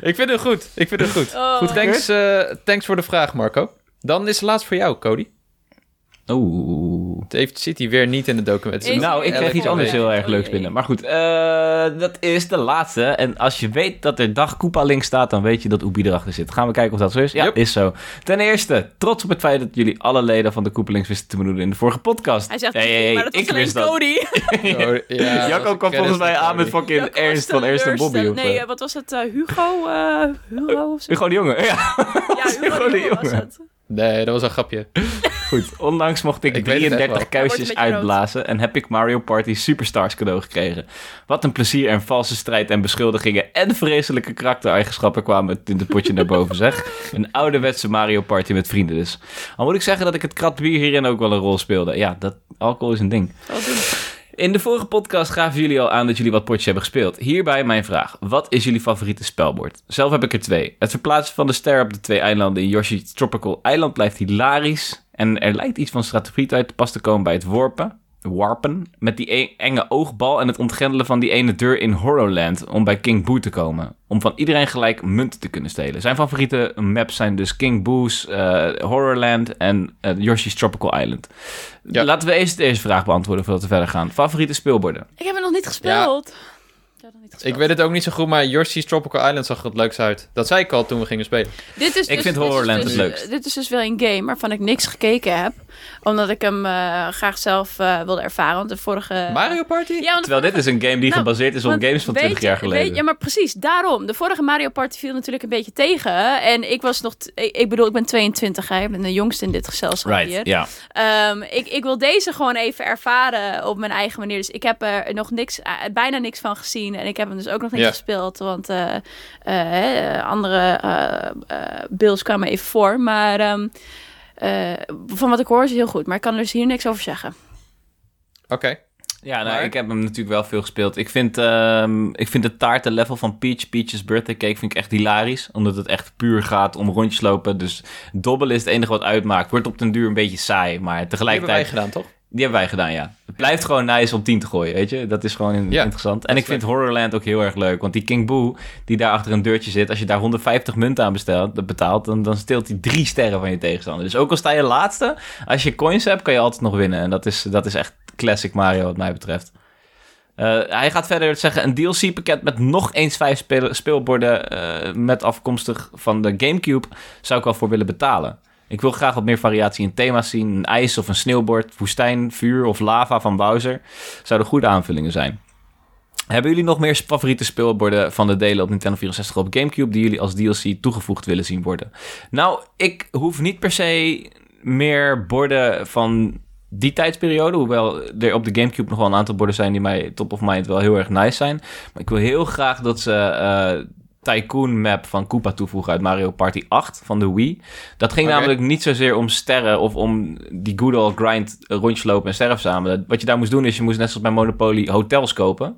Ik vind het goed. Ik vind het goed. Oh. Goed, thanks, eh, thanks voor de vraag, Marco. Dan is het laatst voor jou, Cody. Oeh. Het heeft, zit hier weer niet in de documenten. Nou, ik kreeg Elke iets anders heel erg leuks binnen. Maar goed, eh, dat is de laatste. En als je weet dat er dag Koopa Link staat, dan weet je dat Oebi erachter zit. Gaan we kijken of dat zo is? Ja, Yep. is zo. Ten eerste, trots op het feit dat jullie alle leden van de Koopa Links wisten te benoemen in de vorige podcast. Hij zegt, Hey, hey, hey, maar dat ik alleen wist dat. Cody. Ja, Jacco kwam volgens mij aan met fucking Jacco Ernst van Ernst en Bobby. Of, Nee, wat was het? eh, Hugo? eh, Hugo of zo? Hugo de Jonge. Ja, Ja, Hugo Hugo de Jonge was Jonge. het. Nee, dat was een grapje. goed. Onlangs mocht ik, Ik weet het echt 33 wel. Hij wordt kuisjes uitblazen en heb ik Mario Party Superstars cadeau gekregen. Wat een plezier en valse strijd en beschuldigingen en vreselijke karaktereigenschappen kwamen in het potje naar boven, zeg. Een ouderwetse Mario Party met vrienden dus. Al moet ik zeggen dat ik het krat bier hierin ook wel een rol speelde. Ja, dat, alcohol is een ding. Doen. In de vorige podcast gaven jullie al aan dat jullie wat potjes hebben gespeeld. Hierbij mijn vraag. Wat is jullie favoriete spelbord? Zelf heb ik er twee. Het verplaatsen van de ster op de twee eilanden in Yoshi's Tropical Island blijft hilarisch. En er lijkt iets van strategie uit te pas te komen bij het worpen. Warpen. Met die e- enge oogbal en het ontgrendelen van die ene deur in Horrorland. Om bij King Boo te komen. Om van iedereen gelijk munten te kunnen stelen. Zijn favoriete maps zijn dus King Boo's, eh, Horrorland en eh, Yoshi's Tropical Island. Ja. Laten we eerst de eerste vraag beantwoorden voordat we verder gaan. Favoriete speelborden? Ik heb het nog niet gespeeld. Niet gespeeld. Ik weet het ook niet zo goed, maar Yoshi's Tropical Island zag er het leukst uit. Dat zei ik al toen we gingen spelen. Dit is Ik dus, vind Horrorland dus- het leukst. Dit is dus wel een game waarvan ik niks gekeken heb. Omdat ik hem eh, graag zelf eh, wilde ervaren. Want de vorige... Mario Party? Ja, Terwijl dit is een game die Nou, gebaseerd is op games van weet 20 je- jaar geleden. weet- ja, maar precies, daarom. De vorige Mario Party viel natuurlijk een beetje tegen. En ik was nog... t- Ik, ik bedoel, ik ben 22, hè. Ik ben de jongste in dit gezelschap hier. right, ja. Ehm, ik, ik wil deze gewoon even ervaren op mijn eigen manier. Dus ik heb er nog niks, eh, bijna niks van gezien. En ik heb hem dus ook nog niet gespeeld. Want eh, eh, andere eh eh, beelds kwamen even voor. Maar ehm, eh, van wat ik hoor is het heel goed. Maar ik kan er dus hier niks over zeggen. Oké. Ja, nou, Maar- ik heb hem natuurlijk wel veel gespeeld. Ik vind, ehm ik vind het taartenlevel van Peach, Peach's Birthday Cake, vind ik echt hilarisch. Omdat het echt puur gaat om rondjes lopen. Dus dobbelen is het enige wat uitmaakt. Wordt op den duur een beetje saai, maar Die hebben wij tegelijkertijd... gedaan, toch? Die hebben wij gedaan, ja. Het blijft gewoon nice om 10 te gooien, weet je. Dat is gewoon Ja, interessant. En ik vind Horrorland ook heel erg leuk. Want die King Boo, die daar achter een deurtje zit... als je daar 150 munten aan bestelt, dat betaalt... Dan, dan steelt hij drie sterren van je tegenstander. Dus ook al sta je laatste, als je coins hebt, kan je altijd nog winnen. En dat is, dat is echt classic Mario wat mij betreft. Eh, hij gaat verder zeggen: een DLC-pakket met nog eens vijf speel- speelborden. eh, met afkomstig van de GameCube. zou ik wel voor willen betalen. Ik wil graag wat meer variatie in thema's zien. Een ijs of een sneeuwbord, woestijn, vuur of lava van Bowser. Zouden goede aanvullingen zijn. Hebben jullie nog meer favoriete speelborden van de delen op Nintendo 64 op GameCube die jullie als DLC toegevoegd willen zien worden? Nou, ik hoef niet per se meer borden van die tijdsperiode. Hoewel er op de Gamecube nog wel een aantal borden zijn die mij top of mind wel heel erg nice zijn. Maar ik wil heel graag dat ze eh, Tycoon map van Koopa toevoegen uit Mario Party 8 van de Wii. Dat ging namelijk niet zozeer om sterren of om die good old grind rondjes lopen en sterren verzamelen. Wat je daar moest doen is je moest net zoals bij Monopoly hotels kopen.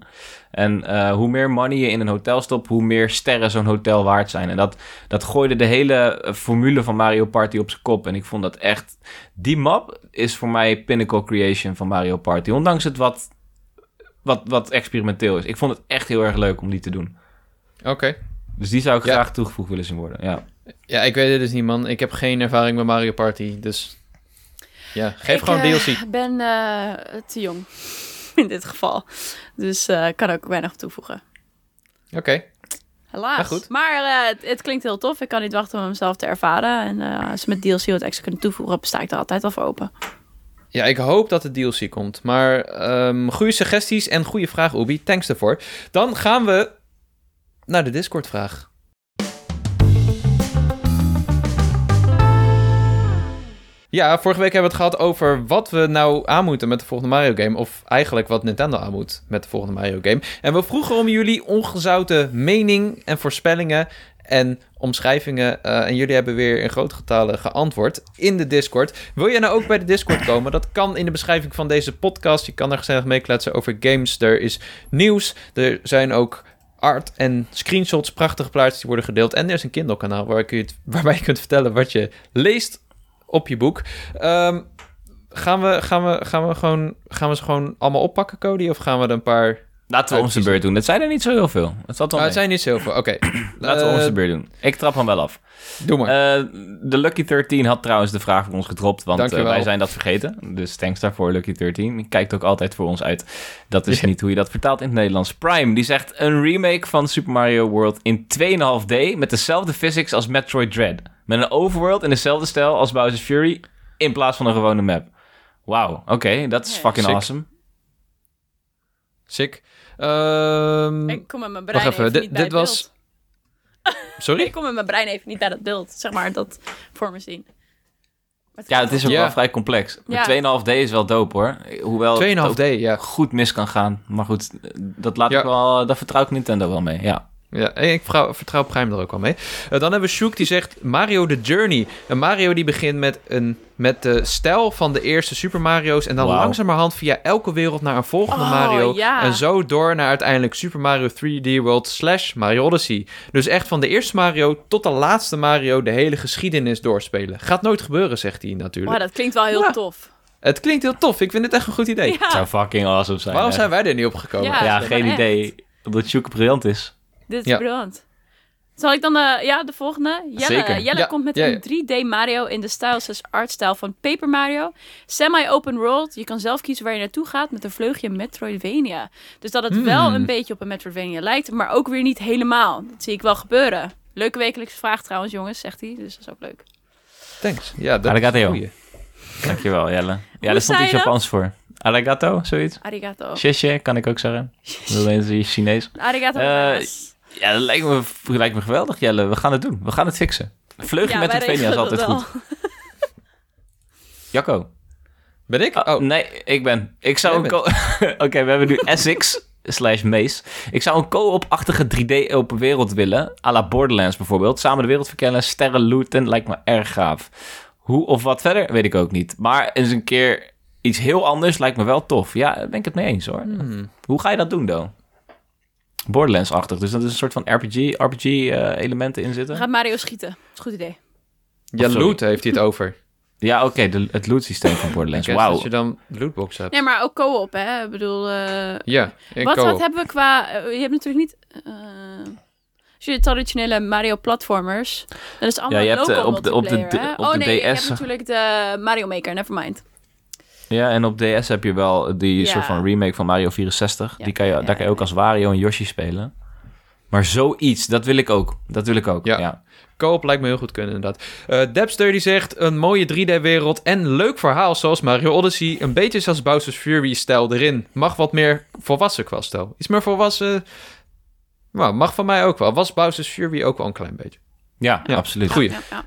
En eh, hoe meer money je in een hotel stopt, hoe meer sterren zo'n hotel waard zijn. En dat, dat gooide de hele eh, formule van Mario Party op zijn kop. En ik vond dat echt... Die map is voor mij pinnacle creation van Mario Party. Ondanks het wat, wat, wat experimenteel is. Ik vond het echt heel erg leuk om die te doen. Oké. Dus die zou ik Ja. graag toegevoegd willen zien worden. Ja. Ja, ik weet het dus niet, man. Ik heb geen ervaring met Mario Party, dus... Ja, geef Ik, gewoon eh, DLC. ben eh, te jong in dit geval. Dus eh kan ook weinig toevoegen. Oké. Helaas. Ja, goed. Maar eh, het, het klinkt heel tof. Ik kan niet wachten om hem zelf te ervaren. En eh, als ze met DLC wat extra kunnen toevoegen, sta ik er altijd al voor open. Ja, ik hoop dat de DLC komt. Maar ehm goede suggesties en goede vragen, Obi. Thanks daarvoor. Dan gaan we naar de Discord-vraag. Ja, vorige week hebben we het gehad over wat we nou aan moeten met de volgende Mario game. Of eigenlijk wat Nintendo aan moet met de volgende Mario game. En we vroegen om jullie ongezouten mening en voorspellingen en omschrijvingen. eh, en jullie hebben weer in grote getalen geantwoord in de Discord. Wil jij nou ook bij de Discord komen? Dat kan in de beschrijving van deze podcast. Je kan daar gezellig mee kletsen over games. Er is nieuws. Er zijn ook art en screenshots, prachtige plaatjes die worden gedeeld. En er is een Kindle-kanaal waar je waarbij je kunt vertellen wat je leest op je boek. Ehm, gaan, we, gaan, we, gaan, we gewoon, gaan we ze gewoon allemaal oppakken, Cody? Of gaan we er een paar... Laten we onze beurt doen. Het zijn er niet zo heel veel. Het valt wel Nou, het mee. zijn niet zoveel. Oké. Laten we Eh, onze beurt doen. Ik trap hem wel af. Doe maar. Eh, de Lucky 13 had trouwens de vraag voor ons gedropt, want eh, wij zijn dat vergeten. Dus thanks daarvoor, Lucky 13. Die kijkt ook altijd voor ons uit. Dat is Ja. niet hoe je dat vertaalt in het Nederlands. Prime, die zegt een remake van Super Mario World in 2,5D met dezelfde physics als Metroid Dread. Met een overworld in dezelfde stijl als Bowser's Fury in plaats van een gewone map. Wauw, oké, dat is fucking Sick. awesome. Sick. Ehm, Ik kom met mijn brein wacht even. niet bij dit het was... beeld. Sorry? Ik kom met mijn brein even niet bij dat beeld. Zeg maar, dat voor me zien. Ja, het is ook Ja. wel vrij complex. Ja. Met 2,5D is wel dope hoor. Hoewel het 2,5D, ook ja. goed mis kan gaan. Maar goed, dat laat Ja. ik wel, daar vertrouw ik Nintendo wel mee. Ja. Ja, ik vertrouw, vertrouw Prime er ook wel mee. Eh, dan hebben we Shook die zegt Mario The Journey. Een Mario die begint met, een, met de stijl van de eerste Super Mario's... en dan langzamerhand via elke wereld naar een volgende Oh, Mario... ja. en zo door naar uiteindelijk Super Mario 3D World slash Mario Odyssey. Dus echt van de eerste Mario tot de laatste Mario... de hele geschiedenis doorspelen. Gaat nooit gebeuren, zegt hij natuurlijk. Wow, dat klinkt wel heel Ja. tof. Het klinkt heel tof. Ik vind het echt een goed idee. Het zou fucking awesome zijn. Waarom hè? zijn wij er niet op gekomen? Ja. Ja, maar geen echt. idee. Omdat Sjoeke briljant is. Dit is Ja. briljant. Zal ik dan de, ja, de volgende? Jelle, Zeker. Jelle Ja, komt met ja, ja. een 3D Mario in de stijl artstijl van Paper Mario. Semi-open world. Je kan zelf kiezen waar je naartoe gaat met een vleugje Metroidvania. Dus dat het Hmm. wel een beetje op een Metroidvania lijkt, maar ook weer niet helemaal. Dat zie ik wel gebeuren. Leuke wekelijkse vraag trouwens, jongens, zegt hij. Dus dat is ook leuk. Thanks. Ja, dat Arigato. is. Dankjewel, Jelle. Ja, daar stond iets? Japans voor. Arigato, zoiets. Arigato. Sheshe, kan ik ook zeggen. Dat is Chinees. Arigato. Eh. Ja, dat lijkt me, lijkt me geweldig, Jelle. We gaan het doen. We gaan het fixen. Vleugje met het Venia is altijd goed. Jacco. Ben ik? Oh, Oh, nee, ik ben. Ik zou een Oké, we hebben nu SX slash Mace. Ik zou een co-op-achtige 3D open wereld willen. à la Borderlands bijvoorbeeld. Samen de wereld verkennen, sterren looten. Lijkt me erg gaaf. Hoe of wat verder, weet ik ook niet. Maar eens een keer iets heel anders lijkt me wel tof. Ja, daar ben ik het mee eens hoor. hmm. Hoe ga je dat doen, Do? Borderlands-achtig. Dus dat is een soort van RPG, RPG-elementen in zitten. gaat Mario schieten. Dat is een goed idee. Ja, Oh, sorry. loot heeft hij het over. Ja, oké, het loot systeem van Borderlands. Wauw. Als je dan de lootbox hebt. Nee, maar ook co-op, hè. Ik bedoel... eh, Ja, ik wat, co-op. wat hebben we qua... eh, je hebt natuurlijk niet... eh, als je de traditionele Mario-platformers... Dan is allemaal Ja, je hebt, local eh, op de- op de- multiplayer, hè? op oh nee, je hebt natuurlijk de Mario Maker, nevermind. Ja, en op DS heb je wel die Ja. soort van remake van Mario 64. Ja, Die kan je, ja, daar kan je ja, ook als Wario en Yoshi spelen. Maar zoiets, dat wil ik ook. Dat wil ik ook, Ja. ja. Co-op lijkt me heel goed kunnen, inderdaad. Eh Debster die zegt, een mooie 3D-wereld en leuk verhaal zoals Mario Odyssey. Een beetje zoals Bowser's Fury-stijl erin. Mag wat meer volwassen qua stijl. Iets meer volwassen... Nou, mag van mij ook wel. Was Bowser's Fury ook wel een klein beetje. Ja, Ja, absoluut. Goeie. Ja, ja.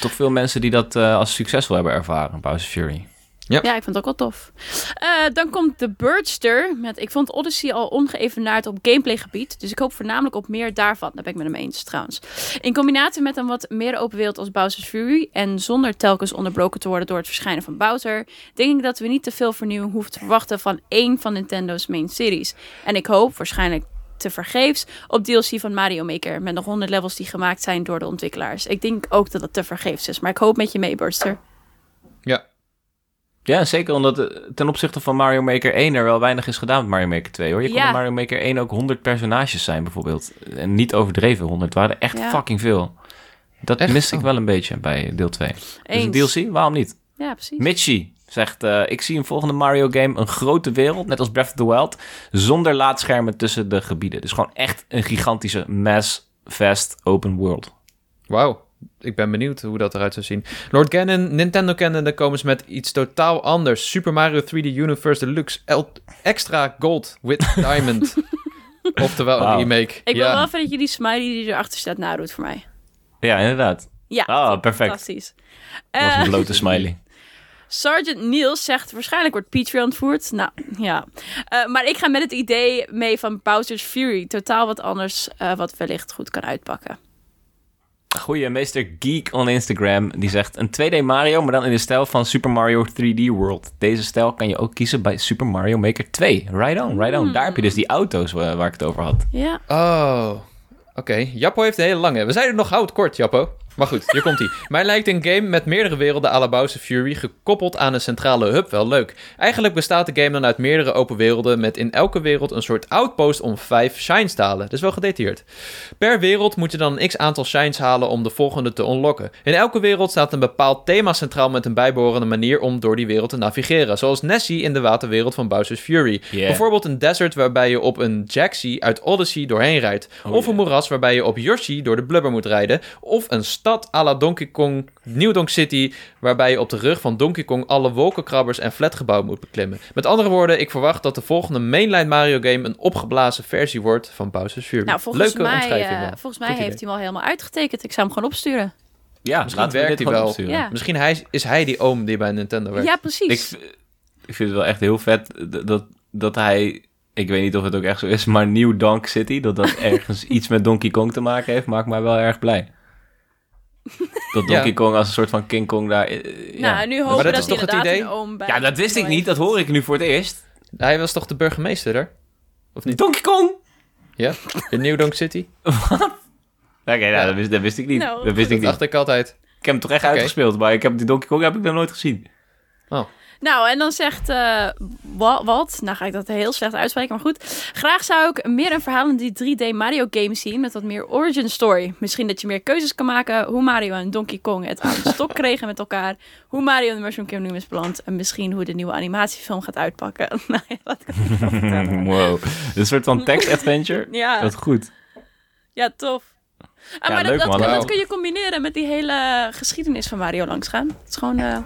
Toch veel mensen die dat eh, als succesvol hebben ervaren, Bowser's Fury. Ja. ja, ik vond het ook wel tof. Eh, dan komt de Birdster. Met, ik vond Odyssey al ongeëvenaard op gameplaygebied. Dus ik hoop voornamelijk op meer daarvan. Daar ben ik met hem eens trouwens. In combinatie met een wat meer open wereld als Bowser's Fury. En zonder telkens onderbroken te worden door het verschijnen van Bowser. Denk ik dat we niet te veel vernieuwing hoeven te verwachten van één van Nintendo's main series. En ik hoop waarschijnlijk te vergeefs op DLC van Mario Maker. Met nog 100 levels die gemaakt zijn door de ontwikkelaars. Ik denk ook dat het te vergeefs is. Maar ik hoop met je mee, Burster. Ja, Ja, zeker omdat eh, ten opzichte van Mario Maker 1 er wel weinig is gedaan met Mario Maker 2 hoor. Je kon in Mario Maker 1 ook 100 personages zijn bijvoorbeeld. En niet overdreven 100, het waren er echt Ja. fucking veel. Dat Echt? miste ik Oh. wel een beetje bij deel 2. Dus een. DLC, waarom niet? Ja, precies. Mitchie zegt, eh, ik zie een volgende Mario game een grote wereld, net als Breath of the Wild, zonder laadschermen tussen de gebieden. Dus gewoon echt een gigantische mass vast open world. wauw. Ik ben benieuwd hoe dat eruit zou zien. Lord Gannon, Nintendo kennende komen ze met iets totaal anders. Super Mario 3D Universe Deluxe El- Extra Gold with Diamond. Oftewel een Wauw. remake. Ik wil wel even dat je die smiley die erachter staat nadoet voor mij. Ja, inderdaad. Ja, Ah, perfect. fantastisch. Dat was Eh, een blote smiley. Sergeant Niels zegt waarschijnlijk wordt Peach weer ontvoerd. Nou, ja. Eh, maar ik ga met het idee mee van Bowser's Fury. Totaal wat anders, eh, wat wellicht goed kan uitpakken. Goeie meester Geek on Instagram, die zegt een 2D Mario, maar dan in de stijl van Super Mario 3D World. Deze stijl kan je ook kiezen bij Super Mario Maker 2. Right on, right on. Daar heb je dus die auto's wa- waar ik het over had. Ja. Oh, oké. Jappo heeft een hele lange. We zeiden nog houd kort, Jappo. Maar goed, hier komt hij. Mij lijkt een game met meerdere werelden à la Bowser Fury gekoppeld aan een centrale hub wel leuk. Eigenlijk bestaat de game dan uit meerdere open werelden met in elke wereld een soort outpost om vijf shines te halen. Dus wel gedetailleerd. Per wereld moet je dan een x aantal shines halen om de volgende te unlocken. In elke wereld staat een bepaald thema centraal met een bijbehorende manier om door die wereld te navigeren. Zoals Nessie in de waterwereld van Bowser's Fury. Yeah. Bijvoorbeeld een desert waarbij je op een Jaxie uit Odyssey doorheen rijdt. Oh, of een ja. moeras waarbij je op Yoshi door de blubber moet rijden. Of een stad à la Donkey Kong New Donk City, waarbij je op de rug van Donkey Kong alle wolkenkrabbers en flatgebouwen moet beklimmen. Met andere woorden, ik verwacht dat de volgende mainline Mario game een opgeblazen versie wordt van Bowser's Fury. Nou, volgens Leuke mij, omschrijving eh, volgens mij Goed heeft idee. hij hem al helemaal uitgetekend. Ik zou hem gewoon opsturen. Ja, Misschien laten we werkt dit hij wel. opsturen. Ja. Misschien hij, is hij die oom die bij Nintendo werkt. Ja, Ik, precies. v- ik vind het wel echt heel vet dat, dat hij... Ik weet niet of het ook echt zo is, maar New Donk City, dat dat ergens iets met Donkey Kong te maken heeft, maakt mij wel erg blij. Dat Donkey Ja. Kong als een soort van King Kong daar... eh, ja. nou, nu Maar hopen we dat dat, is toch het inderdaad idee? een oom bij ja, dat wist ik niet, dat hoor ik nu voor het eerst. Hij was toch de burgemeester daar? Of niet? Donkey Kong! Ja? In New Donk City? Oké, nou, Ja. dat, wist, dat wist ik niet. Nou, dat wist ik Dat niet. dacht ik altijd. Ik heb hem toch echt uitgespeeld, maar ik heb die Donkey Kong heb ik nog nooit gezien. Oh. Nou, en dan zegt Wa- wat, nou ga ik dat heel slecht uitspreken, maar goed. Graag zou ik meer een verhalende 3D Mario game zien met wat meer origin story. Misschien dat je meer keuzes kan maken hoe Mario en Donkey Kong het aan de stok kregen met elkaar. Hoe Mario en de Mushroom Kingdom is beland. En misschien hoe de nieuwe animatiefilm gaat uitpakken. nou ja, wow. Een soort van text-adventure. Ja, Dat goed. ja, tof. Ah, Ja, maar leuk, dat, dat, kun je combineren met die hele geschiedenis van Mario langsgaan. Het is gewoon, eh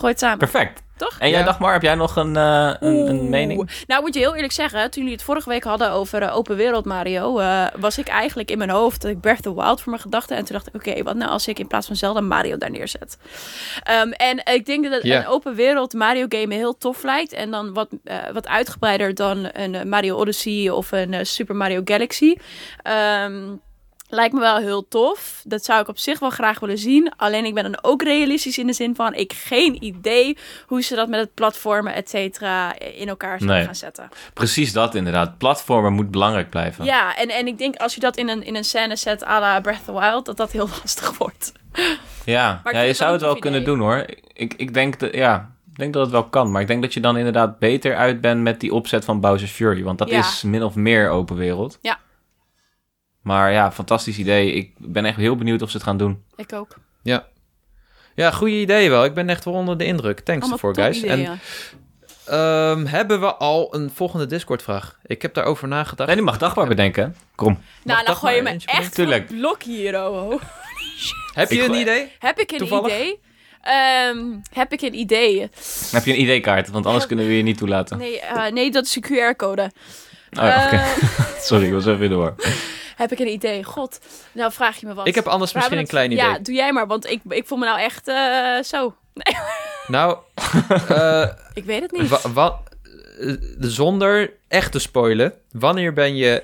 gooi het samen. Perfect. Toch? En jij, Ja. Dagmar, heb jij nog een, eh, een, mening? Nou, moet je heel eerlijk zeggen, toen jullie het vorige week hadden over eh, open wereld Mario, eh, was ik eigenlijk in mijn hoofd dat ik Breath of the Wild voor mijn gedachten. En toen dacht ik, oké, wat nou als ik in plaats van Zelda Mario daar neerzet? Ehm, en ik denk dat een open wereld Mario game me heel tof lijkt. En dan wat, eh, wat uitgebreider dan een Mario Odyssey of een eh, Super Mario Galaxy. Ehm, Lijkt me wel heel tof. Dat zou ik op zich wel graag willen zien. Alleen ik ben dan ook realistisch in de zin van... ik geen idee hoe ze dat met het platformen, et cetera... in elkaar zullen Nee. gaan zetten. Precies dat inderdaad. Platformen moet belangrijk blijven. Ja, en, en ik denk als je dat in een, in een scène zet à la Breath of the Wild... dat dat heel lastig wordt. Ja, ja je zou het wel kunnen idee. doen hoor. Ik, ik, denk dat, ja, ik denk dat het wel kan. Maar ik denk dat je dan inderdaad beter uit bent met die opzet van Bowser's Fury. Want dat Ja. is min of meer open wereld. Ja. Maar ja, fantastisch idee. Ik ben echt heel benieuwd of ze het gaan doen. Ik ook. Ja. Ja, goede idee wel. Ik ben echt wel onder de indruk. Thanks ervoor, guys. ideeën. En ehm, hebben we al een volgende Discord-vraag? Ik heb daarover nagedacht. Nee, die mag Dagmar bedenken. Kom. nou, dan gooi je maar me echt het blok hier, oh. oh. heb je Ik een gooi- idee? Heb ik een Toevallig? idee? Ehm, heb ik een idee? Heb je een ID-kaart? Want anders kunnen we je niet toelaten. Nee, eh, nee dat is een QR-code. Oh. Eh, Sorry, ik was even door. Heb ik een idee? God, nou vraag je me wat. Ik heb anders misschien een klein idee. Ja, doe jij maar, want ik, ik voel me nou echt eh, zo. Nou, eh, Ik weet het niet. wa- wa- eh, zonder echt te spoilen, wanneer ben je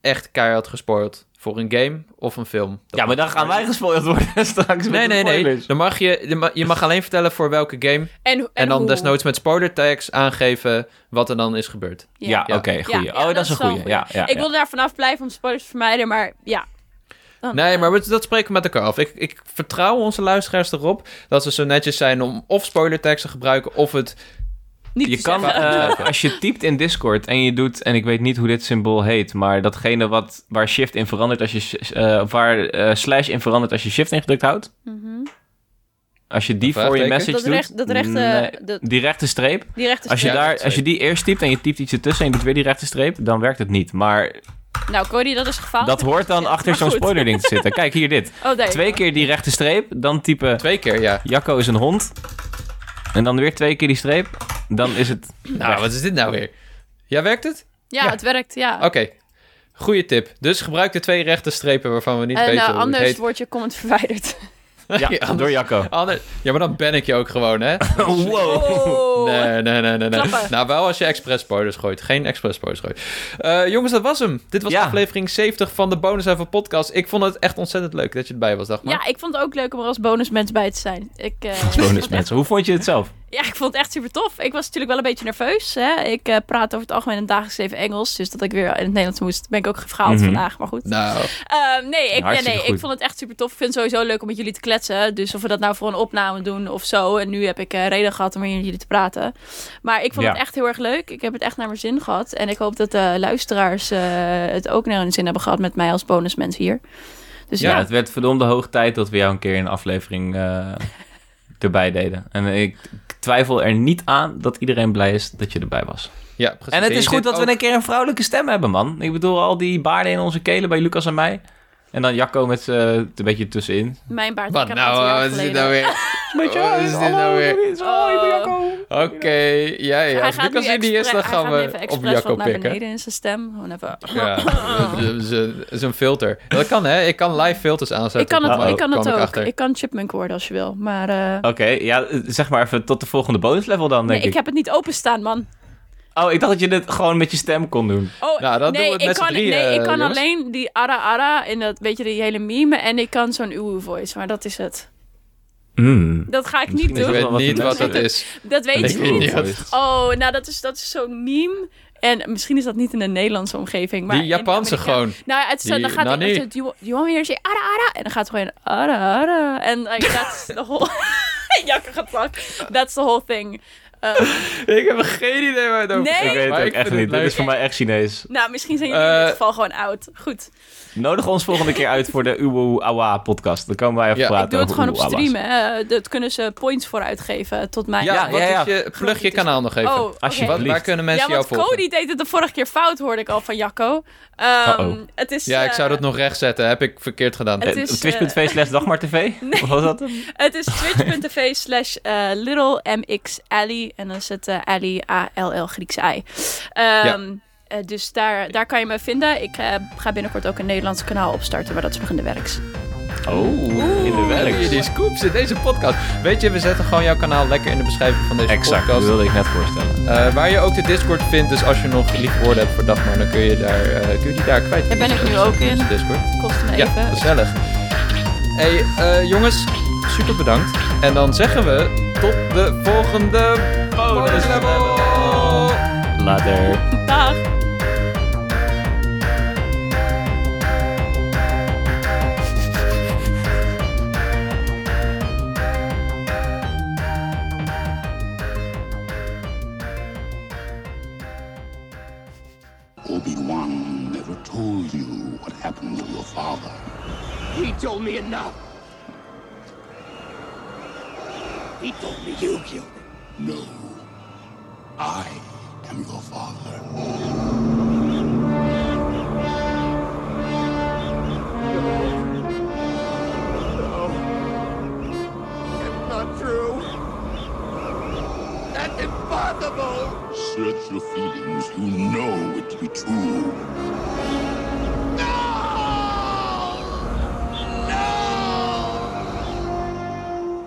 echt keihard gespoild? Voor een game of een film? Dat Ja, maar dan gaan wij gespoild worden straks. met Nee, nee, nee. spoilers. Dan mag je, je ma- je mag alleen vertellen voor welke game. En, en, En dan hoe? desnoods met spoiler tags aangeven wat er dan is gebeurd. Ja, Ja. oké, goeie. Ja, oh, ja, dat, is een goeie. Ja, ja, ik ja. wilde daar vanaf blijven om spoilers te vermijden, maar ja. Dan, Nee, eh, maar we- dat spreken we met elkaar af. Ik, ik vertrouw onze luisteraars erop dat ze zo netjes zijn om of spoiler tags te gebruiken of het... niet Je te kan, zeggen. eh, als je typt in Discord en je doet, en ik weet niet hoe dit symbool heet, maar datgene wat, waar shift in verandert als je, eh, waar eh, slash in verandert als je shift ingedrukt houdt. Mhm. Als je die voor je message Dat, doet. recht, dat rechte, nee, dat, die rechte streep. die rechte Als je. Ja, daar, als je die eerst typt en je typt iets ertussen en je doet weer die rechte streep, dan werkt het niet. Maar Nou, Cody, dat is gefaald. dat hoort dan achter zo'n goed. spoiler ding te zitten. Kijk, hier dit. Oh. Twee keer die rechte streep, dan typen Twee keer, ja. Jacco is een hond. En dan weer twee keer die streep. Dan is het... Nou, wat is dit nou weer? Ja, werkt het? Ja, Ja. het werkt, ja. Oké. Goeie tip. Dus gebruik de twee rechte strepen waarvan we niet en weten eh, hoe het anders heet. wordt je comment verwijderd. Ja, Ja, door Jacco. Ja, maar dan ben ik je ook gewoon, hè? Wow. Oh. Nee, nee, nee, nee. Nou, wel als je expres spoilers gooit. Geen expres spoilers gooit. Eh, jongens, dat was hem. Dit was Ja. aflevering 70 van de Bonus Even podcast. Ik vond het echt ontzettend leuk dat je erbij was, Dagmar. Ja, ik vond het ook leuk om er als bonusmens bij te zijn. Ik, eh, vond het Bonus echt- mensen. Hoe vond je het zelf? Ja, ik vond het echt super tof. Ik was natuurlijk wel een beetje nerveus. Hè? Ik eh, praat over het algemeen het dagelijks leven Engels. Dus dat ik weer in het Nederlands moest, ben ik ook gefaald Mhm. vandaag. Maar goed. Nou, Ehm, nee, ik, ja, nee goed. ik vond het echt super tof. Ik vind het sowieso leuk om met jullie te kletsen. Dus of we dat nou voor een opname doen of zo. En nu heb ik eh, reden gehad om hier met jullie te praten. Maar ik vond Ja. het echt heel erg leuk. Ik heb het echt naar mijn zin gehad. En ik hoop dat de luisteraars eh, het ook naar hun zin hebben gehad met mij als bonusmens hier. Dus Ja, ja, het werd verdomde hoog tijd dat we jou een keer in een aflevering erbij deden. En ik twijfel er niet aan dat iedereen blij is dat je erbij was. ja, precies. En het is goed dat we een keer een vrouwelijke stem hebben, man. Ik bedoel, al die baarden in onze kelen bij Lucas en mij. En dan Jacco met eh, een beetje tussenin. mijn baard. Wat nou, wat is dit nou weer? Wat is dit nou weer? Oh, ik ben Jacco. Oké, ja, ja. Hij Als Lucas er niet is, dan gaan we even op expres Jacco wat naar pikken. beneden in zijn stem. Gewoon even... Ja, zo'n filter. Dat kan, hè? Ik kan live filters aanzetten. Ik kan het, ik kan het ik ook. Ik kan chipmunk worden als je wil. Maar eh, Oké, ja, zeg maar even tot de volgende bonuslevel dan, nee, denk ik heb het niet openstaan, man. Oh, ik dacht dat je dit gewoon met je stem kon doen. Oh, Nou, dan nee, doen we ik met kan, Nee, ik kan jongens. alleen die ara ara in dat, weet je, die hele meme. En ik kan zo'n uwu voice, maar dat is het. Mm. Dat ga ik Misschien niet Ik doen. dat weet niet wat dat is. Dat weet Ik je niet. Oh, nou, dat is, dat is zo'n meme. En misschien is dat niet in de Nederlandse omgeving. Maar Die Japanse Amerika- gewoon. Nou, het Die dan gaat hij... nani. Do you, do you want me to say ara ara? En dan gaat hij gewoon ara ara. En like, that's the whole... Jakke gaat pak. That's the whole thing. Um, Ik heb geen idee waar het over Nee? gaat. Ik weet het ook ik echt niet. het Dit is voor mij echt Chinees. nou, misschien zijn jullie in Eh, dit geval gewoon oud. Goed. Nodig ons volgende keer uit voor de Uwu Awa podcast. Dan komen wij even Ja. praten Ik doe het gewoon op streamen. hè. Dat kunnen ze points voor uitgeven tot mij. Ja, Ja, wat ja, ja. is je... Plug je kanaal nog even. Oh. Wat, waar kunnen mensen ja, jou volgen? Cody deed het de vorige keer fout, hoorde ik al van Jacco. Ehm, het is, Ja, ik zou eh, dat nog recht zetten. Heb ik verkeerd gedaan. Het Eh, is, Twitch.tv slash dagmartv? Of was dat? Het is twitch.tv slash eh, little mx Ali. En dan is het eh, Ali A-L-L Griekse I. Ehm, eh, dus daar, daar kan je me vinden. Ik eh, ga binnenkort ook een Nederlands kanaal opstarten, maar dat is nog in de werks. Oh, in de Oeh, werk. Die scoops in deze podcast. Weet je, we zetten gewoon jouw kanaal lekker in de beschrijving van deze Exact, dat podcast. wilde ik net voorstellen. Eh, waar je ook de Discord vindt. Dus als je nog lieve woorden hebt voor Dagmar, dan kun je, daar, eh, kun je die daar kwijt. Daar ben ik nu ook in. Discord. Kost me Ja, even. gezellig. Hey, eh, jongens, super bedankt. En dan zeggen we tot de volgende bonus level. Later. Dag. Obi-Wan never told you what happened to your father. He told me enough. He told me you killed him. No. I am your father. That's not true. That's impossible. Search your feelings. You know it to be true.